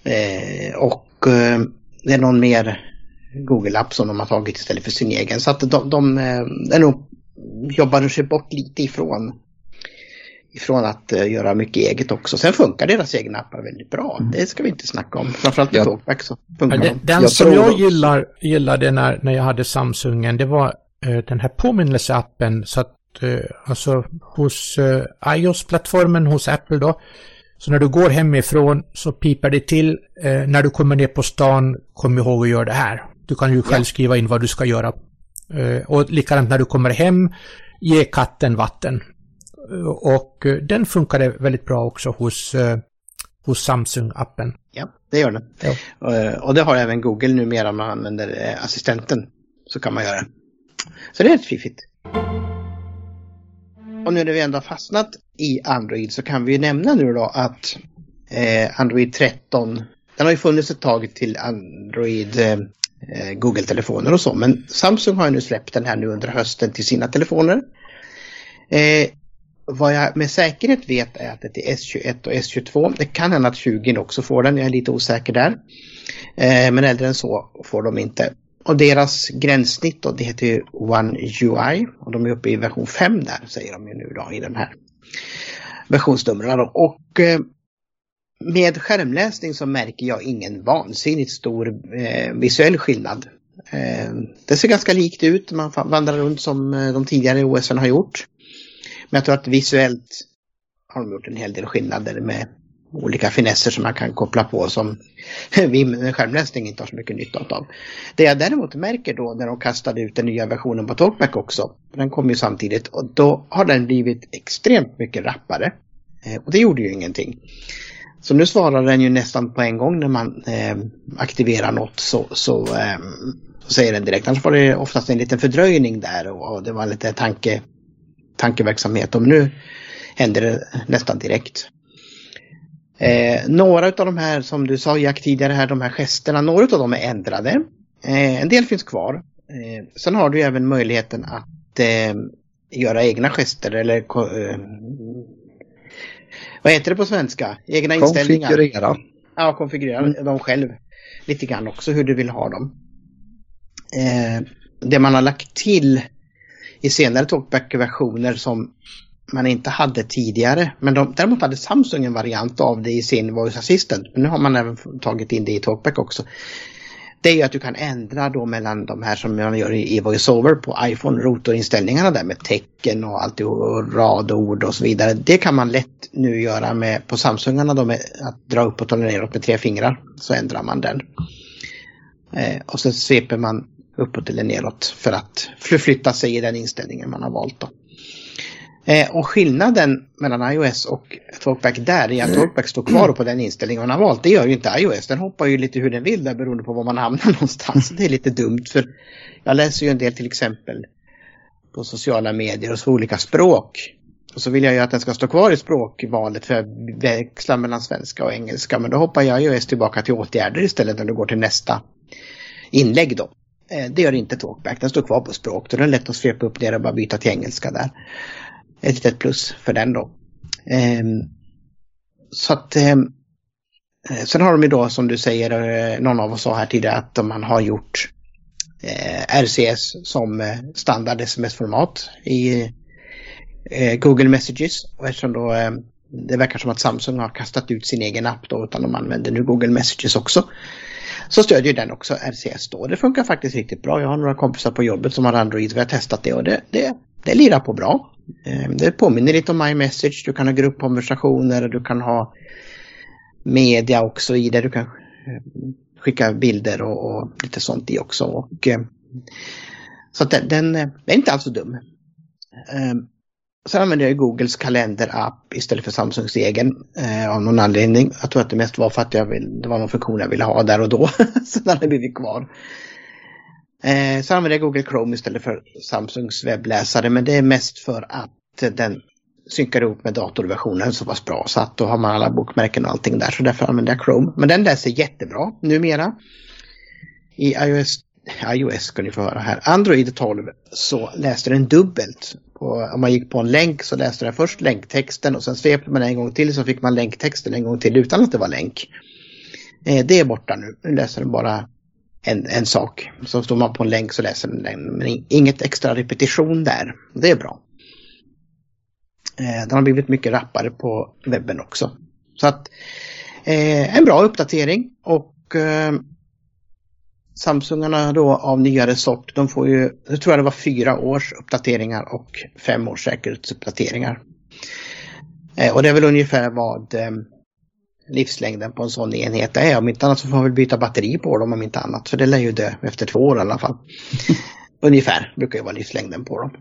Eh, och eh, det är någon mer Google-app som de har tagit istället för sin egen. Så att de, de eh, de, de jobbar sig bort lite ifrån ifrån att eh, göra mycket eget också. Sen funkar deras egna appar väldigt bra. Det ska vi inte snacka om. Framförallt Ja. Talkback så funkar Ja, de. den Jag som jag gillar, gillade när, när jag hade Samsungen, det var eh, den här påminnelseappen. Så att, eh, alltså hos eh, iOS-plattformen hos Apple då. Så när du går hemifrån så pipar det till. När du kommer ner på stan, kom ihåg att göra det här. Du kan ju själv skriva in vad du ska göra. Och likadant när du kommer hem, ge katten vatten. Och eh, den funkade väldigt bra också hos, eh, hos Samsung-appen. Ja, det gör den. Ja. Eh, Och det har även Google numera om man använder assistenten. Så kan man göra. Så det är rätt fiffigt. Och nu när vi ändå har fastnat i Android så kan vi ju nämna nu då att Android 13, den har ju funnits ett tag till Android Google-telefoner och så. Men Samsung har ju nu släppt den här nu under hösten till sina telefoner. Eh, vad jag med säkerhet vet är att det är S21 och S22. Det kan hända att 20 också får den, jag är lite osäker där. Eh, men äldre än så får de inte. Och deras gränssnitt då, det heter ju One UI och de är uppe i version 5 där säger de ju nu då i den här versionsnumren. Och eh, med skärmläsning så märker jag ingen vansinnigt stor eh, visuell skillnad. Det ser ganska likt ut, man vandrar runt som de tidigare OSen har gjort. Men jag tror att visuellt har de gjort en hel del skillnader med olika finesser som man kan koppla på som vi med skärmläsning inte har så mycket nytta av. Det jag däremot märker då när de kastade ut den nya versionen på Talkback också, den kom ju samtidigt och då har den blivit extremt mycket rappare. Eh, och det gjorde ju ingenting. Så nu svarar den ju nästan på en gång när man eh, aktiverar något så, så, eh, så, säger den direkt. Annars var det oftast en liten fördröjning där och, och det var lite tanke, tankeverksamhet. Och nu händer det nästan direkt. Eh, några av de här som du sa Jack tidigare här, de här gesterna, några av dem är ändrade. Eh, en del finns kvar. Eh, sen har du även möjligheten att eh, göra egna gester eller eh, vad heter det på svenska? Egna inställningar. Konfigurera. Ja, konfigurera mm. dem själv. Lite grann också hur du vill ha dem. Eh, det man har lagt till i senare talkback-versioner som man inte hade tidigare. Men de, däremot hade Samsung en variant av det i sin Voice Assistant. Men nu har man även tagit in det i Talkback också. Det är ju att du kan ändra då mellan de här som man gör i VoiceOver på iPhone, rotorinställningarna där med tecken och allt och radord och så vidare. Det kan man lätt nu göra med på Samsungarna då med att dra uppåt och neråt med tre fingrar. Så ändrar man den. Eh, och så sveper man uppåt eller neråt för att förflytta sig i den inställningen man har valt. Då. Eh, och skillnaden mellan iOS och Talkback där är att Talkback står kvar på den inställningen man har valt. Det gör ju inte iOS. Den hoppar ju lite hur den vill där beroende på var man hamnar någonstans. Det är lite dumt för jag läser ju en del till exempel på sociala medier och så olika språk. Och så vill jag ju att den ska stå kvar i språkvalet för att växla mellan svenska och engelska. Men då hoppar jag iOS tillbaka till åtgärder istället när du går till nästa inlägg då. Eh, det gör inte Talkback, den står kvar på språk. Då är det lätt att svepa upp det och bara byta till engelska där ett litet plus för den då. Ehm, så att ehm, eh, Sen har de ju då som du säger, eh, någon av oss sa här tidigare att man har gjort RCS som standard sms-format i Google Messages. Och eftersom då det verkar som att Samsung har kastat ut sin egen app då utan de använder nu Google Messages också. Så stödjer den också RCS då. Det funkar faktiskt riktigt bra. Jag har några kompisar på jobbet som har Android och vi har testat det och det, det, det lirar på bra. Eh, det påminner lite om iMessage. Du kan ha gruppkonversationer, och du kan ha media också i det. Du kan eh, skicka bilder och, och lite sånt i också. Och, eh, så att den, den, den, är inte alls så dum. Sen använder jag Googles kalenderapp istället för Samsungs egen eh, av någon anledning. Jag tror att det mest var för att jag vill, det var någon funktion jag ville ha där och då. så den har blivit kvar. Eh, så använder jag Google Chrome istället för Samsungs webbläsare men det är mest för att den synkar ihop med datorversionen så pass bra så att då har man alla bokmärken och allting där så därför använder jag Chrome. Men den läser jättebra numera. I iOS, iOS ska ni få höra här, Android 12 så läste den dubbelt. Och om man gick på en länk så läste den först länktexten och sen svepte man en gång till så fick man länktexten en gång till utan att det var länk. Eh, det är borta nu, nu läser den bara en, en sak. Så står man på en länk så läser den den. Men inget extra repetition där. Det är bra. Eh, den har blivit mycket rappare på webben också. Så att eh, en bra uppdatering och Samsungarna då av nyare sort, de får ju, jag tror det var fyra års uppdateringar och fem års säkerhetsuppdateringar. Eh, och det är väl ungefär vad eh, livslängden på en sån enhet är. Om inte annat så får man väl byta batteri på dem om inte annat. För det lär ju dö efter två år i alla fall. ungefär brukar ju vara livslängden på dem.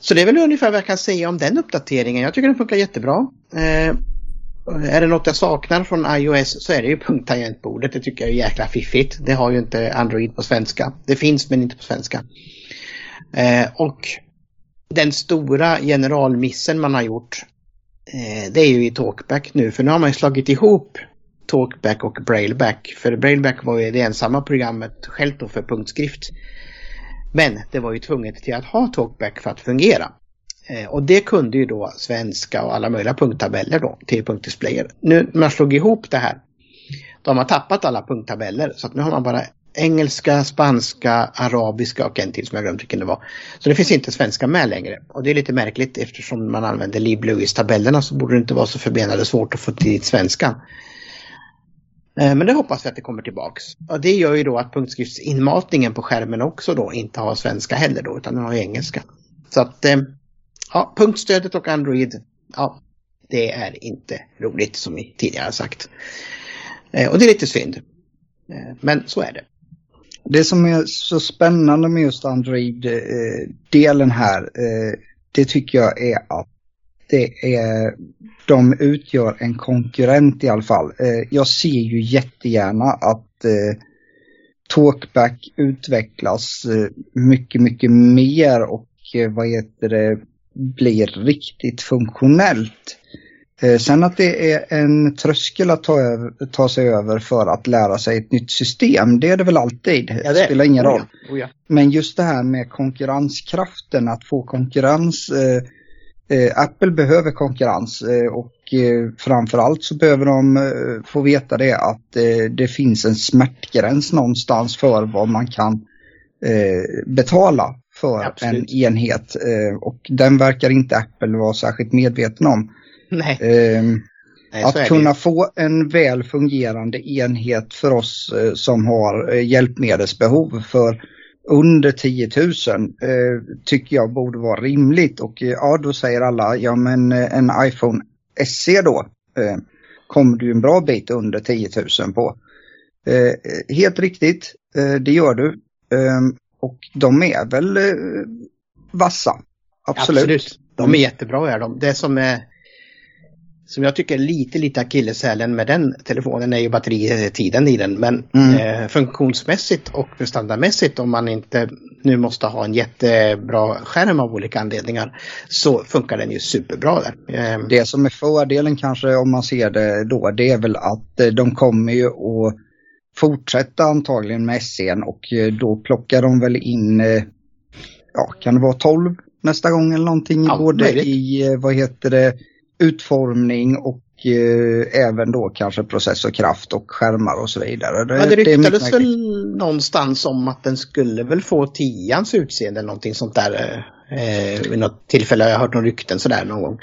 Så det är väl ungefär vad jag kan säga om den uppdateringen. Jag tycker den funkar jättebra. Eh, är det något jag saknar från iOS så är det ju punkttangentbordet. Det tycker jag är jäkla fiffigt. Det har ju inte Android på svenska. Det finns men inte på svenska. Eh, och den stora generalmissen man har gjort Eh, det är ju i Talkback nu för nu har man ju slagit ihop Talkback och Brailleback. För Brailleback var ju det ensamma programmet självt då för punktskrift. Men det var ju tvunget till att ha Talkback för att fungera. Eh, och det kunde ju då svenska och alla möjliga punkttabeller då till punktdisplayer. Nu när man slog ihop det här, då har man tappat alla punkttabeller så att nu har man bara engelska, spanska, arabiska och en till som jag glömt vilken det var. Så det finns inte svenska med längre. Och det är lite märkligt eftersom man använder Liv Lewis-tabellerna så borde det inte vara så förbenade svårt att få till svenskan. Eh, men det hoppas vi att det kommer tillbaks. Och det gör ju då att punktskriftsinmatningen på skärmen också då inte har svenska heller då utan den har engelska. Så att eh, ja, punktstödet och Android, ja, det är inte roligt som vi tidigare sagt. Eh, och det är lite synd. Eh, men så är det. Det som är så spännande med just Android-delen eh, här, eh, det tycker jag är att det är, de utgör en konkurrent i alla fall. Jag ser ju jättegärna att Talkback utvecklas mycket, mycket mer och vad heter det, blir riktigt funktionellt. Sen att det är en tröskel att ta, över, ta sig över för att lära sig ett nytt system, det är det väl alltid. Ja, det spelar ingen roll. Oh ja. Oh ja. Men just det här med konkurrenskraften, att få konkurrens eh, Eh, Apple behöver konkurrens eh, och eh, framförallt så behöver de få veta det att det finns en smärtgräns någonstans för vad man kan betala för Absolut. en enhet och den verkar inte Apple vara särskilt medveten om. Nej. Nej, att kunna få en väl fungerande enhet för oss som har hjälpmedelsbehov för under 10 000 eh, tycker jag borde vara rimligt. Och eh, ja, då säger alla, ja men eh, en iPhone SE då eh, kommer du en bra bit under 10 000 på. Eh, helt riktigt, eh, det gör du. Ehm, och de är väl vassa. Absolut. Absolut. De är jättebra är de. Det som är som jag tycker är lite, lite akilleshälen med den telefonen är ju batteritiden i den. Men mm. eh, funktionsmässigt och standardmässigt om man inte nu måste ha en jättebra skärm av olika anledningar så funkar den ju superbra där. Eh. Det som är fördelen kanske om man ser det då det är väl att eh, de kommer ju att fortsätta antagligen med SE'n och eh, då plockar de väl in, eh, ja kan det vara 12 nästa gång eller någonting ja, både möjligt. i, vad heter det, utformning och eh, även då kanske processorkraft och skärmar och så vidare. Det, ja, det ryktades väl någonstans om att den skulle väl få tians utseende eller någonting sånt där. Eh, vid något tillfälle har jag hört några rykten sådär någon gång.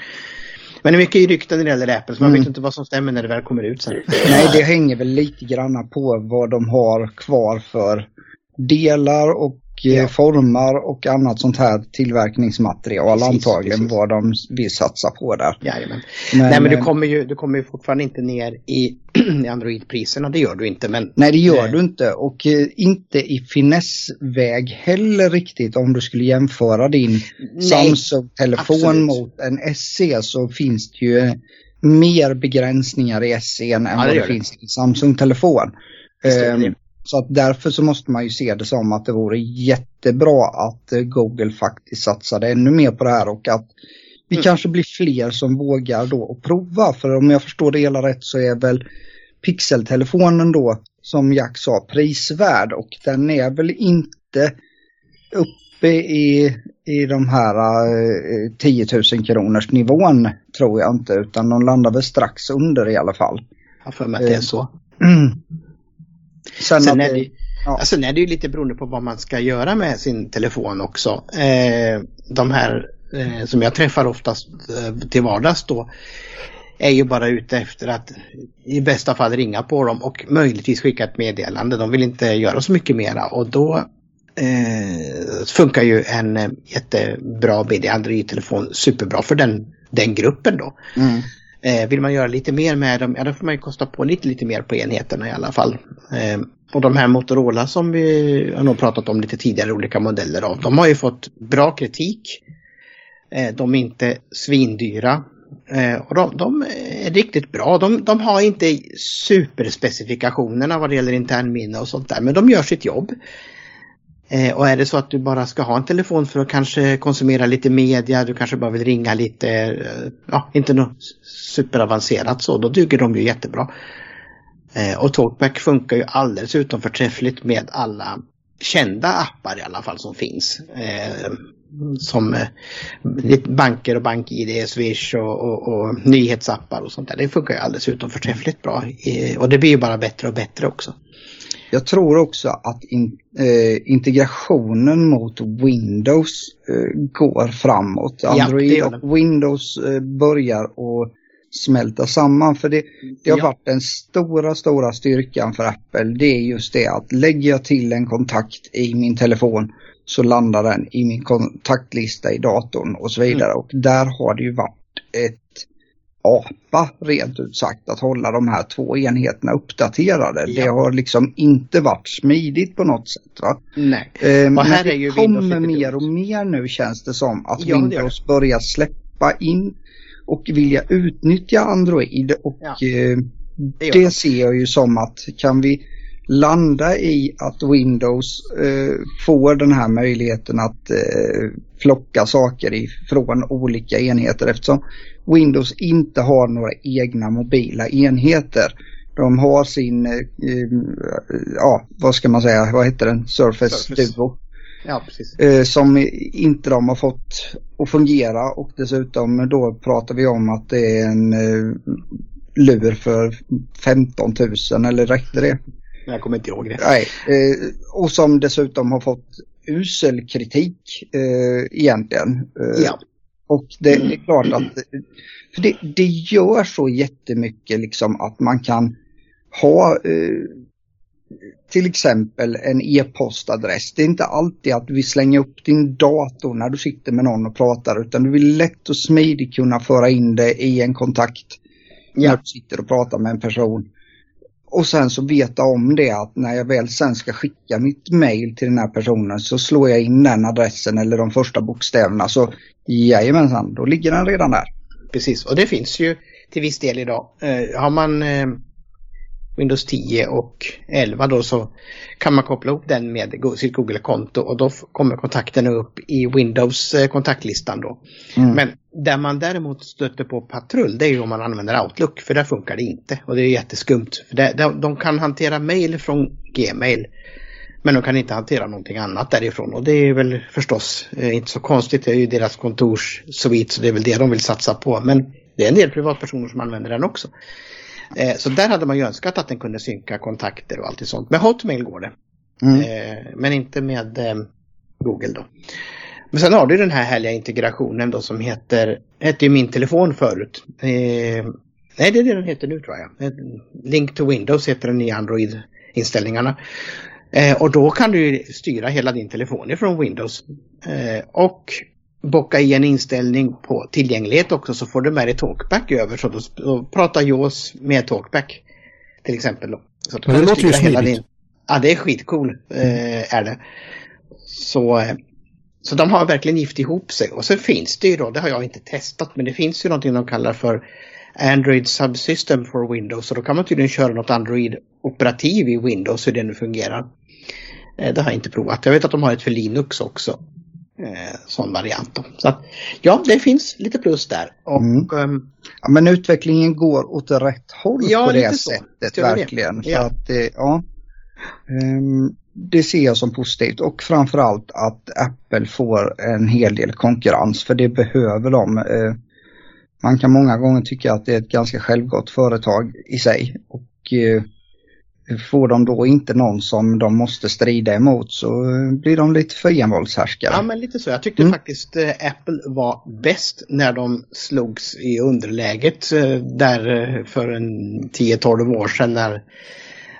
Men det är mycket rykten när det gäller Apple så man mm. vet inte vad som stämmer när det väl kommer ut sen. Nej, det hänger väl lite grann på vad de har kvar för delar och ja. formar och annat sånt här tillverkningsmaterial precis, antagligen precis. vad de vill satsa på där. Jajamän. Men, Nej men du eh, kommer ju, du kommer ju fortfarande inte ner i, i Android-priserna, det gör du inte. Men, Nej det gör du inte och eh, inte i finessväg heller riktigt om du skulle jämföra din Samsung-telefon mot en SE så finns det ju mer begränsningar i SE än ja, vad det, det finns i Samsung-telefon. Så att därför så måste man ju se det som att det vore jättebra att eh, Google faktiskt satsade ännu mer på det här och att vi mm. kanske blir fler som vågar då och prova. För om jag förstår det hela rätt så är väl pixeltelefonen då som Jack sa prisvärd och den är väl inte uppe i, i de här eh, 10 000 kronors nivån tror jag inte utan de landar väl strax under i alla fall. Jag för mig att det är så. Sen, sen, är det, ja. sen är det ju lite beroende på vad man ska göra med sin telefon också. Eh, de här eh, som jag träffar oftast eh, till vardags då är ju bara ute efter att i bästa fall ringa på dem och möjligtvis skicka ett meddelande. De vill inte göra så mycket mera och då eh, funkar ju en eh, jättebra BD Android-telefon superbra för den, den gruppen då. Mm. Eh, vill man göra lite mer med dem, ja då får man ju kosta på lite, lite mer på enheterna i alla fall. Eh, och de här Motorola som vi har nog pratat om lite tidigare, olika modeller av, de har ju fått bra kritik. Eh, de är inte svindyra. Eh, och de, de, är riktigt bra. De, de, har inte superspecifikationerna vad det gäller internminne och sånt där, men de gör sitt jobb. Eh, och är det så att du bara ska ha en telefon för att kanske konsumera lite media, du kanske bara vill ringa lite, eh, ja inte något superavancerat så, då duger de ju jättebra. Eh, och Talkback funkar ju alldeles utom förträffligt med alla kända appar i alla fall som finns. Eh, som eh, banker och bank-id, Swish och, och, och, nyhetsappar och sånt där. Det funkar ju alldeles utom förträffligt bra eh, och det blir ju bara bättre och bättre också. Jag tror också att in, eh, integrationen mot Windows eh, går framåt. Android ja, och Windows eh, börjar att smälta samman. För det, det har ja. varit den stora, stora styrkan för Apple. Det är just det att lägger jag till en kontakt i min telefon så landar den i min kontaktlista i datorn och så vidare. Mm. Och där har det ju varit ett apa rent ut sagt att hålla de här två enheterna uppdaterade. Ja. Det har liksom inte varit smidigt på något sätt. Va? Nej. Eh, men det ju kommer mer och mer nu känns det som att ja, Windows börjar släppa in och vilja utnyttja Android och ja. eh, det, det ser jag ju som att kan vi landa i att Windows eh, får den här möjligheten att eh, plocka saker ifrån olika enheter eftersom Windows inte har några egna mobila enheter. De har sin, eh, ja vad ska man säga, vad heter den, Surface, Surface. Duo. Ja, precis. Eh, som inte de har fått att fungera och dessutom då pratar vi om att det är en eh, lur för 15 000 eller räckte det? Jag kommer inte ihåg det. Nej, eh, och som dessutom har fått usel kritik eh, egentligen. Eh, ja. Och det är klart att för det, det gör så jättemycket liksom att man kan ha eh, till exempel en e-postadress. Det är inte alltid att vi slänger upp din dator när du sitter med någon och pratar utan du vill lätt och smidigt kunna föra in det i en kontakt ja. när du sitter och pratar med en person. Och sen så veta om det att när jag väl sen ska skicka mitt mail till den här personen så slår jag in den adressen eller de första bokstäverna så jajamensan, då ligger den redan där. Precis, och det finns ju till viss del idag. Eh, har man eh, Windows 10 och 11 då så kan man koppla ihop den med sitt Google-konto och då kommer kontakterna upp i Windows eh, kontaktlistan då. Mm. Men där man däremot stöter på patrull det är ju om man använder Outlook för där funkar det inte och det är jätteskumt. För det, de kan hantera mail från Gmail men de kan inte hantera någonting annat därifrån och det är väl förstås eh, inte så konstigt. Det är ju deras kontorssvit så det är väl det de vill satsa på. Men det är en del privatpersoner som använder den också. Eh, så där hade man ju önskat att den kunde synka kontakter och allt sånt. Med Hotmail går det. Mm. Eh, men inte med eh, Google då. Men sen har du den här härliga integrationen då som heter, hette ju min telefon förut. Eh, nej, det är det den heter nu tror jag. Link to Windows heter den i Android-inställningarna. Eh, och då kan du styra hela din telefon ifrån Windows. Eh, och bocka i en inställning på tillgänglighet också så får du med dig talkback över så då, då pratar JAWS med talkback. Till exempel då. Så då Men det låter ju smidigt. Din... Ja det är skitcool eh, är det. Så, eh, så de har verkligen gift ihop sig och så finns det ju då, det har jag inte testat, men det finns ju någonting de kallar för Android Subsystem for Windows så då kan man tydligen köra något Android-operativ i Windows hur det nu fungerar. Eh, det har jag inte provat. Jag vet att de har ett för Linux också eh, sån variant. Då. Så att, ja, det finns lite plus där. Och, mm. um, ja, men utvecklingen går åt rätt håll ja, på det sättet så. verkligen. Det. Ja. att ja, um, det ser jag som positivt och framförallt att Apple får en hel del konkurrens för det behöver de. Uh, man kan många gånger tycka att det är ett ganska självgott företag i sig. Och uh, Får de då inte någon som de måste strida emot så blir de lite för envåldshärskare. Ja men lite så. Jag tyckte mm. faktiskt eh, Apple var bäst när de slogs i underläget eh, där eh, för en 10-12 år sedan när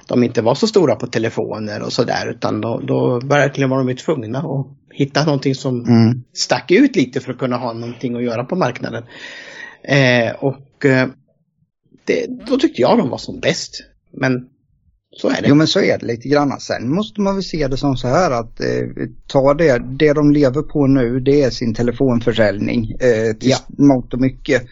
de inte var så stora på telefoner och sådär utan då, då verkligen var de tvungna att hitta någonting som mm. stack ut lite för att kunna ha någonting att göra på marknaden. Eh, och eh, det, då tyckte jag de var som bäst. Men så är det. Jo men så är det lite grann. Sen måste man väl se det som så här att eh, ta det, det de lever på nu det är sin telefonförsäljning eh, till ja. mångt och mycket.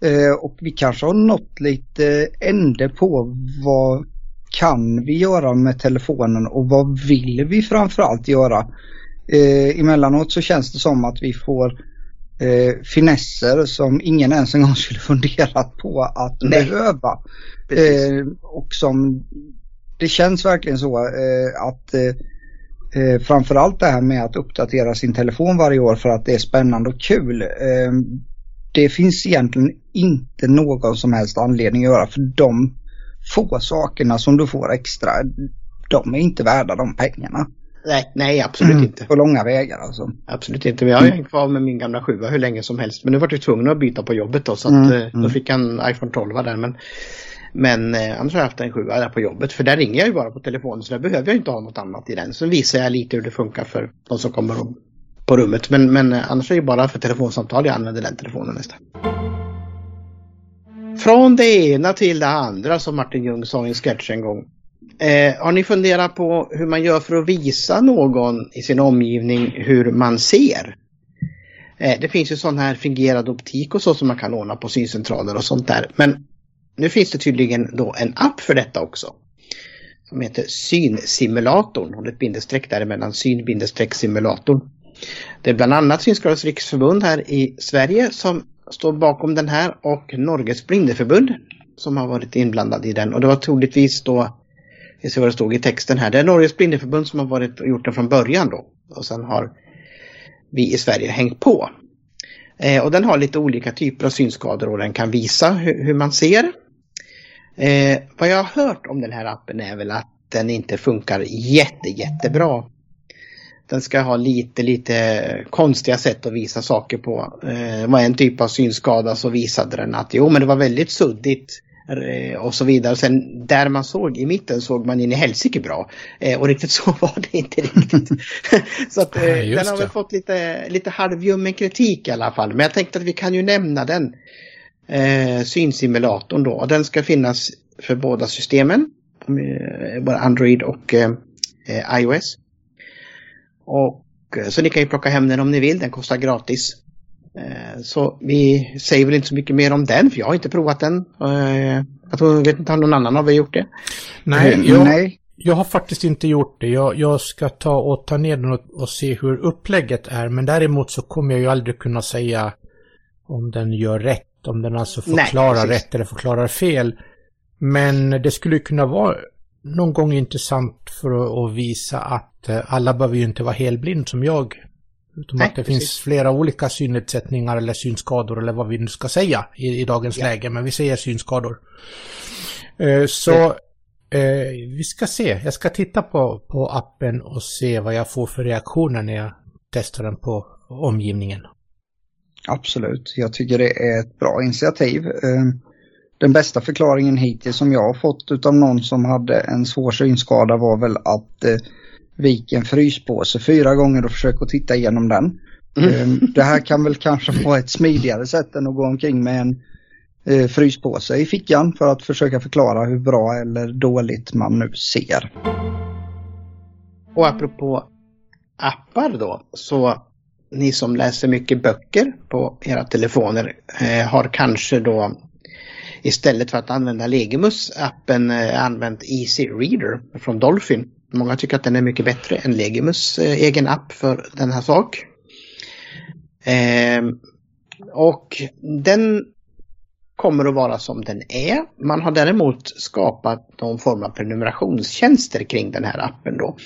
Eh, och vi kanske har nått lite ände på vad kan vi göra med telefonen och vad vill vi framförallt göra. Eh, emellanåt så känns det som att vi får eh, finesser som ingen ens en gång skulle funderat på att Nej. behöva. Eh, och som det känns verkligen så eh, att eh, Eh, framförallt det här med att uppdatera sin telefon varje år för att det är spännande och kul. Eh, det finns egentligen inte någon som helst anledning att göra för de få sakerna som du får extra, de är inte värda de pengarna. Nej, nej absolut mm. inte. På långa vägar alltså. Absolut inte. Men jag har hängt kvar med min gamla sjua hur länge som helst. Men nu var jag tvungen att byta på jobbet då. Så att, mm. Eh, då mm. fick jag en iPhone 12 där. Men, men eh, annars har jag haft en sjua där på jobbet. För där ringer jag ju bara på telefonen. Så där behöver jag inte ha något annat i den. Så visar jag lite hur det funkar för de som kommer på rummet. Men, men eh, annars är det bara för telefonsamtal jag använder den telefonen nästan. Från det ena till det andra som Martin Ljung sa i en sketch en gång. Eh, har ni funderat på hur man gör för att visa någon i sin omgivning hur man ser? Eh, det finns ju sån här fingerad optik och så som man kan ordna på syncentraler och sånt där. Men nu finns det tydligen då en app för detta också. Som heter Synsimulatorn och ett bindestreck däremellan syn-simulatorn. Det är bland annat Synskadades riksförbund här i Sverige som står bakom den här och Norges blindeförbund som har varit inblandad i den. Och det var troligtvis då vi ser vad det stod i texten här. Det är Norges blindeförbund som har varit gjort den från början då. Och sen har vi i Sverige hängt på. Eh, och den har lite olika typer av synskador och den kan visa hur, hur man ser. Eh, vad jag har hört om den här appen är väl att den inte funkar jätte, jättebra. Den ska ha lite, lite konstiga sätt att visa saker på. Eh, var en typ av synskada så visade den att jo men det var väldigt suddigt Eh, och så vidare. Sen där man såg i mitten såg man in i helsike bra. Eh, och riktigt så var det inte riktigt. så att, eh, den har väl fått lite, lite halvljummen kritik i alla fall. Men jag tänkte att vi kan ju nämna den. Eh, synsimulatorn då. Den ska finnas för båda systemen. Både Android och eh, iOS. Och, så ni kan ju plocka hem den om ni vill. Den kostar gratis. Eh, så vi säger väl inte så mycket mer om den, för jag har inte provat den. Eh, jag vet inte om någon annan har gjort det. Nej, eh, jag, Nej. jag har faktiskt inte gjort det. Jag, jag ska ta och ta ner den och, och, se hur upplägget är. Men däremot så kommer jag ju aldrig kunna säga om den gör rätt. Om den alltså förklarar Nej, rätt eller förklarar fel. Men det skulle kunna vara någon gång intressant för att, visa att alla behöver ju inte vara helblind som jag Utom Nej, att det precis. finns flera olika synnedsättningar eller synskador eller vad vi nu ska säga i, i dagens ja. läge. Men vi säger synskador. Uh, så uh, vi ska se. Jag ska titta på, på appen och se vad jag får för reaktioner när jag testar den på omgivningen. Absolut. Jag tycker det är ett bra initiativ. Uh, den bästa förklaringen hittills som jag har fått av någon som hade en svår synskada var väl att vik en fryspåse fyra gånger och försök att titta igenom den. Mm. Ehm, det här kan väl kanske vara ett smidigare sätt än att gå omkring med en eh, fryspåse i fickan för att försöka förklara hur bra eller dåligt man nu ser. Och apropå appar då, så ni som läser mycket böcker på era telefoner eh, har kanske då istället för att använda Legimus-appen eh, använt Easy Reader från Dolphin. Många tycker att den är mycket bättre än Legimus eh, egen app för den här sak. Eh, och den kommer att vara som den är. Man har däremot skapat någon form av prenumerationstjänster kring den här appen då.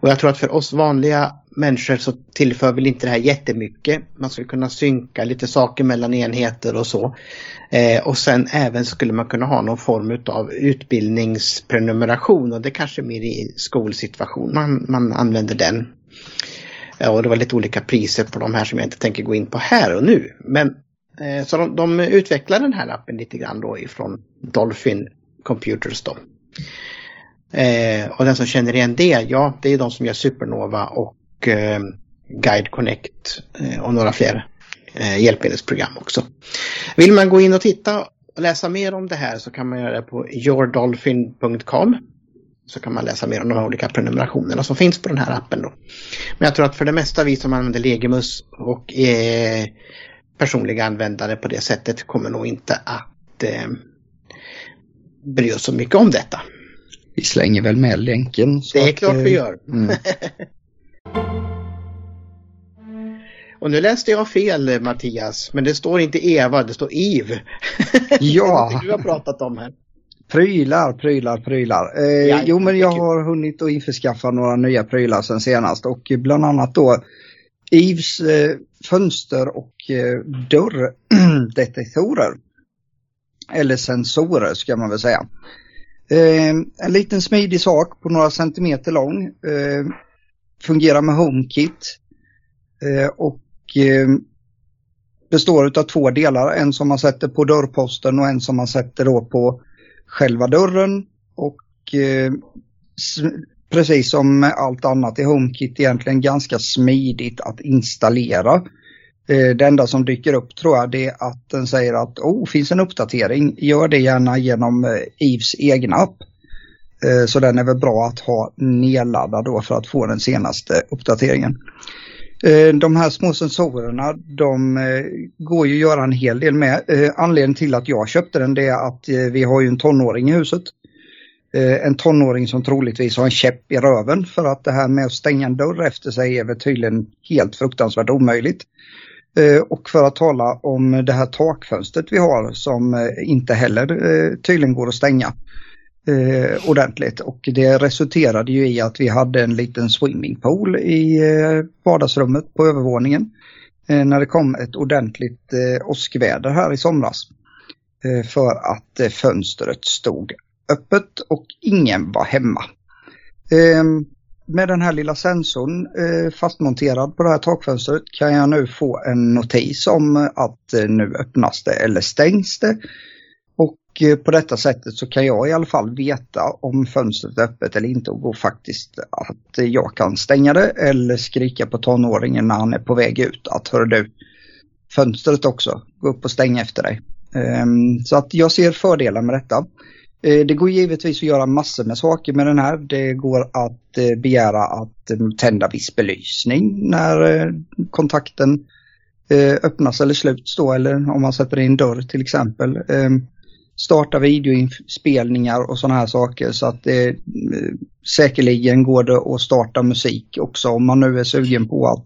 Och jag tror att för oss vanliga människor så tillför väl inte det här jättemycket. Man skulle kunna synka lite saker mellan enheter och så. Eh, och sen även skulle man kunna ha någon form av utbildningsprenumeration och det kanske mer i skolsituation man, man använder den. Eh, och det var lite olika priser på de här som jag inte tänker gå in på här och nu. Men eh, så de, de utvecklar den här appen lite grann då ifrån Dolphin Computers då. Eh, och den som känner igen det, ja det är de som gör Supernova och Guide Connect eh, och några fler eh, hjälpmedelsprogram också. Vill man gå in och titta och läsa mer om det här så kan man göra det på yourdolphin.com. Så kan man läsa mer om de olika prenumerationerna som finns på den här appen. Då. Men jag tror att för det mesta vi som använder Legimus och är personliga användare på det sättet kommer nog inte att eh, bry oss så mycket om detta. Vi slänger väl med länken. det är att, klart vi gör. Mm. Och nu läste jag fel Mattias, men det står inte Eva, det står Eve. Ja. du har pratat om här. Prylar, prylar, prylar. Eh, ja, jo, men jag har hunnit att införskaffa några nya prylar sen senast och bland annat då Eves eh, fönster och eh, dörrdetektorer. Eller sensorer ska man väl säga. Eh, en liten smidig sak på några centimeter lång. Eh, fungerar med HomeKit. Eh, och eh, Eh, består av två delar. En som man sätter på dörrposten och en som man sätter då på själva dörren. Och eh, precis som allt annat i HomeKit egentligen ganska smidigt att installera. Eh, det enda som dyker upp tror jag det är att den säger att oh, finns en uppdatering. Gör det gärna genom eh, Eves egna app. Eh, så den är väl bra att ha nedladdad då för att få den senaste uppdateringen. Eh, de här små sensorerna de eh, går ju att göra en hel del med. Eh, anledningen till att jag köpte den det är att vi har ju en tonåring i huset. En tonåring som troligtvis har en käpp i röven för att det här med att stänga en dörr efter sig är väl tydligen helt fruktansvärt omöjligt. Och för att tala om det här takfönstret vi har som inte heller tydligen går att stänga Eh, ordentligt. Och det resulterade ju i att vi hade en liten swimmingpool i eh, vardagsrummet på övervåningen. Eh, när det kom ett ordentligt åskväder här i somras. För att fönstret stod öppet och ingen var hemma. Ehm, med den här lilla sensorn eh, fastmonterad på det här takfönstret kan jag nu få en notis om att eh, nu öppnas det eller stängs det. Och eh, på detta sättet så kan jag i alla fall veta om fönstret är öppet eller inte och faktiskt att jag kan stänga det eller skrika på tonåringen när han är på väg ut att hör du fönstret också, gå upp och stäng efter dig. Ehm, så att jag ser fördelar med detta. Eh, det går givetvis att göra massor med saker med den här. Det går att eh, begära att tända viss belysning när kontakten öppnas eller sluts då eller om man sätter in dörr till exempel. Ehm, Starta videoinspelningar och sådana här saker så att det eh, säkerligen går det att starta musik också om man nu är sugen på att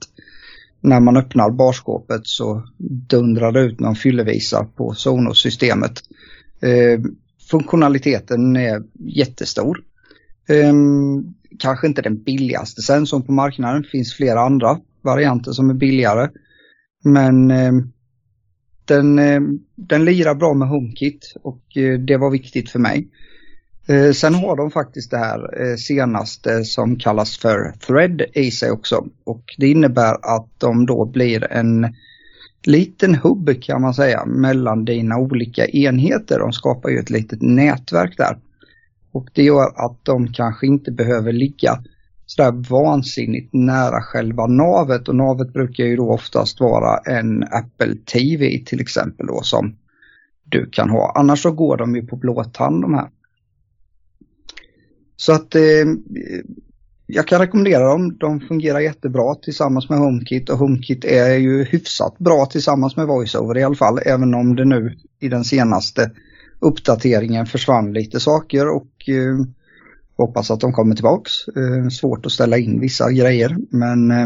när man öppnar barskåpet så dundrar det ut någon fyllevisa på Sonos-systemet eh, funktionaliteten är jättestor. Eh, kanske inte den billigaste sensorn på marknaden. Det finns flera andra varianter som är billigare. Men ehm, den, eh, den lirar bra med HomeKit och eh, det var viktigt för mig. Eh, sen har de faktiskt det här senaste som kallas för Thread i sig också. Och det innebär att de då blir en liten hubb kan man säga mellan dina olika enheter. De skapar ju ett litet nätverk där. Och det gör att de kanske inte behöver ligga sådär vansinnigt nära själva navet och navet brukar ju då oftast vara en Apple TV till exempel då som du kan ha. Annars så går de ju på blåtand de här. Så att eh, jag kan rekommendera dem. De fungerar jättebra tillsammans med HomeKit och HomeKit är ju hyfsat bra tillsammans med VoiceOver i alla fall. Även om det nu i den senaste uppdateringen försvann lite saker och eh, hoppas att de kommer tillbaks. Eh, svårt att ställa in vissa grejer men eh,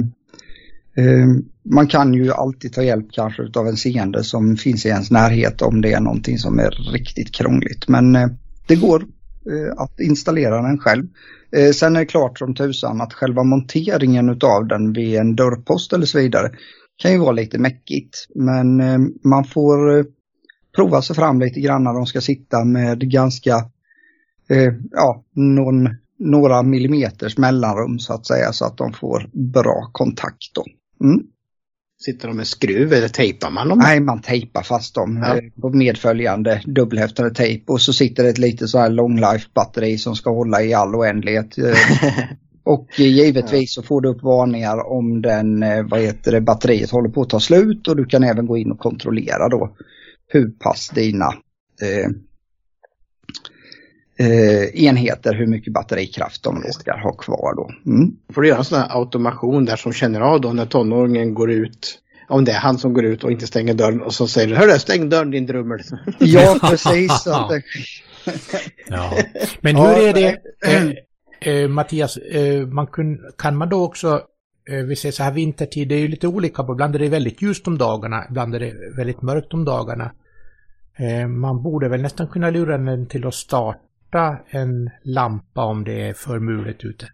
eh man kan ju alltid ta hjälp kanske av en seende som finns i ens närhet om det är någonting som är riktigt krångligt. Men eh, det går eh, att installera den själv. Eh, sen är det klart som tusan att själva monteringen utav den vid en dörrpost eller så vidare kan ju vara lite mäckigt. Men eh, man får eh, prova sig fram lite grann när de ska sitta med ganska, ja, någon, några millimeters mellanrum så att säga så att de får bra kontakt då. Mm. Sitter de med skruv eller tejpar man dem? Nej, man tejpar fast dem ja. på medföljande dubbelhäftade tejp och så sitter det ett litet så här long life batteri som ska hålla i all oändlighet. och givetvis så får du upp varningar om den, eh, vad heter det, batteriet håller på att ta slut och du kan även gå in och kontrollera då hur pass dina eh, eh, enheter hur mycket batterikraft de orkar ha kvar då. Mm. Får du göra en sån här automation där som känner av då när tonåringen går ut om det är han som går ut och inte stänger dörren och så säger du Hörru, stäng dörren din drummel. Ja, precis. ja. Men hur är det, eh, eh, Mattias, eh, man kun, kan man då också, eh, vi säger så här vintertid, det är ju lite olika, ibland är det väldigt ljust om dagarna, ibland är det väldigt mörkt om dagarna. Eh, man borde väl nästan kunna lura den till att starta starta en lampa om det är för mulet ute?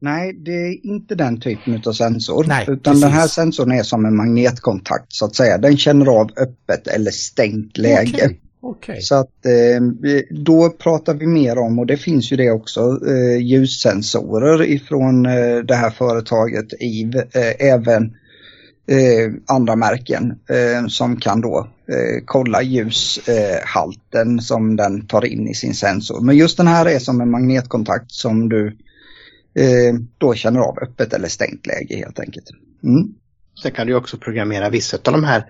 Nej, det är inte den typen av sensor. Nej, utan precis. den här sensorn är som en magnetkontakt så att säga. Den känner av öppet eller stängt läge. Okej, okej. Så att eh, då pratar vi mer om, och det finns ju det också, eh, ljussensorer ifrån eh, det här företaget eh, även eh, andra märken eh, som kan då eh, kolla ljushalten eh, som den tar in i sin sensor. Men just den här är som en magnetkontakt som du eh, då känner av öppet eller stängt läge helt enkelt. Mm. Sen kan du också programmera vissa av de här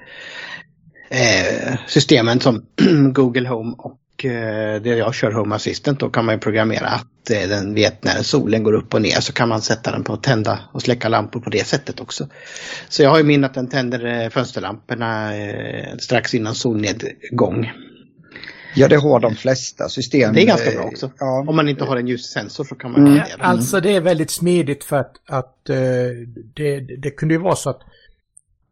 eh, systemen som Google Home och eh, det jag kör Home Assistant. Då kan man ju programmera att eh, den vet när solen går upp och ner så kan man sätta den på att tända och släcka lampor på det sättet också. Så jag har ju min att den tänder eh, fönsterlamporna strax innan solnedgång. Ja, det har de flesta system. Det är ganska bra också. Ja. Om man inte har en ljussensor så kan man Mm. göra det. alltså det är väldigt smidigt för att, att det, det kunde ju vara så att,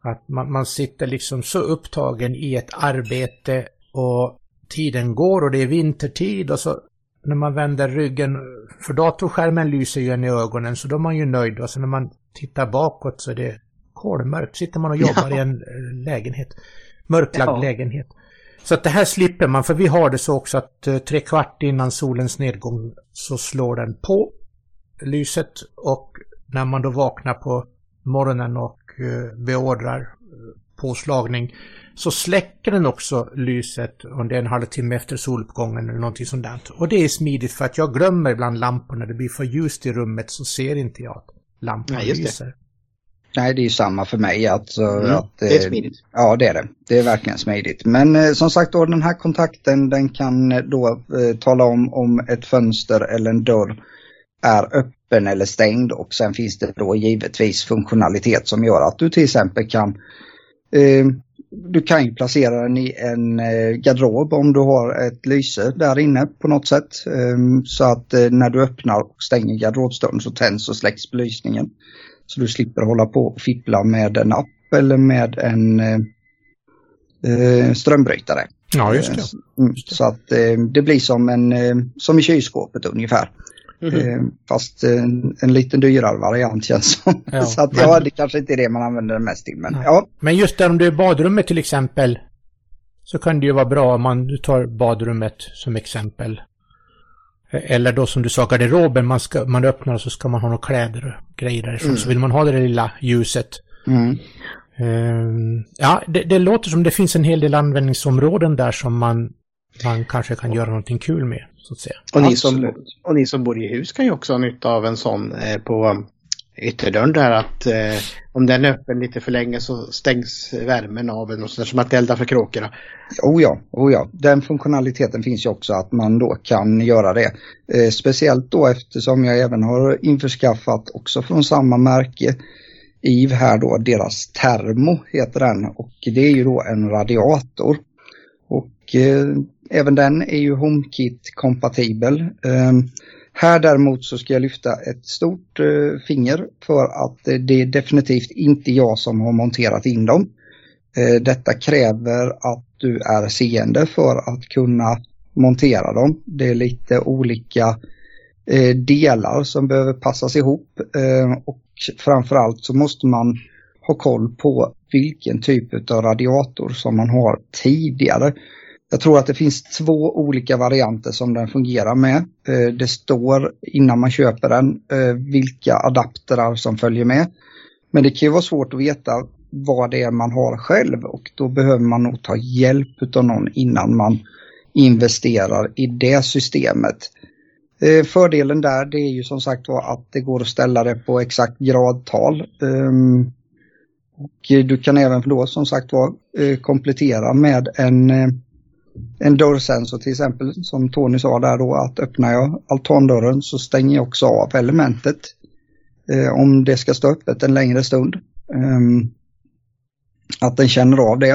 att man, man sitter liksom så upptagen i ett arbete och tiden går och det är vintertid och så när man vänder ryggen, för datorskärmen lyser ju en i ögonen så då är man ju nöjd och så när man tittar bakåt så är det kolmörkt. Sitter man och jobbar Ja. i en eh, lägenhet, mörklagd Ja. lägenhet. Så att det här slipper man, för vi har det så också att eh, tre kvart innan solens nedgång så slår den på lyset och när man då vaknar på morgonen och eh, beordrar påslagning så släcker den också lyset om det är en halvtimme efter soluppgången eller någonting sånt där. Och det är smidigt för att jag glömmer ibland lamporna. Det blir för ljust i rummet så ser inte jag att lampan Nej, just det. lyser. Nej, det är ju samma för mig. Alltså, Mm, att, det är eh, smidigt. Ja, det är det. Det är verkligen smidigt. Men eh, som sagt då, den här kontakten den kan eh, då eh, tala om om ett fönster eller en dörr är öppen eller stängd och sen finns det då givetvis funktionalitet som gör att du till exempel kan eh, du kan ju placera den i en eh, garderob om du har ett lyse där inne på något sätt. Eh, så att eh, när du öppnar och stänger garderobsdörren så tänds och släcks belysningen. Så du slipper hålla på och fippla med en app eller med en eh, strömbrytare. Ja, just det. Eh, mm, Så att det blir som, en, som i kylskåpet ungefär. Eh, fast eh, en liten dyrare variant känns som. Ja, så att men- ja, det kanske inte är det man använder den mest till. Men ja, Men just där om det är badrummet till exempel så kan det ju vara bra om man du tar badrummet som exempel. Eller då som du sa garderoben, man, ska, man öppnar och så ska man ha några kläder och grejer därifrån. Mm. Så vill man ha det där lilla ljuset. mm, Ehm, ja, det, det låter som det finns en hel del användningsområden där som man, man kanske kan göra någonting kul med, så att säga. Och ni, som, och ni som bor i hus kan ju också ha nytta av en sån eh, på um, ytterdörren där att eh, om den är öppen lite för länge så stängs värmen av eller något sånt där, som att elda för kråkorna. Oh ja, oh ja, den funktionaliteten finns ju också att man då kan göra det. Eh, speciellt då eftersom jag även har införskaffat också från samma märke IV här då, deras Termo heter den och det är ju då en radiator. Och eh, även den är ju HomeKit kompatibel. Ehm, här däremot så ska jag lyfta ett stort eh, finger för att eh, det är definitivt inte jag som har monterat in dem. Eh, detta kräver att du är seende för att kunna montera dem. Det är lite olika delar som behöver passas ihop ehm, och framförallt så måste man ha koll på vilken typ av radiator som man har tidigare. Jag tror att det finns två olika varianter som den fungerar med. Eh, det står innan man köper den eh, vilka adaptrar som följer med. Men det kan ju vara svårt att veta vad det är man har själv och då behöver man nog ta hjälp av någon innan man investerar i det systemet. Eh, fördelen där det är ju som sagt var att det går att ställa det på exakt gradtal. Ehm, och du kan även då som sagt var komplettera med en, en dörrsensor till exempel som Tony sa där då att öppnar jag altandörren så stänger jag också av elementet eh, om det ska stå öppet en längre stund. Ehm, Att den känner av det.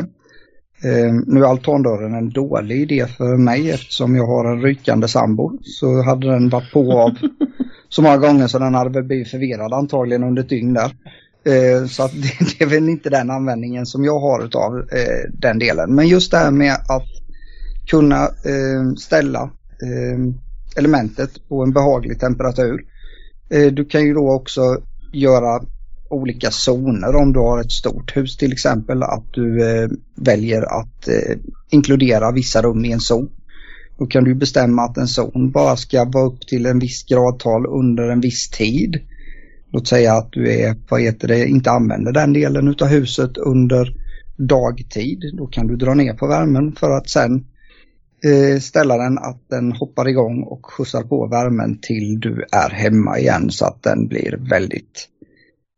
Eh, nu är altandörren en dålig idé för mig eftersom jag har en rykande sambo. Så hade den varit på av så många gånger så den hade väl blivit förvirrad antagligen under ett dygn där. Eh, så att det, det är väl inte den användningen som jag har utav eh, den delen. Men just det här med att kunna eh, ställa eh, elementet på en behaglig temperatur. Eh, du kan ju då också göra olika zoner om du har ett stort hus till exempel. Att du eh, väljer att eh, inkludera vissa rum i en zon. Då kan du bestämma att en zon bara ska vara upp till en viss gradtal under en viss tid. Låt säga att du är, vad heter det, inte använder den delen av huset under dagtid. Då kan du dra ner på värmen för att sen eh, ställa den att den hoppar igång och skjutsar på värmen till du är hemma igen så att den blir väldigt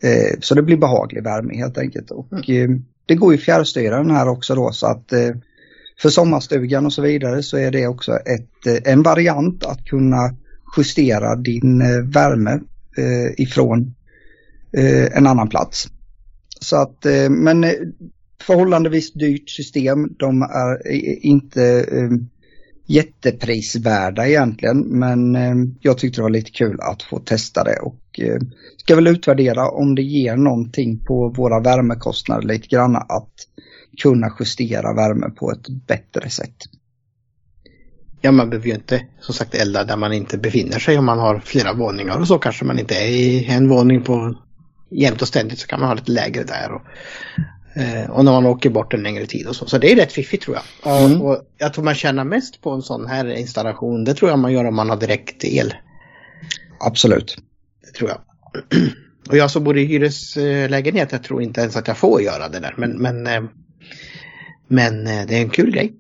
eh, så det blir behaglig värme helt enkelt. Och mm. eh, det går ju fjärrstyra den här också då så att för sommarstugan och så vidare så är det också ett, en variant att kunna justera din värme ifrån en annan plats. Så att, men förhållandevis dyrt system. De är inte ehm, jätteprisvärda egentligen men ehm, jag tyckte det var lite kul att få testa det och ehm, ska väl utvärdera om det ger någonting på våra värmekostnader lite grann att kunna justera värme på ett bättre sätt. Ja, man behöver ju inte som sagt elda där man inte befinner sig om man har flera våningar och så kanske man inte är i en våning på jämt och ständigt så kan man ha lite lägre där. Och, eh, och när man åker bort en längre tid och så. Så det är rätt fiffigt tror jag. Mm. Och jag tror man tjänar mest på en sån här installation. Det tror jag man gör om man har direkt el. Absolut. Det tror jag. Och jag som bor i hyreslägenhet, jag tror inte ens att jag får göra det där. Men, men eh, men eh, det är en kul grej.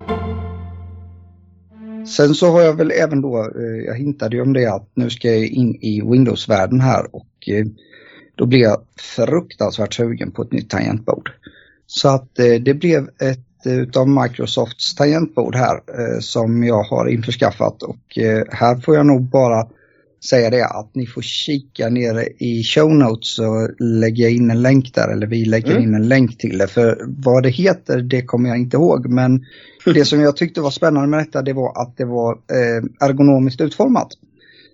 Sen så har jag väl även då, eh, jag hintade ju om det att nu ska jag in i Windows-världen här och då blev jag fruktansvärt sugen på ett nytt tangentbord. Så att det blev ett utav Microsofts tangentbord här som jag har införskaffat och här får jag nog bara säga det att ni får kika nere i show notes och lägga in en länk där eller vi lägger mm. in en länk till det. För vad det heter det kommer jag inte ihåg men det som jag tyckte var spännande med detta det var att det var eh, ergonomiskt utformat.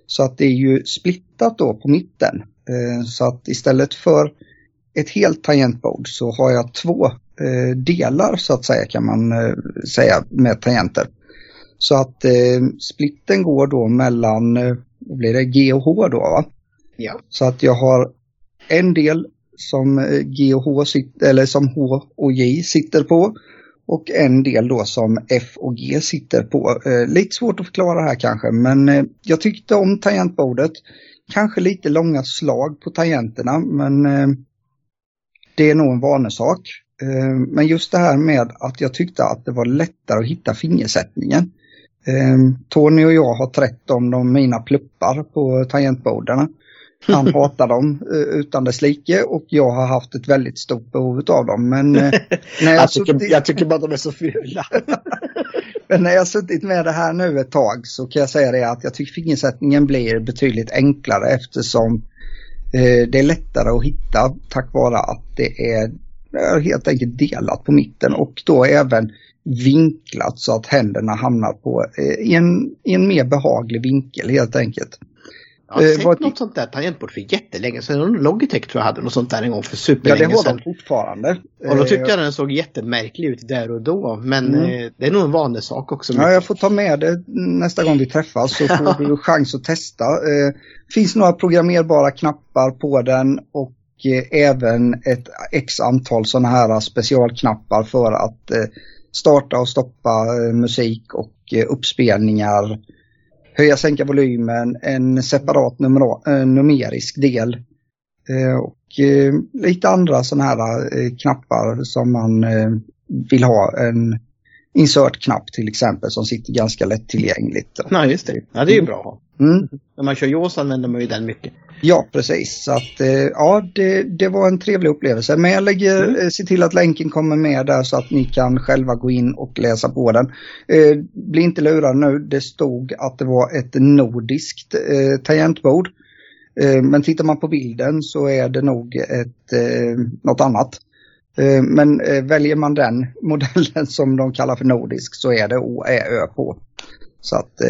Så att det är ju splittat då på mitten. Eh, så att istället för ett helt tangentbord så har jag två eh, delar så att säga kan man eh, säga med tangenter. Så att eh, splitten går då mellan eh, då blir det G och H då va? Ja. Så att jag har en del som eh, G och H sitter, eller som H och J sitter på. Och en del då som F och G sitter på. Eh, lite svårt att förklara här kanske men eh, jag tyckte om tangentbordet. Kanske lite långa slag på tangenterna men eh, det är nog en vanesak. Eh, men just det här med att jag tyckte att det var lättare att hitta fingersättningen. Eh, Tony och jag har trätt om de mina pluppar på tangentborden. Han hatar dem eh, utan dess like och jag har haft ett väldigt stort behov av dem. Men, när jag, jag, tycker, suttit... jag tycker bara de är så fula. men när jag suttit med det här nu ett tag så kan jag säga det att jag tycker fingersättningen blir betydligt enklare eftersom Eh, det är lättare att hitta tack vare att det är eh, helt enkelt delat på mitten och då även vinklat så att händerna hamnar på eh, i, en, i en mer behaglig vinkel helt enkelt. Jag har sett eh, något sånt där tangentbord för jättelänge sedan. Logitech tror jag hade något sånt där en gång för superlänge sedan. Ja, det har de fortfarande. Och då tyckte jag den såg jättemärklig ut där och då. Men mm. eh, det är nog en vanesak också. Ja, jag får ta med det nästa gång vi träffas så får du chans att testa. Det eh, finns några programmerbara knappar på den och eh, även ett x antal sådana här specialknappar för att eh, starta och stoppa eh, musik och eh, uppspelningar, höja sänka volymen, en separat eh, numerisk del och lite andra sådana här knappar som man vill ha. En insert-knapp till exempel som sitter ganska lättillgängligt. Ja, just det. Ja, det är ju bra. Mm. När man kör JAWS använder man ju den mycket. Ja, precis. Så att, eh, ja, det, det var en trevlig upplevelse. Men jag lägger, mm. Eh, ser till att länken kommer med där så att ni kan själva gå in och läsa på den. Eh, bli inte lurade nu, det stod att det var ett nordiskt eh, tangentbord. Eh, men tittar man på bilden så är det nog ett, eh, något annat. Eh, men väljer man den modellen som de kallar för nordisk så är det OÄÖ på. Så att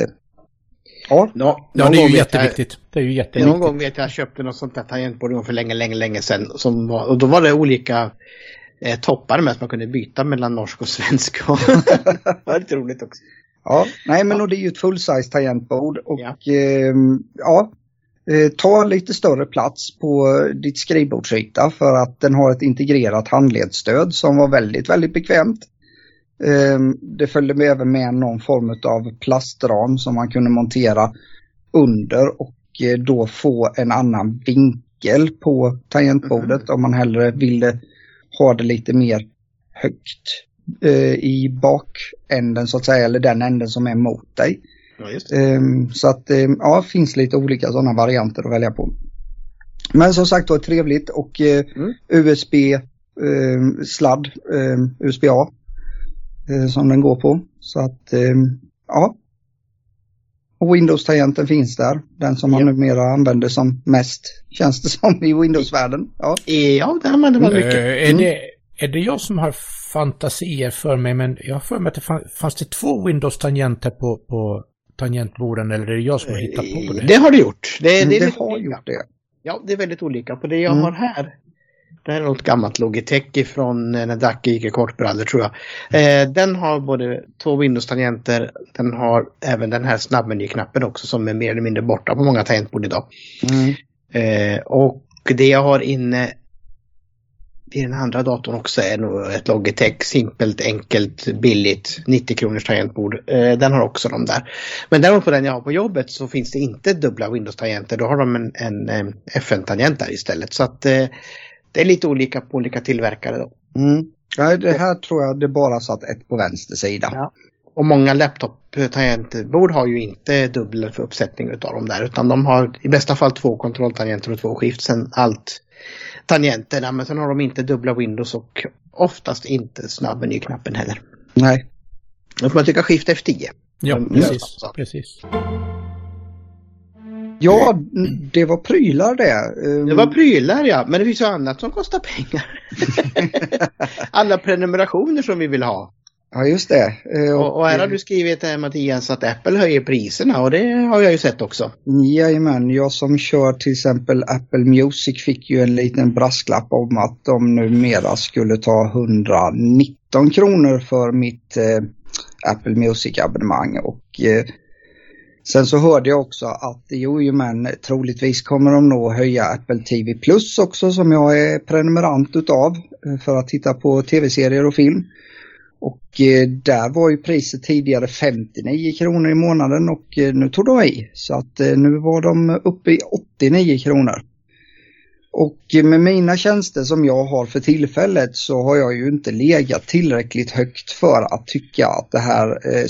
Ja, Nå, ja det är ju jätteviktigt. Jag, det är ju jätteviktigt. Någon gång vet jag att jag köpte något sånt där tangentbord för länge, länge, länge sedan. Som var, och då var det olika eh, toppar med att man kunde byta mellan norsk och svensk. det var lite roligt också. Ja, nej men och det är ju ett full-size tangentbord och ja, eh, ja eh, ta lite större plats på ditt skrivbordsyta för att den har ett integrerat handledsstöd som var väldigt, väldigt bekvämt. Eh, det följde med även med någon form av plastram som man kunde montera under och eh, då få en annan vinkel på tangentbordet mm. om man hellre ville ha det lite mer högt eh, i bakänden så att säga, eller den änden som är mot dig. Ja, eh, så att eh, ja, finns lite olika sådana varianter att välja på. Men som sagt var trevligt och eh, mm. USB ehm, sladd, ehm, USB-A eh, som den går på. Så att ehm, ja. Och Windows-tangenten finns där. Den som ja. man numera använder som mest känns det som i Windows-världen. Ja, ja det använder man mycket. Mm. Är, det, är det jag som har fantasier för mig, men jag har för mig att det fanns, fanns det två Windows-tangenter på, på tangentborden eller är det jag som har hittat på det? Det har du gjort. Det, det, det har gjort det. Ja, det är väldigt olika. På det jag mm. har här, det här är något gammalt Logitech ifrån när Dacke gick i kortbrallor tror jag. Eh, den har både två Windows-tangenter, den har även den här snabbmenyknappen också som är mer eller mindre borta på många tangentbord idag. Mm. Eh, och det jag har inne i den andra datorn också är nog ett Logitech, simpelt, enkelt, billigt, 90 kronors tangentbord. Eh, den har också de där. Men däremot på den jag har på jobbet så finns det inte dubbla Windows-tangenter. Då har de en, en, en FN-tangent där istället. Så att eh, det är lite olika på olika tillverkare då. Mm. Ja, det här tror jag det bara satt ett på vänster sida. Ja. Och många laptop-tangentbord har ju inte dubbel för uppsättning utav dem där utan de har i bästa fall två kontrolltangenter och två skift. Sen allt tangenterna men sen har de inte dubbla Windows och oftast inte snabbmenyknappen heller. Nej. Då får man trycka Shift F10. Ja, precis. precis. Ja, det var prylar det. Det var prylar ja, men det finns ju annat som kostar pengar. Alla prenumerationer som vi vill ha. Ja, just det. Eh, och, och här har du skrivit eh, Mattias att Apple höjer priserna och det har jag ju sett också. Jajamän, jag som kör till exempel Apple Music fick ju en liten brasklapp om att de numera skulle ta 119 kronor för mitt eh, Apple Music-abonnemang. Och eh, sen så hörde jag också att jo, men troligtvis kommer de nog höja Apple TV Plus också som jag är prenumerant utav eh, för att titta på tv-serier och film. Och eh, där var ju priset tidigare 59 kronor i månaden och eh, nu tog de i. Så att eh, nu var de uppe i 89 kronor. Och eh, med mina tjänster som jag har för tillfället så har jag ju inte legat tillräckligt högt för att tycka att det här eh,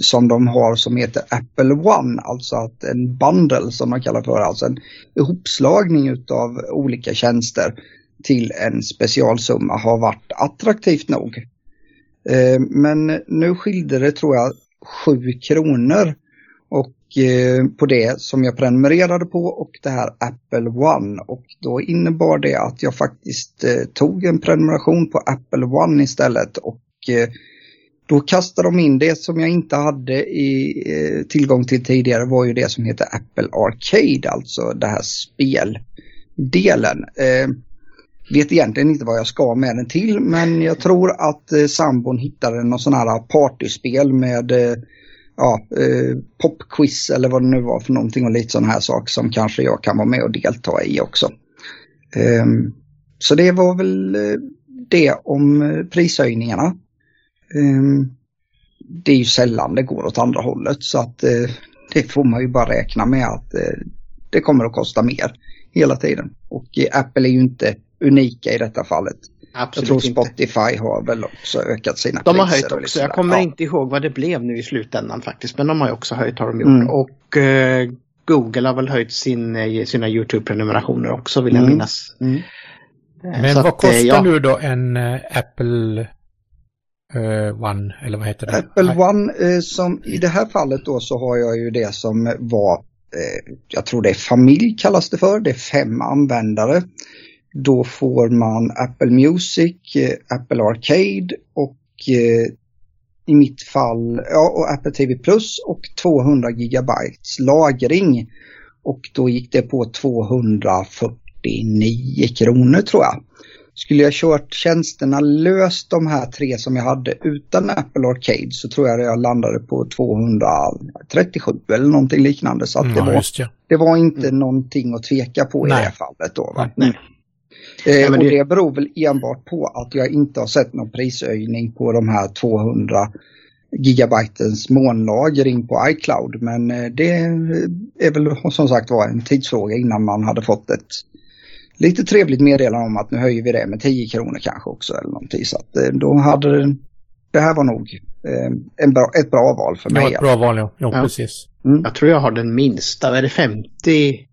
som de har som heter Apple One, alltså att en bundle som man kallar för, alltså en ihopslagning av olika tjänster till en specialsumma har varit attraktivt nog. Eh, men nu skilde det tror jag 7 kronor. Och eh, på det som jag prenumererade på och det här Apple One. Och då innebar det att jag faktiskt eh, tog en prenumeration på Apple One istället. Och då kastade de in det som jag inte hade i, eh, tillgång till tidigare var ju det som heter Apple Arcade, alltså det här speldelen. Eh, vet egentligen inte vad jag ska med den till men jag tror att eh, sambon hittade någon sån här partyspel med eh, ja, eh, popquiz eller vad det nu var för någonting och lite sån här sak som kanske jag kan vara med och delta i också. Eh, så det var väl eh, det om eh, prishöjningarna. Ehm, det är ju sällan det går åt andra hållet så att eh, det får man ju bara räkna med att det kommer att kosta mer hela tiden. Och Apple är ju inte unika i detta fallet. Absolut jag tror Spotify inte. har väl också ökat sina De har höjt också. Jag kommer ja. inte ihåg vad det blev nu i slutändan faktiskt. Men de har ju också höjt har de gjort. Mm. Och eh, Google har väl höjt sin, eh, sina YouTube-prenumerationer också vill jag mm. minnas. Mm. Eh, men Så vad kostar att, ja. nu då en Apple uh, One eller vad heter det? Apple One uh, som i det här fallet då så har jag ju det som var jag tror det är familj kallas det för. Det är fem användare. Då får man Apple Music, eh, Apple Arcade och eh, i mitt fall ja, och Apple TV Plus och 200 gigabytes lagring. Och då gick det på 249 kronor tror jag. Skulle jag kört tjänsterna löst de här tre som jag hade utan Apple Arcade så tror jag att jag landade på 237 eller någonting liknande. Så att Mm, det, var, ja. det var inte någonting att tveka på i Nej. det här fallet. Då, va? Nej. Eh, Ja, men och det- det beror väl enbart på att jag inte har sett någon prishöjning på de här 200 gigabytens molnlagring på iCloud. Men eh, det är väl som sagt var en tidsfråga innan man hade fått ett lite trevligt meddelande om att nu höjer vi det med 10 kronor kanske också eller någonting. Så att eh, då hade det, det här var nog eh, en bra, ett bra val för mig. var ett bra val, ja. Jo, Ja. precis. Jag tror jag har den minsta. Vad är det 50?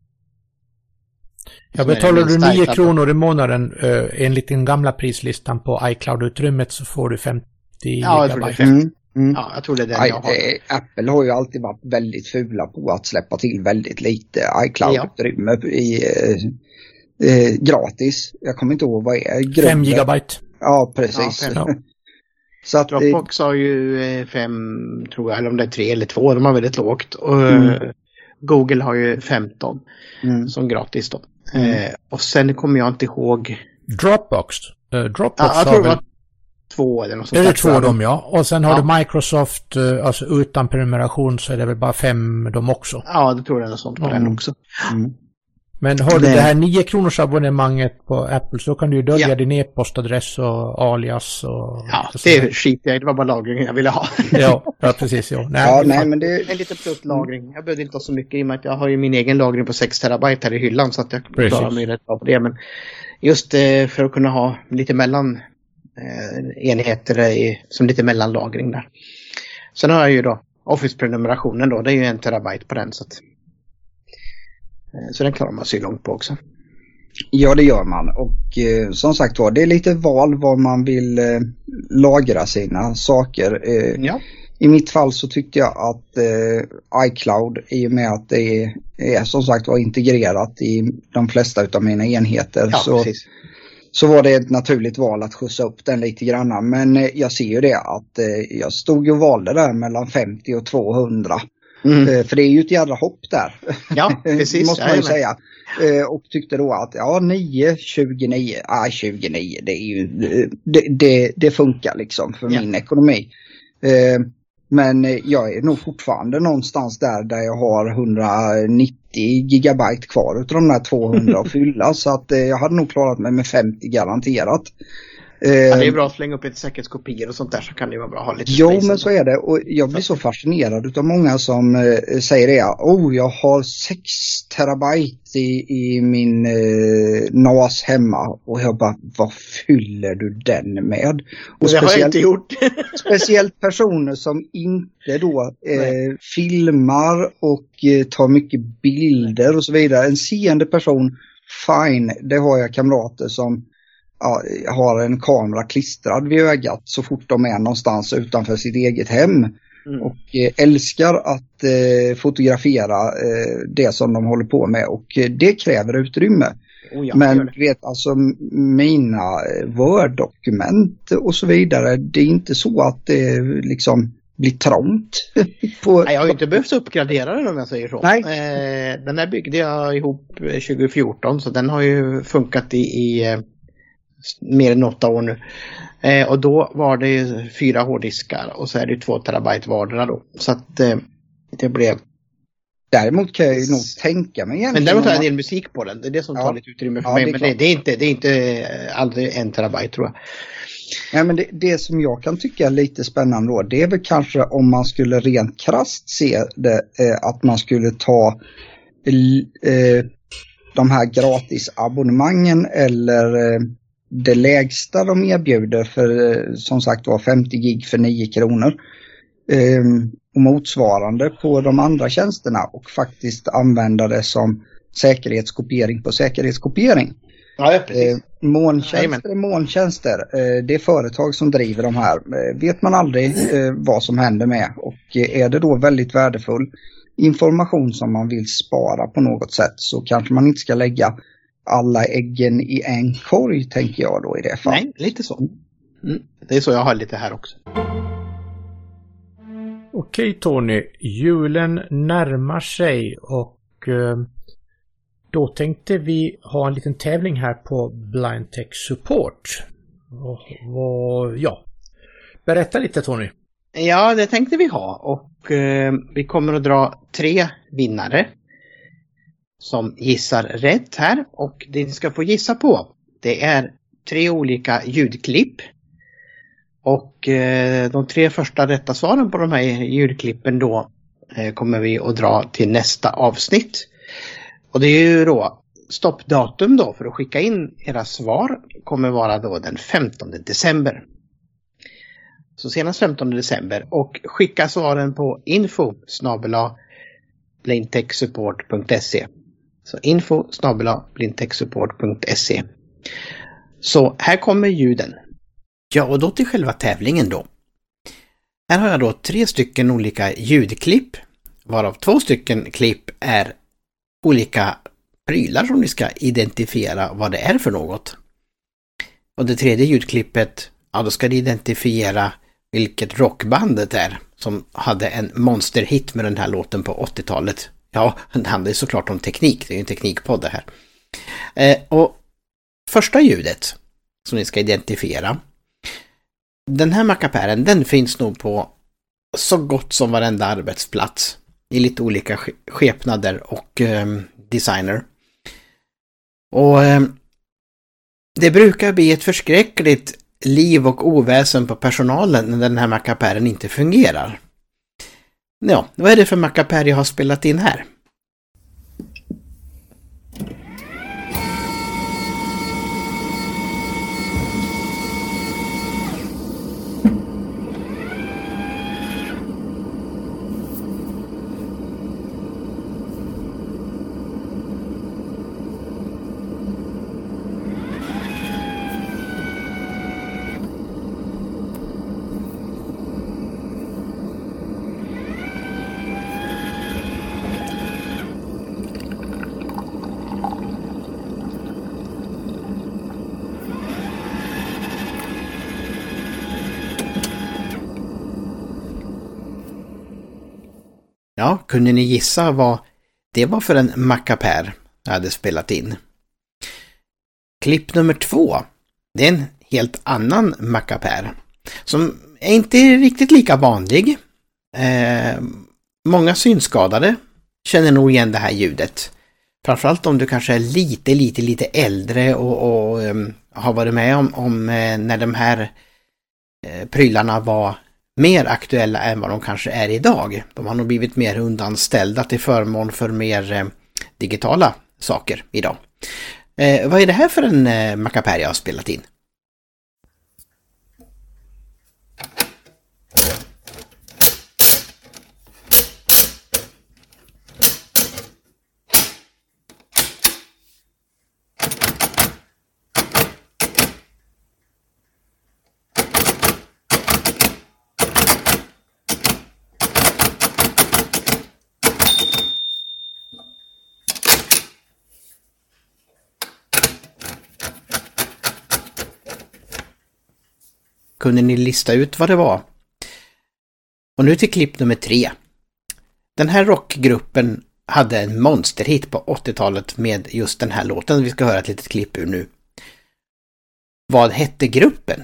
Jag Som är betalar du minsta 9 iCloud. kronor i månaden eh, enligt den gamla prislistan på iCloud-utrymmet så får du 50 Ja, jag tror det är gigabyte. 50. Mm, mm. Ja, jag tror det är den jag har. eh, Apple har ju alltid varit väldigt fula på att släppa till väldigt lite iCloud-utrymme i, eh, eh, gratis. Jag kommer inte ihåg vad är grunden. 5 gigabyte. Ja, precis. Ja. Så att, eh, Dropbox har ju eh, fem, tror jag, eller om det är tre eller två. De har väldigt lågt. Och Mm. eh, Google har ju 15 mm, som gratis då. Mm. Eh, och sen kommer jag inte ihåg. Dropbox. Eh, Dropbox Ja, jag tror har väl... två eller något sånt Är det där, två tror jag. de ja. Och sen har Ja. du Microsoft, eh, alltså utan prenumeration så är det väl bara fem de också. Ja, det tror jag är något sånt på Mm. den också. mm. Men har du Det- det här 9 kronors abonnemanget på Apple så kan du ju dölja Ja. din e-postadress och alias och... Ja, och det skiter jag i. Det var bara lagringen jag ville ha. Ja, ja precis. Ja. Nej, ja, nej men det, En liten pluslagring. Jag behövde inte ha så mycket i och med att jag har ju min egen lagring på 6 terabyte här i hyllan så att jag Precis. klarar mig rätt bra på det. Men just eh, för att kunna ha lite mellan eh, enheter som lite mellanlagring där. Sen har jag ju då Office-prenumerationen då. Det är ju en terabyte på den så att så den klarar man sig långt på också. ja, det gör man. Och eh, som sagt var, det är lite val var man vill eh, lagra sina saker. Eh, Ja. I mitt fall så tyckte jag att eh, iCloud i och med att det är, är som sagt var integrerat i de flesta av mina enheter Ja, så, precis. så var det ett naturligt val att skjutsa upp den lite granna. Men eh, jag ser ju det att eh, jag stod och valde där mellan 50 och 200. Mm. Eh, för det är ju ett jädra hopp där. Ja, precis. måste man ju säga. Eh, och tyckte då att ja 9, 29, ah 29 det är ju, det, det, det funkar liksom för Ja. min ekonomi. Eh, men jag är nog fortfarande någonstans där där jag har 190 gigabyte kvar utav de här 200 att fylla så att jag hade nog klarat mig med 50 garanterat. Eh, Ja, det är bra att slänga upp lite säkerhetskopior och sånt där så kan det ju vara bra att ha lite Jo, men så är det. Och jag blir så fascinerad av många som eh, säger det. Oh, jag har 6 terabyte i, i min eh, NAS hemma. Och jag bara, vad fyller du den med? Och det har jag inte gjort. speciellt personer som inte då eh, filmar och eh, tar mycket bilder och så vidare. En seende person, fine, det har jag kamrater som har en kamera klistrad vid ögat så fort de är någonstans utanför sitt eget hem. Mm. Och eh, älskar att eh, fotografera eh, det som de håller på med och eh, det kräver utrymme. Oh, ja, Men du vet alltså mina eh, Word-dokument och så vidare, det är inte så att det liksom blir trångt. på, Nej, jag har ju inte behövt uppgradera den om jag säger så. Nej. Eh, den här byggde jag ihop eh, 2014 så den har ju funkat i, i mer än åtta år nu. Eh, och då var det fyra hårddiskar och så är det två terabyte vardera då. Så att eh, det blev... Däremot kan jag ju nog tänka mig Men däremot har jag en del musik på den. Det är det som Ja. tar lite utrymme för Ja, mig. det men det, det är inte, det är inte eh, aldrig en terabyte tror jag. Nej, men det, det som jag kan tycka är lite spännande då, det är väl kanske om man skulle rent krasst se det, eh, att man skulle ta eh, de här gratisabonnemangen eller eh, det lägsta de erbjuder för eh, som sagt var 50 gig för 9 kronor. Eh, och motsvarande på de andra tjänsterna och faktiskt använda det som säkerhetskopiering på säkerhetskopiering. Ja, Eh, molntjänster är molntjänster. Eh, det är företag som driver de här. Eh, vet man aldrig eh, vad som händer med. Och eh, är det då väldigt värdefull information som man vill spara på något sätt så kanske man inte ska lägga alla äggen i en korg tänker jag då i det fallet. Nej, lite så. Mm. Det är så jag har lite här också. Okej Tony, julen närmar sig och eh, Då tänkte vi ha en liten tävling här på Blind Tech Support. Och, och, ja. Berätta lite Tony. Ja, det tänkte vi ha och eh, vi kommer att dra tre vinnare som gissar rätt här och det ni ska få gissa på det är tre olika ljudklipp. Och eh, de tre första rätta svaren på de här ljudklippen då eh, kommer vi att dra till nästa avsnitt. Och det är ju då stoppdatum då för att skicka in era svar kommer vara då den 15 december. Så senast 15 december och skicka svaren på info blindtechsupport.se så info blindtechsupport.se Så här kommer ljuden. Ja, och då till själva tävlingen då. Här har jag då tre stycken olika ljudklipp, varav två stycken klipp är olika prylar som ni ska identifiera vad det är för något. Och det tredje ljudklippet, ja då ska ni identifiera vilket rockbandet är som hade en monsterhit med den här låten på 80-talet. Ja, det handlar såklart om teknik, det är ju en teknikpodd det här. Eh, och första ljudet som ni ska identifiera, den här mackapären den finns nog på så gott som varenda arbetsplats i lite olika skepnader och eh, designer. Och eh, det brukar bli ett förskräckligt liv och oväsen på personalen när den här mackapären inte fungerar. Ja, vad är det för mackapär jag har spelat in här? Ja, kunde ni gissa vad det var för en mackapär jag hade spelat in? Klipp nummer två, det är en helt annan mackapär som är inte riktigt lika vanlig. Eh, många synskadade känner nog igen det här ljudet. Framförallt om du kanske är lite, lite, lite äldre och, och um, har varit med om, om eh, när de här eh, prylarna var mer aktuella än vad de kanske är idag. De har nog blivit mer undanställda till förmån för mer eh, digitala saker idag. Eh, vad är det här för en eh, mackapär jag har spelat in? Kunde ni lista ut vad det var? Och nu till klipp nummer tre. Den här rockgruppen hade en monsterhit på 80-talet med just den här låten vi ska höra ett litet klipp ur nu. Vad hette gruppen?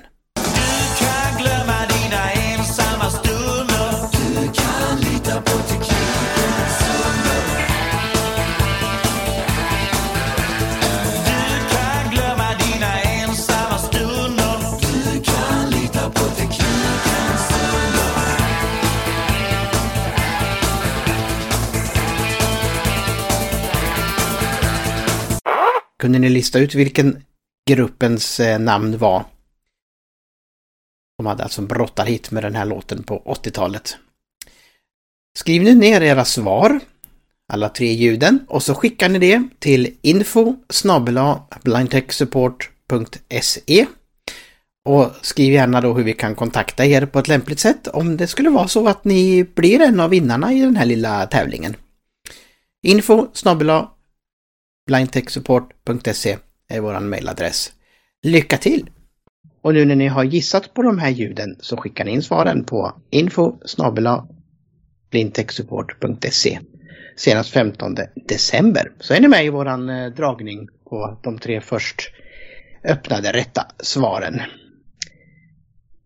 Kunde ni lista ut vilken gruppens eh, namn var? De hade alltså en brottarhit med den här låten på 80-talet. Skriv nu ner era svar, alla tre ljuden, och så skickar ni det till info blindtechsupport.se och skriv gärna då hur vi kan kontakta er på ett lämpligt sätt om det skulle vara så att ni blir en av vinnarna i den här lilla tävlingen. Info blindtechsupport.se är vår mejladress. Lycka till! Och nu när ni har gissat på de här ljuden så skickar ni in svaren på info blindtechsupport.se senast 15 december. Så är ni med i våran eh, dragning på de tre först öppnade rätta svaren.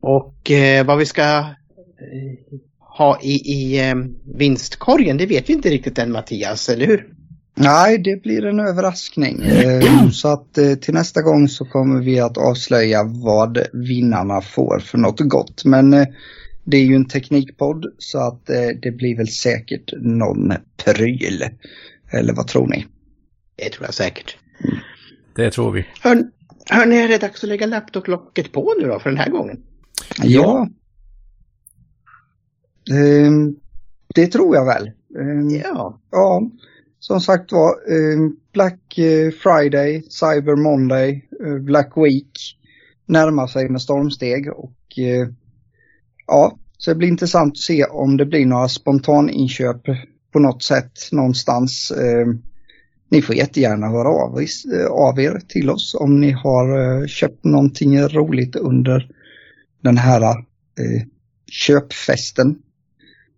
Och eh, vad vi ska eh, ha i, i eh, vinstkorgen, det vet vi inte riktigt än Mattias, eller hur? Nej, det blir en överraskning. Eh, så att eh, till nästa gång så kommer vi att avslöja vad vinnarna får för något gott. Men eh, det är ju en teknikpodd så att det blir väl säkert någon pryl. Eller vad tror ni? Det tror jag säkert. Det tror vi. Hör, hörni, är det dags att lägga laptoplocket på nu då för den här gången? Ja. Ehm, det tror jag väl. Ehm, ja. Ja som sagt var, eh, Black eh, Friday, Cyber Monday, eh, Black Week närmar sig med stormsteg och ja, så det blir intressant att se om det blir några spontaninköp på något sätt någonstans. Ni får jättegärna höra av er till oss om ni har köpt någonting roligt under den här köpfesten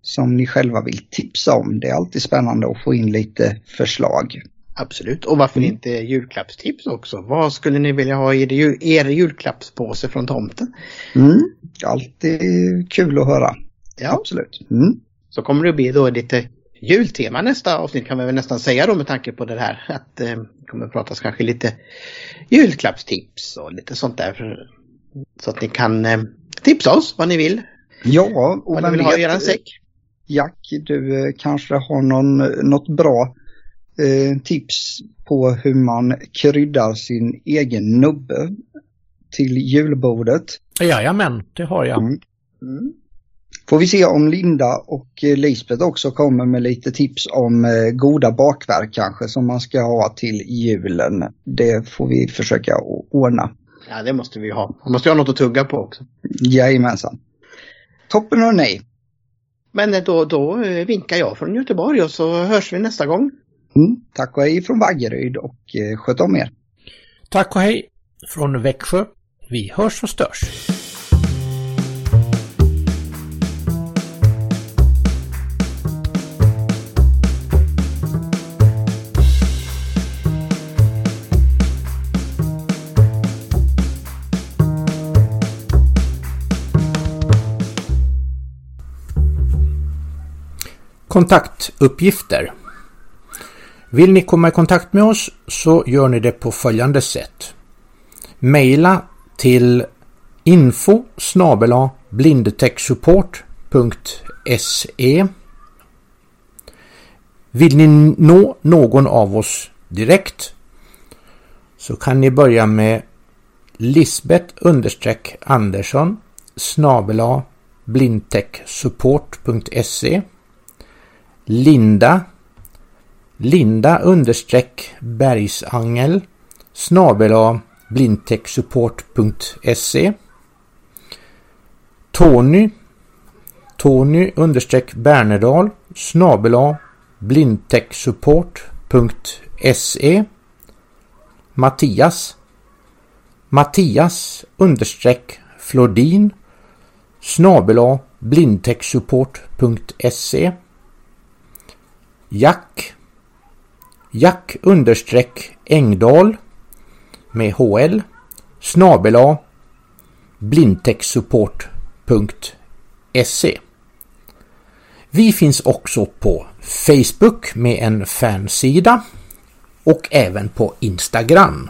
som ni själva vill tipsa om. Det är alltid spännande att få in lite förslag. Absolut, och varför mm. inte julklappstips också? Vad skulle ni vilja ha i er julklappspåse från tomten? Mm. Alltid kul att höra. Ja. Absolut. Mm. Så kommer det bli då lite jultema nästa avsnitt kan vi väl nästan säga då med tanke på det här. Att eh, det kommer att pratas kanske lite julklappstips och lite sånt där. så att ni kan eh, tipsa oss vad ni vill. Ja, och vad ni vill ha i er säck. Jack, du eh, kanske har någon, något bra eh, tips på hur man kryddar sin egen nubbe till julbordet? Jajamän, det har jag. Mm. Mm. Får vi se om Linda och eh, Lisbeth också kommer med lite tips om eh, goda bakverk kanske som man ska ha till julen. Det får vi försöka ordna. Ja, det måste vi ha. Man måste ha något att tugga på också. Jajamensan. Toppen hörni. Men då, då eh, vinkar jag från Göteborg och så hörs vi nästa gång. Mm, tack och hej från Vaggeryd och eh, sköt om er. Tack och hej från Växjö. Vi hörs och störs. Kontaktuppgifter. Vill ni komma i kontakt med oss så gör ni det på följande sätt. Maila till info blindtechsupport.se Vill ni nå någon av oss direkt så kan ni börja med Lisbeth Andersson snabela blindtechsupport.se Linda. Linda understreck bergsangel snabel blindtechsupport.se Tony. Tony understreck Bernedal snabel blindtechsupport.se Mattias. Mattias understreck Flodin snabel blindtechsupport.se Jack Jack understreck Engdahl med HL snabela blindtechsupport.se Vi finns också på Facebook med en fansida och även på Instagram.